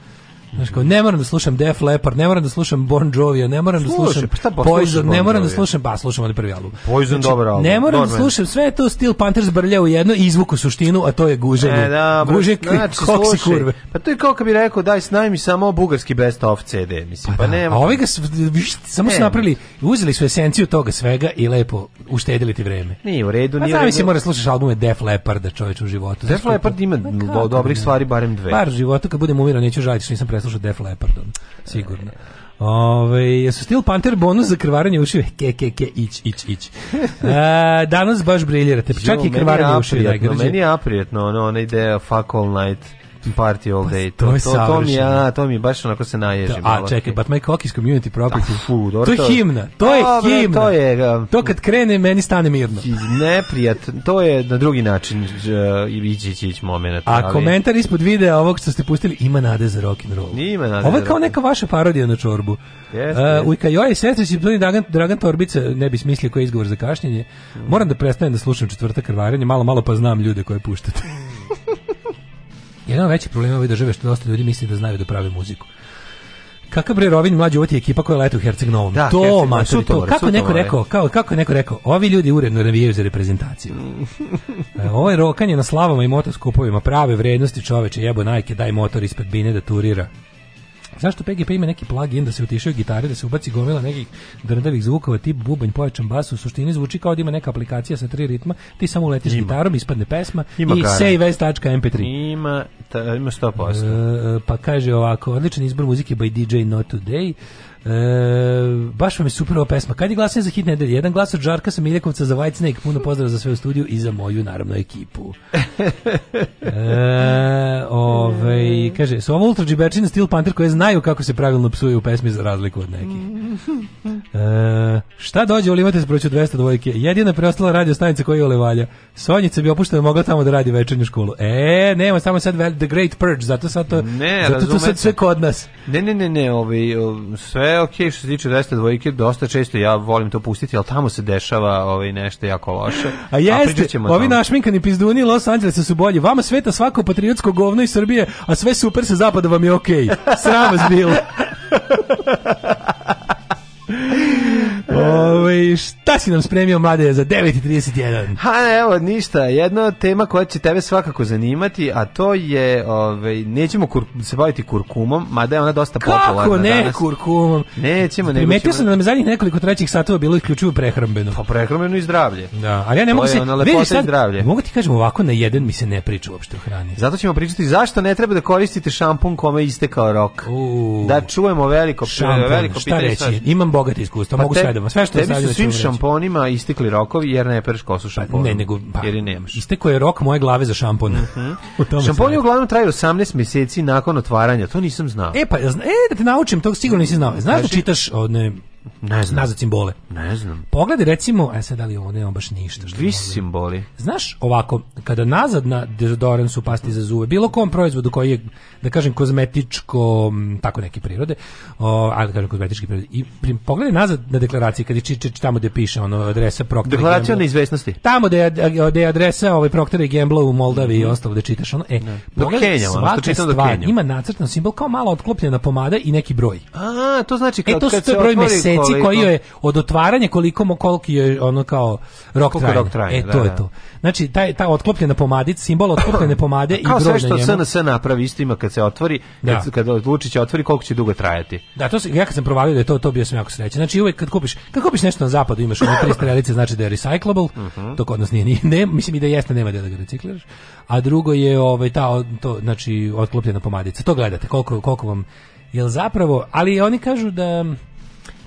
Znaš kao, ne moram da slušam Def Leppard, ne moram da slušam Bon Jovi, ne moram da slušam pa pa Poison, bon ne moram da slušam, pa slušam onaj prvi album. Poison znači, dobar album. Ne moram Norman. da slušam sve to stil Panthers brlja u jedno i izvuku suštinu, a to je guženje. E, da, Guže znači, koksi kurve. Pa to je kao kad bi rekao, daj snaj mi samo bugarski best of CD, mislim, pa, pa da, nema. A ovi ga samo su napravili, uzeli su esenciju toga svega i lepo uštedili ti vreme. Nije u redu, pa nije. Pa znam, si mora da slušaš albume Def Leppard, čoveče u životu. Def Leppard ima pa dobrih stvari, barem dve. Bar u životu kad budem umirao neću žaliti što nisam preslušao Def Leppard, on, sigurno. Ove, jesu Steel Panther bonus za krvaranje ušive? Ke, ke, ke, ić, ić, ić. E, danas baš briljirate, pa čak jo, i krvaranje ušiju. Meni je aprijetno, meni je aprijetno, ono, ona ideja Fuck All Night party all day. To, to, je to, to, mi, ja, to mi baš onako se naježim. Da, a čekaj, but my cock is community property. Da, fu, dobro, to je himna, to je dobro, himna. To, je, um, to kad krene, meni stane mirno. Neprijat, to je na drugi način uh, ići ići ići moment. A ali... komentar ispod videa ovog što ste pustili, ima nade za rock'n'roll. Ima nade Ovo je kao neka vaša parodija na čorbu. Yes, e, uh, Ujka Joja i sestri si Dragan, Dragan Torbica, ne bi smislio koji je izgovor za kašnjenje. Moram da prestanem da slušam četvrta krvarenje, malo, malo pa znam ljude koje puštate. Jedan od većih problema ove države što dosta ljudi misli da znaju da prave muziku. Kakav bre Rovin mlađi, ovo ekipa koja leta u Herceg Novom. Da, to, Herceg, mater, to, kako sutomar. neko rekao, kao, kako je neko rekao, ovi ljudi uredno navijaju za reprezentaciju. e, ovo je rokanje na slavama i motoskupovima, prave vrednosti čoveče, jebo najke, daj motor ispred bine da turira. Zašto PGP ima neki plugin da se utišaju gitare, da se ubaci gomila nekih drndavih zvukova, tip bubanj, pojačan bas, u suštini zvuči kao da ima neka aplikacija sa tri ritma, ti samo uletiš ima. gitarom, ispadne pesma ima i save.mp3. Ima, ta, ima 100%. E, e, pa kaže ovako, odličan izbor muzike by DJ Not Today, E, baš vam je super ova pesma. Kad je glasanje za hit nedelje? Jedan glas od Žarka sa Miljakovca za Whitesnake. Puno pozdrav za sve u studiju i za moju, naravno, ekipu. E, ove, ovaj, kaže, su ovo ultra džiberčina stil panter koje znaju kako se pravilno psuje u pesmi za razliku od nekih. E, šta dođe, olivate se proću 200 dvojke. Jedina preostala radio stanica koja je valja. Sonjica bi opuštena mogla tamo da radi večernju školu. E, nema, samo sad The Great Purge, zato sad to, ne, zato to sad sve kod nas. Ne, ne, ne, ne, ovaj, sve sve ok, što se tiče Desne dvojke, dosta često ja volim to pustiti, ali tamo se dešava ovaj nešto jako loše. A jeste, a ovi našminkani pizduni Los Angelesa su bolji. Vama sveta svako patriotsko govno iz Srbije, a sve super sa zapada vam je ok. Sram vas bilo. Ove, šta si nam spremio, mlade, za 9.31? Ha, evo, ništa. Jedna tema koja će tebe svakako zanimati, a to je, ove, nećemo kur, se baviti kurkumom, mada je ona dosta Kako popularna Kako ne danas. kurkumom? Nećemo, nećemo. Primetio sam da nam zadnjih nekoliko trećih satova bilo isključivo prehrambeno. Pa prehrambeno i zdravlje. Da, ali ja ne to mogu se... Ona vidi, sad, zdravlje. Mogu ti kažem, ovako na jedan mi se ne priča uopšte o hrani. Zato ćemo pričati zašto ne treba da koristite šampun kome istekao rok. Uuu. Da čujemo veliko, šampun, veliko šta pitanje. Šta reći? Imam bogate iskustva, pa mogu sve da šamponima, sve što sađe. stavljeno. Da svim šamponima istekli rokovi jer ne pereš kosu pa, šamponom. ne, nego, pa, jer i nemaš. Istekao je rok moje glave za šampon. Mm Šamponi uglavnom traju 18 meseci nakon otvaranja, to nisam znao. E, pa, e, da te naučim, to sigurno nisi znao. Znaš da čitaš, o, ne, Ne znam. Nazad simbole. Ne znam. Pogledaj recimo, e sad ali li ovo nema baš ništa. Što simboli. Znaš, ovako, kada nazad na dezodoran su pasti za zube, bilo kom proizvodu koji je, da kažem, kozmetičko, tako neke prirode, o, ajde da kažem kozmetički prirode, i pogledaj nazad na deklaraciji, kada je či, či, či, tamo gde piše ono, adresa Procter Deklaracija o neizvesnosti. Tamo gde je, gde je adresa ovaj, Procter i Gamble u Moldavi mm -hmm. i mhm. ostalo gde čitaš ono. E, ne. Da. pogledaj, Kenja, ono, svaka stvar ima nacrtan simbol kao malo otklopljena pomada i neki broj. A, to znači e, kad, e, to kad se broj otvori, meseci koliko... koji je od otvaranja koliko mu koliki je ono kao rok trajanja. E to da, je to. Da. Znači taj ta otklopljena pomadica, simbol otklopljene pomade i broj na njemu. Kao sve što SNS napravi isto ima kad se otvori, da. kad, kad odluči će otvori koliko će dugo trajati. Da, to se ja kad sam provalio da je to to bio sam jako srećan. Znači uvek kad kupiš, kad kupiš nešto na zapadu imaš ono tri strelice, znači da je recyclable, uh mhm. -huh. to kod nas nije, nije ne, mislim i da jeste nema da ga recikliraš. A drugo je ovaj ta to znači otklopljena pomadica. To gledate koliko koliko vam jel zapravo, ali oni kažu da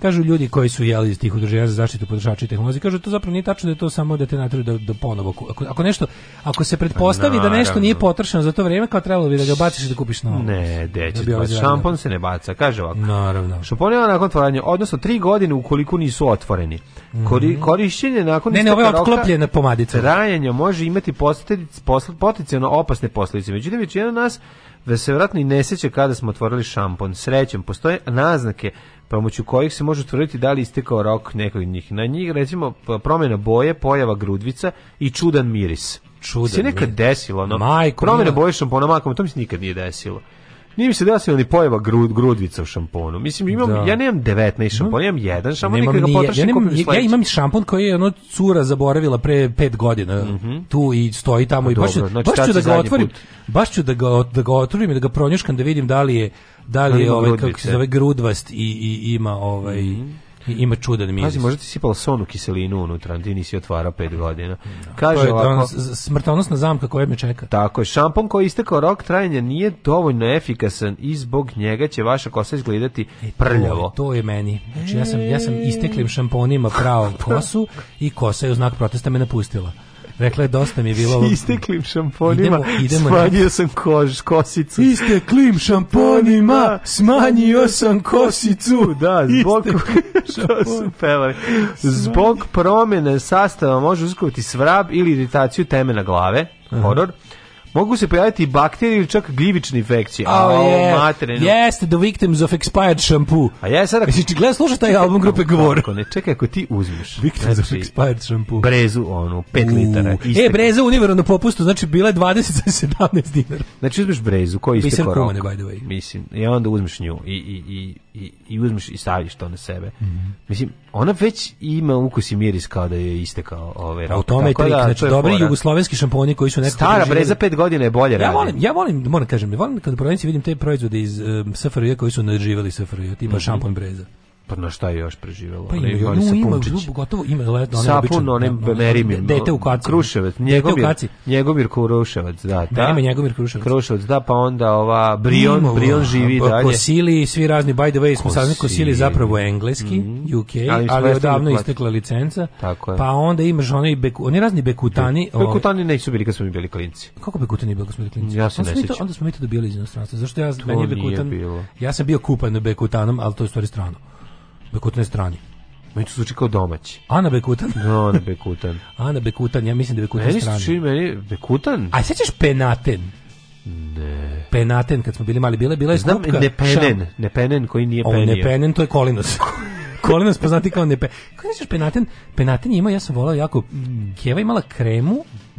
Kažu ljudi koji su jeli iz tih udruženja za zaštitu potrošača i tehnologije, kažu da to zapravo nije tačno da je to samo da te natruju da, da ponovo ako, ako nešto ako se pretpostavi no, da nešto nije potrošeno za to vreme, kao trebalo bi da ga baciš i da kupiš novo. Ne, deče, da ovaj šampon se ne baca, kaže ovako. Naravno. Šampon je nakon otvaranja, odnosno 3 godine ukoliko nisu otvoreni. Mhm. Kori, korišćenje nakon Ne, ne, ove otklopljene pomadice. Trajanje može imati potencijalno opasne posledice Međutim, većina nas da se vjerojatno i ne seća kada smo otvorili šampon. Srećem, postoje naznake pomoću kojih se može utvrditi da li istekao rok nekog njih. Na njih, recimo, promjena boje, pojava grudvica i čudan miris. Čudan se nekad desilo, ono, Majko, promjena boje šampona makom, to mi se nikad nije desilo. Nije mi se desilo ni pojava grud, grudvica u šamponu. Mislim, imam, da. ja nemam 19 šampona, imam jedan šampon, nikada ga potrošim, ja, kupim ja, ja imam šampon koji je ono cura zaboravila pre 5 godina mm -hmm. tu i stoji tamo A, i pa baš, dobro, znači, baš ću da ga otvorim, put. baš ću da ga, da ga otvorim i da ga pronjuškam da vidim da li je, da li da je ovaj, kako se zove, grudvast i, i ima ovaj... Mm -hmm I ima čudan miris. Pazi, možda ti sipala sonu kiselinu unutra, ti nisi otvara pet da. godina. Da, Kaže to je ovako, smrtonosna zamka koja me čeka. Tako je, šampon koji je istekao rok trajanja nije dovoljno efikasan i zbog njega će vaša kosa izgledati e, prljavo. To, to je meni. Znači, ja sam, ja sam e. isteklim šamponima pravo kosu i kosa je u znak protesta me napustila. Rekla je dosta mi je bilo ovog... Isteklim šamponima, idemo, idemo, smanjio sam kož, kosicu. Isteklim šamponima, smanjio sam kosicu. Da, zbog... su Zbog promjene sastava može uzkovati svrab ili iritaciju temena glave, horor. Uh Mogu se pojaviti bakterije ili čak gljivične infekcije. A, oh, yeah. materinu. Jeste, the victims of expired shampoo. A ja sada... Mislim, gledaj, slušaj taj album grupe Govor. Kako ne, čekaj, ako ti uzmeš. Victims znači, of expired shampoo. Brezu, onu, 5 litara. Istek. E, breza univerno na popustu, znači bila je 20 za 17 dinara. Znači uzmeš brezu, koji istekao rok. Mislim, kumane, by the way. Mislim, i onda uzmeš nju i, i, i i, i uzmeš i staviš to na sebe. Mm -hmm. Mislim, ona već ima ukus i miris kao da je istekao ovaj rok. U tome je trik, da, znači dobri fora. jugoslovenski šamponi koji su nekako... Stara bre, za pet godina je bolje ja radi. Volim, ja volim, moram da kažem, volim kad u prodavnici vidim te proizvode iz um, SFRJ koji su nadživali SFRJ, tipa mm -hmm. šampon breza pa na šta je još preživelo? Pa ima, ima, no, ima grubo, gotovo ima leto, one Sapun, one da, da, Merimin. Da, dete u kaci. Kruševac, Njegomir, Njegomir Kruševac, da, da. Nema Njegomir Kruševac. Kruševac, da, pa onda ova Brion, ima, Brion živi pa, dalje. Kosili, svi razni, by the way, smo saznali sili zapravo engleski, mm -hmm. UK, ali, ali odavno istekla licenca. Tako je. Pa onda imaš oni, beku, oni razni Bekutani. Be, ovaj- bekutani ne nisu bili kad smo bili klinci. Kako Bekutani bili kad smo bili klinci? Ja se ne sećam. Onda smo mi to dobili iz inostranstva. Zašto ja, meni Bekutan, ja sam bio kupan Bekutanom, ali to je stvari strano. Bekutan je strani. Meni to zvuči kao domaći. Ana Bekutan? No, da, Ana Bekutan. Ana Bekutan, ja mislim da je Bekutan meni strani. Meni meni Bekutan. A sećaš Penaten? Ne. Penaten, kad smo bili mali, bila je, bila je Znam, skupka. Penen, ne Penen koji nije penio. O, Penen, to je Kolinos. Kolinos da poznati kao nepe. Kako misliš penaten? Penaten ima, ja sam volao jako, Keva imala kremu,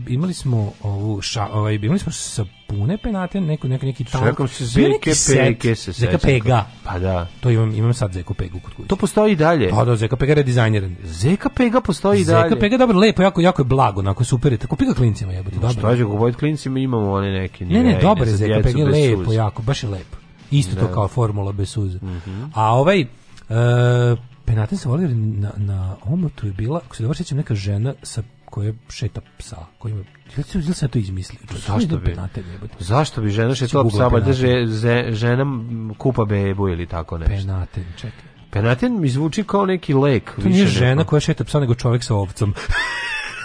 imali smo ovu, ša, ovaj, imali smo sapune penaten, neko, neko, neki tank. Čekam se zeke pege se Zeka pega. Pa da. To imam, imam sad zeku pegu kod kuće. To postoji dalje. Da, da, zeka pega je redizajniran. Zeka pega postoji i dalje. Zeka pega, dobro, lepo, jako, jako je blago, onako super je. Tako pika klincima jebote. Pa dobro. Šta će kupovati klincima, imamo one neke. Ne, ne, dobro je zeka pega, lepo, jako, baš je lepo. Isto to da. kao formula bez suze. Mhm. A ovaj, Uh, Penaten se volio na, na omotu je bila, ako se dobro sjećam, neka žena sa koje šeta psa, koji ima Jel se, to izmislio? Zašto bi? Penate, zašto bi žena šetala psa, pa da žena kupa bebu ili tako nešto? Penaten, čekaj. Penaten mi zvuči kao neki lek. To više nije žena neko. koja šeta psa, nego čovjek sa ovcom.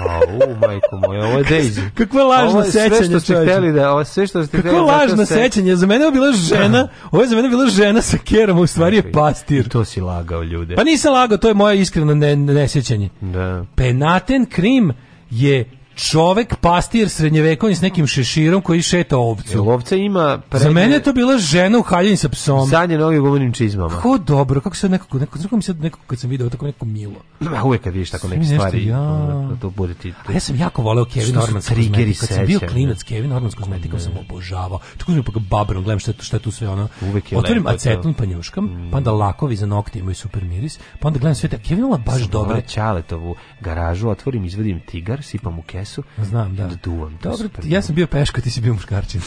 A, majko moje, ovo je Daisy. Kako lažno sećanje, da- sve što ste hteli da, ovo sve što ste hteli. Kako lažno sećanje, za mene je bila žena, da. ovo je za mene bila žena sa kerom, u stvari je pastir. To si lagao ljude. Pa nisam lagao, to je moja iskreno ne, nesećanje. Da. Penaten krim je čovek pastir srednjevekovni s nekim šeširom koji šeta ovcu. Jel ovca ima prednje... Za mene je to bila žena u haljini sa psom. Sanje noge gumenim čizmama. Kako dobro, kako se nekako, nekako, nekako mi se nekako kad sam video tako neko milo. Ma uvek kad vidiš tako neke stvari, ja. to bude ti. To... A ja sam jako voleo Kevin Norman Trigeri se. Kad sam bio klinac da. Kevin Norman s kozmetikom sam obožavao. Tako mi pa ga babrom gledam šta je, šta je tu sve ono. Uvek je Otvorim aceton pa njuškam, mm. pa onda lakovi za nokte imaju super miris, pa onda gledam sve te Kevin baš dobre. Čaletovu garažu otvorim, izvadim tigar, sipam u kes jesu. Znam, da. da duvam. Dobro, super, ja sam bio Peško, ti si bio muškarčin.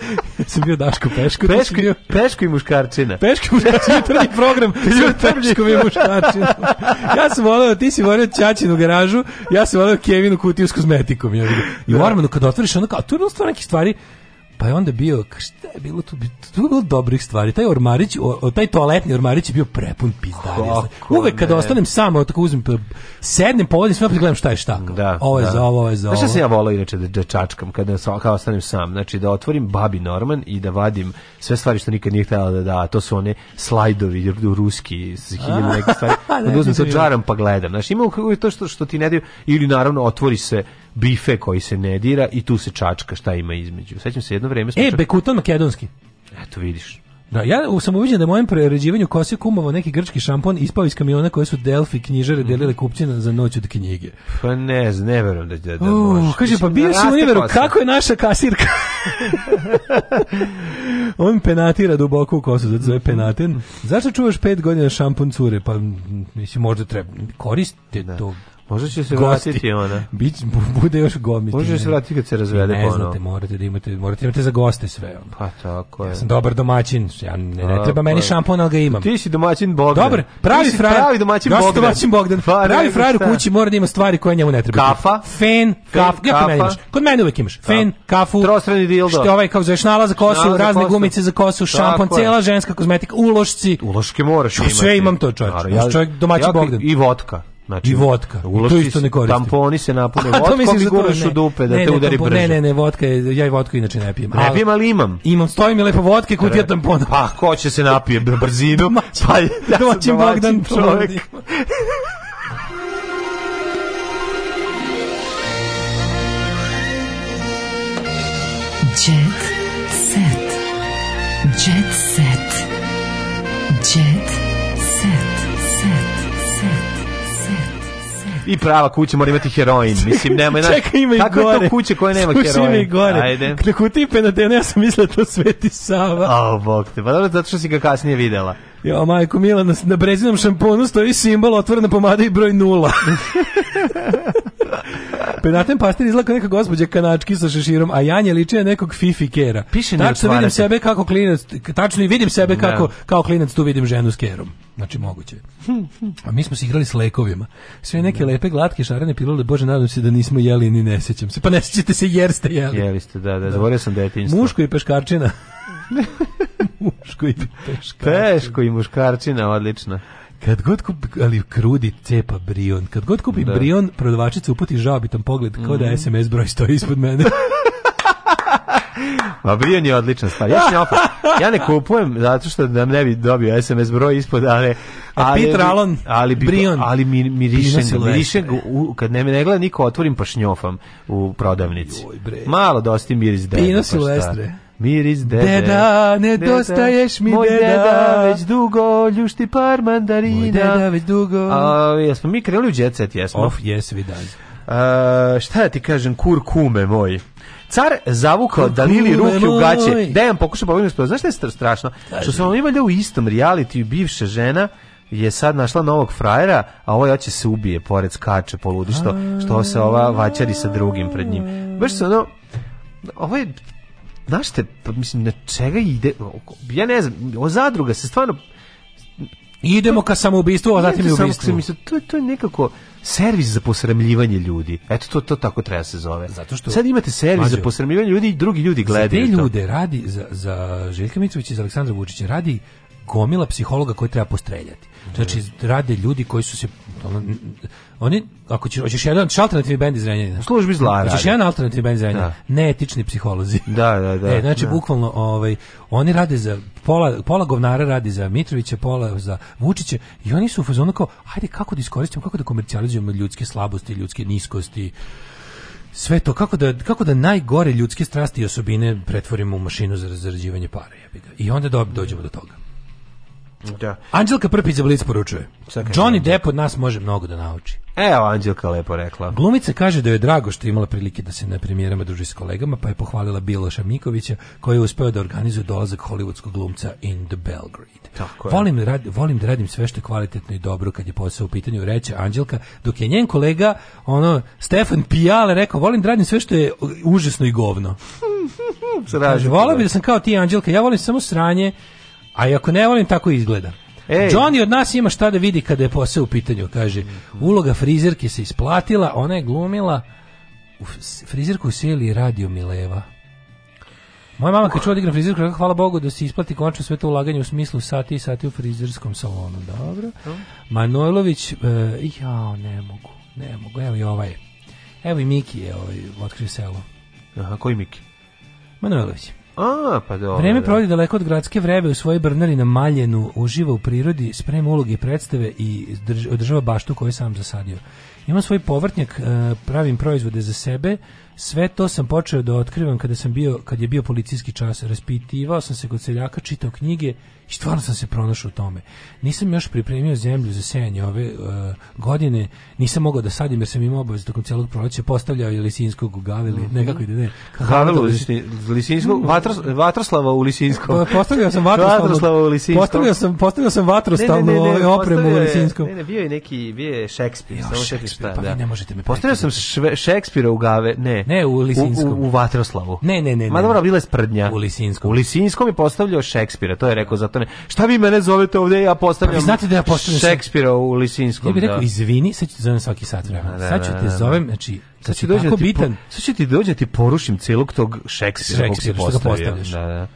sam bio Daško Peško. Peško, bio... Peško i muškarčina. Peško i muškarčina, prvi program sa Peškom i muškarčinom. ja sam volao, ti si volao Ćačinu garažu, ja sam volao Kevinu kutiju s kozmetikom. Ja I u Armanu da. kad otvoriš, ono kao, tu je stvar nekih stvari, Pa je onda bio, šta je bilo tu, tu je bilo dobrih stvari. Taj ormarić, o, taj toaletni ormarić je bio prepun pizdarija. Uvek ne. kada ostanem samo, tako uzmem, sednem, povodim, sve opet gledam šta je šta. Da, ovo je da. za ovo, ovo je za ovo. Znaš šta se ja volao inače da, da čačkam kada kao ostanem sam? Znači da otvorim Babi Norman i da vadim sve stvari što nikad nije htjela da da, to su one slajdovi ruski, hiljadu neke stvari. da uzmem da, to džaram da. pa gledam. Znači ima to što, što ti ne daju, ili naravno otvori se bife koji se ne dira i tu se čačka šta ima između. Sećam se jedno vreme... E, čak... bekutan makedonski. Eto, vidiš. Da, ja sam uviđen da je mojem preređivanju kose kumovo neki grčki šampon ispao iz kamiona koje su Delfi knjižare mhm. delile kupcima za noć od knjige. Pa ne, ne verujem da, da, da uh, Kaže, pa bio si univeru, kako je naša kasirka? On penatira duboko u kosu, zato zove penaten. Mhm. Zašto čuvaš pet godina šampon cure? Pa, mislim, možda treba. Koristite da. to. Može se Gosti. vratiti ona. Bić, bude još gomiti. Može se vratiti kad se razvede ne ponovo. Ne znate, morate da imate, morate da imate za goste sve. Ono. Pa tako je. Ja sam dobar domaćin, ja ne, ne treba meni šampon, al ga imam. Ti si domaćin Bogdan. Dobar, pravi frajer. Pravi domaćin Bogdan. Domaćin Bogdan. Pa, pravi frajer u kući mora da ima stvari koje njemu ne treba. Kafa. Fen, kaf, ja kod mene imaš. Kod mene uvek imaš. Da. Fen, kafu. Trostrani dildo. Što ovaj kao zoveš nala za kosu, razne gumice za kosu, šampon, cela ženska kozmetika, ulošci. Uloške moraš imati. Sve imam to, čovjek. čovek domaćin Bogdan. I votka. Znači, I vodka. I to isto ne koristim. Tamponi se napune votkom vodkom misliš, da guraš u dupe da ne, te ne, udari brže. Ne, ne, ne, votka je, ja i votku inače ne pijem. Ne pijem, ali imam. Imam, stoji mi lepo votke kod kutija tampona. Pa, ko će se napije brzinu? pa, ja sam domaćin Bogdan čovjek. i prava kuća mora imati heroin. Mislim, nema jedna... Čekaj, ima i Kako gore. Kako to kuće koje nema Sluši, heroin? Slušaj, ima i gore. Ajde. Na kutiji penatena ja sam mislila da to Sveti Sava. A, oh, bog te. Pa dobro, zato što si ga kasnije videla. Jo, majko Mila, na, na brezinom šamponu stoji simbol otvorena pomada i broj nula. Penaten pastir izlako neka gospođa kanački sa šeširom, a Janje liči na nekog fifikera. Piše tačno vidim sebe kako klinac, tačno vidim sebe da. kako, kao klinac tu vidim ženu s kerom. Znači moguće. A mi smo se igrali s lekovima. Sve neke da. lepe glatke šarene pilule, bože nadam se da nismo jeli ni ne sećam se. Pa ne sećate se jer ste jeli. Jeli ste, da, da, da. zaboravio sam detinjstvo. Muško i peškarčina. muško i peškarčina. Teško i muškarčina, odlično. Kad god kupi, ali krudi cepa Brion. Kad god kupi da. Brion, prodavačica uputi žabitan pogled kao mm da SMS mhm. broj stoji ispod mene. Ma Brion je odlična stvar. Ja, ja ne kupujem zato što nam ne bi dobio SMS broj ispod, ali... E, ali Peter Alon, ali, bi, Brion. Ali mi, mirišem ga, mirišem ga u, kad ne, ne gleda niko, otvorim pa šnjofam u prodavnici. Malo dosti da miris deda. Pino pa Silvestre. Miris dede. Deda, nedostaješ mi Moj deda. deda već dugo ljušti par mandarina. Moj deda već dugo. A, jesmo mi krenuli u djecet, jesmo? Of, yes, we does. šta ja da ti kažem, kur kume moj? Car zavukao Danili ruke u gaće. Dejan pokušao pobegnuti iz Znaš šta je strašno? Kaži. Što smo imali u istom reality bivša žena je sad našla novog frajera, a ovaj oće se ubije, pored skače, poludi što, što se ova vaćari sa drugim pred njim. Baš se ono, ovo je, znaš te, pa mislim, na čega ide, ja ne znam, o zadruga se stvarno, Idemo ka samoubistvu, a zatim i ubistvu. To, to je nekako servis za posramljivanje ljudi. Eto to to tako treba da se zove. Zato što sad imate servis mađu, za posramljivanje ljudi i drugi ljudi gledaju. Za te ljude to. radi za za Željka Mitrovića i za Aleksandra Vučića radi gomila psihologa koji treba postreljati. Znači, rade ljudi koji su se... oni, ako će, hoćeš jedan alternativni bend iz Renjanina. službi zla radi. Hoćeš jedan alternativni bend iz Renjanina. Da. Neetični psiholozi. Da, da, da. E, znači, da. bukvalno, ovaj, oni rade za... Pola, pola govnara radi za Mitrovića, pola za Vučića i oni su u fazonu kao, ajde, kako da iskoristimo, kako da komercijalizujemo ljudske slabosti, ljudske niskosti, sve to kako da kako da najgore ljudske strasti i osobine pretvorimo u mašinu za zarađivanje para, I onda do, dođemo do toga. Da. Anđelka Prpić za Blic poručuje. Johnny Depp od nas može mnogo da nauči. Evo, Anđelka lepo rekla. Glumica kaže da joj je drago što je imala prilike da se na premijerama druži s kolegama, pa je pohvalila Biloša Mikovića, koji je uspeo da organizuje dolazak hollywoodskog glumca in the Belgrade. Tako je. Volim, da rad, volim da radim sve što je kvalitetno i dobro kad je posao u pitanju, reče Anđelka, dok je njen kolega, ono, Stefan Pijale rekao, volim da radim sve što je užasno i govno. Kaže, volim da sam kao ti, Anđelka, ja volim samo sranje, A ako ne volim, tako izgleda. Ej. Johnny od nas ima šta da vidi kada je posao u pitanju, kaže. Uloga frizerke se isplatila, ona je glumila u frizerku seli Radio Mileva. Moja mama kad čuo da igram frizerku, rekao, hvala Bogu da se isplati končno sve to ulaganje u smislu sati i sati u frizerskom salonu. Dobro. Manojlović, e, jao, ne mogu, ne mogu. Evo i ovaj. Evo i Miki je ovaj, otkrio selo. Aha, koji Miki? Manojlović. A, pa dobro. Vreme da. provodi daleko od gradske vrebe u svojoj brnari na Maljenu, uživa u prirodi, sprema uloge i predstave i drž, održava baštu koju sam zasadio. Imam svoj povrtnjak, e, pravim proizvode za sebe, Sve to sam počeo da otkrivam kada sam bio, kad je bio policijski čas. Raspitivao sam se kod seljaka, čitao knjige i stvarno sam se pronašao u tome. Nisam još pripremio zemlju za sejanje ove uh, godine, nisam mogao da sadim jer sam imao obavezu tokom celog proleća, postavljao je Lisinskog u Gavili, mm -hmm. nekako ide, ne. Gavilu, da Lisinskog, mm. Vatros, Vatroslava u Lisinskom. Pa, postavljao sam Vatroslava u Lisinskom. Postavljao sam, postavljao sam Vatrostavnu ne, ne, ne, opremu u Lisinskom. Ne, ne, bio je neki, bio je Šekspir, samo Šekspir, šta, pa da. ne možete me Postavljao sam Šekspira u Gave, ne, ne u Lisinskom. U, u, u Vatroslavu. Ne, ne, ne. Ma dobro, bila je sprdnja. U Lisinskom. U Lisinskom je postavljao Šekspira, to je rekao, zato ne. Šta vi mene zovete ovdje, ja postavljam pa, znate da ja postavljam Šekspira u Lisinskom. Ja bih da. rekao, da. izvini, sad ću te zovem svaki sat vremena. Da, da, sad ću te zovem, znači, da ću ti dođe, bitan. Po, sad ću ti dođe, ti porušim celog tog Šekspira, Šekspira što ga postavljaš. Da, da.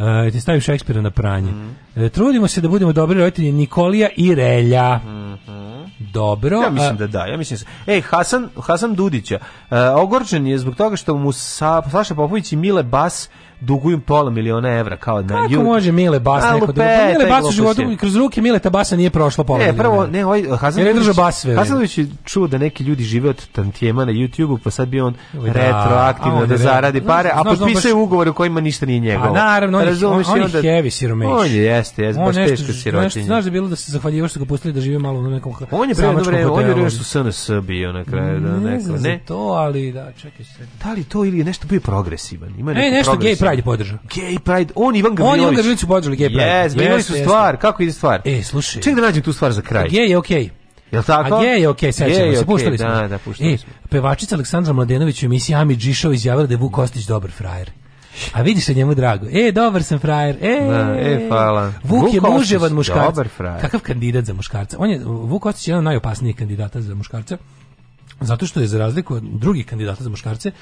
Uh, ti staviš Šekspira na pranje. Mm -hmm. trudimo se da budemo dobri roditelji Nikolija i Relja. Mm -hmm. Dobro. Ja mislim da da. Ja mislim. Da. Ej, Hasan, Hasan Dudića. Uh, ogorčen je zbog toga što mu Sa, Saša Popović i Mile Bas duguju pola miliona evra kao na Kako može Mile Bas neko da Mile Bas u životu i kroz ruke Mile Basa nije prošla pola. Ne, prvo ne, ovaj Hazanović je bas sve. Hazanović je čuo da neki ljudi žive od tantijema na YouTubeu, pa sad bi on da, retroaktivno da, zaradi pare, a potpisuje ugovor u kojima ništa nije njegovo. A pa naravno, on, Razumeš, on, on, on je heavy siromeć. On je, jeste, jeste, baš teško sirotinje. Znaš da bilo da se zahvaljivaš, što ga pustili da žive malo na nekom On je bre, dobre, on je još SNS bio na kraju, da, neko, ne. to, ali da, čekaj se. Da li to ili nešto bio progresivan? Ima e, neki nešto Pride podržao. Gay Pride, on Ivan Gavrilović. On Ivan Gavrilović podržao Gay Pride. Yes, yes, yes su stvar, yes. kako ide stvar? E, slušaj. Ček da nađem tu stvar za kraj. Gay je okej. Okay. Jel tako? A je, je, okej, okay, sećamo se, okay, puštali da, smo. Da, da, puštali e, smo. Pevačica Aleksandra Mladenović u emisiji Ami Đišov izjavila da je Vuk Kostić dobar frajer. A vidi se njemu drago. E, dobar sam frajer. E, da, e hvala. Vuk, Vuk je muževan muškarac. Dobar frajer. Kakav kandidat za muškarca? On je, Vuk Kostić je jedan od kandidata za muškarca. Zato što je za razliku od drugih kandidata za muškarce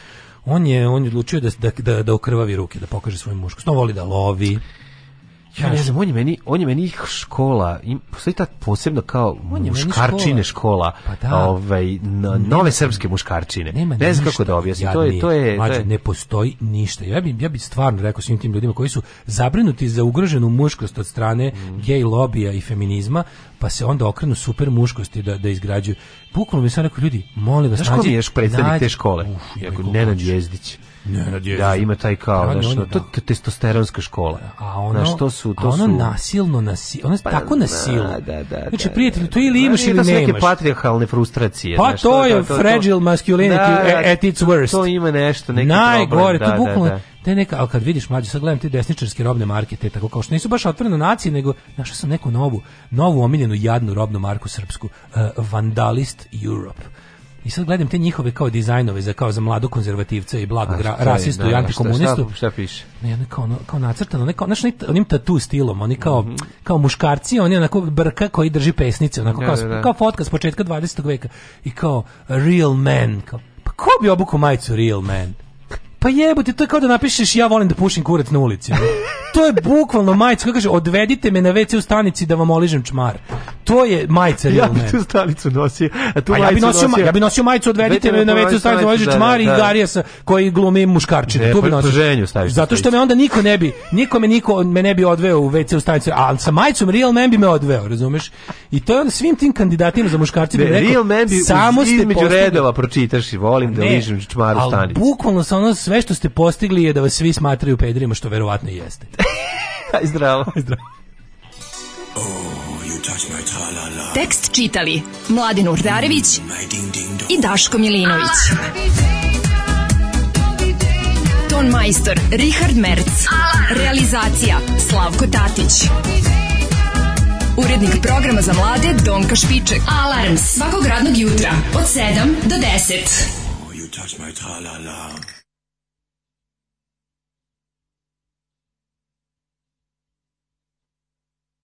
on je on je odlučio da da da, da okrvavi ruke, da pokaže svoju muškost. On voli da lovi. Ja ne znam, on je meni, on je meni škola, postoji ta posebno kao on je muškarčine škola, škola pa da, ovaj, no, nema, nove srpske muškarčine. Nema ne znam kako da objasnim, to je... To je, mađu, to je, ne postoji ništa. Ja bih ja bi stvarno rekao svim tim ljudima koji su zabrinuti za ugroženu muškost od strane mm. gej lobija i feminizma, pa se onda okrenu super muškosti da, da izgrađuju. Bukvalno mi sam rekao, ljudi, molim vas, nađi... Znaš ko mi je predstavnik te škole? Uf, Jeko, Nenad Jezdić. Nenad Da, ima taj kao, da, znaš, to je testosteronska škola. A ono, što su, to a ono su... nasilno, nasilno, ono je pa, tako da, nasilno. Da, da, da. Znači, da, prijatelj, da, to ili imaš ili nemaš. To su neke patrijarhalne frustracije. Pa znaš, to, je to, fragile masculinity da, at its worst. To ima nešto, neki Najgore, problem. Najgore, to bukvalno, te neka, ali kad vidiš mlađe, sad gledam te desničarske robne marke, te tako kao što nisu baš otvoreno nacije, nego našao sam neku novu, novu omiljenu jadnu robnu marku srpsku, uh, Vandalist Europe I sad gledam te njihove kao dizajnove za kao za mladu konzervativca i blagog rasistu da, i da. antikomunistu. Šta, šta, šta piše? Ne, ono kao, kao nacrtano, ne, kao, znaš, onim tatu stilom, oni kao, mm -hmm. kao muškarci, oni onako brka koji drži pesnice, onako da, kao, da, da, kao fotka s početka 20. veka i kao real man, kao, pa ko bi obuku majicu real man? Pa jebote, to je kao da napišeš ja volim da pušim kurac na ulici. to je bukvalno majica koja kaže odvedite me na WC u stanici da vam oližem čmar. To je majica Ja bih tu stanicu nosio. A tu a ja bih nosio, nosio, ja bi nosio majicu odvedite me na WC u stanici da oližem čmar da, da, i Garija da. sa koji glumi muškarčinu. Ne, tu bi nosio. Ženju staviš. Zato što me onda niko ne bi, niko me niko me ne bi odveo u WC u stanici. A sa majicom Real Man bi me odveo, razumeš? I to je onda svim tim kandidatima za muškarce bi rekao. Real Man bi između redova pročitaš i volim da ližem čmar u stanici. Bukvalno sa ono sve što ste postigli je da vas svi smatraju pedrima, što verovatno i jeste. Zdravo. Zdravo. Oh, Tekst čitali Mladin Urdarević mm, i Daško Milinović. Ah! Ton majstor Richard Merc. Ah! Realizacija Slavko Tatić. Urednik programa za mlade Donka Špiček. Alarms svakog radnog jutra od 7 do 10. Oh, you touch my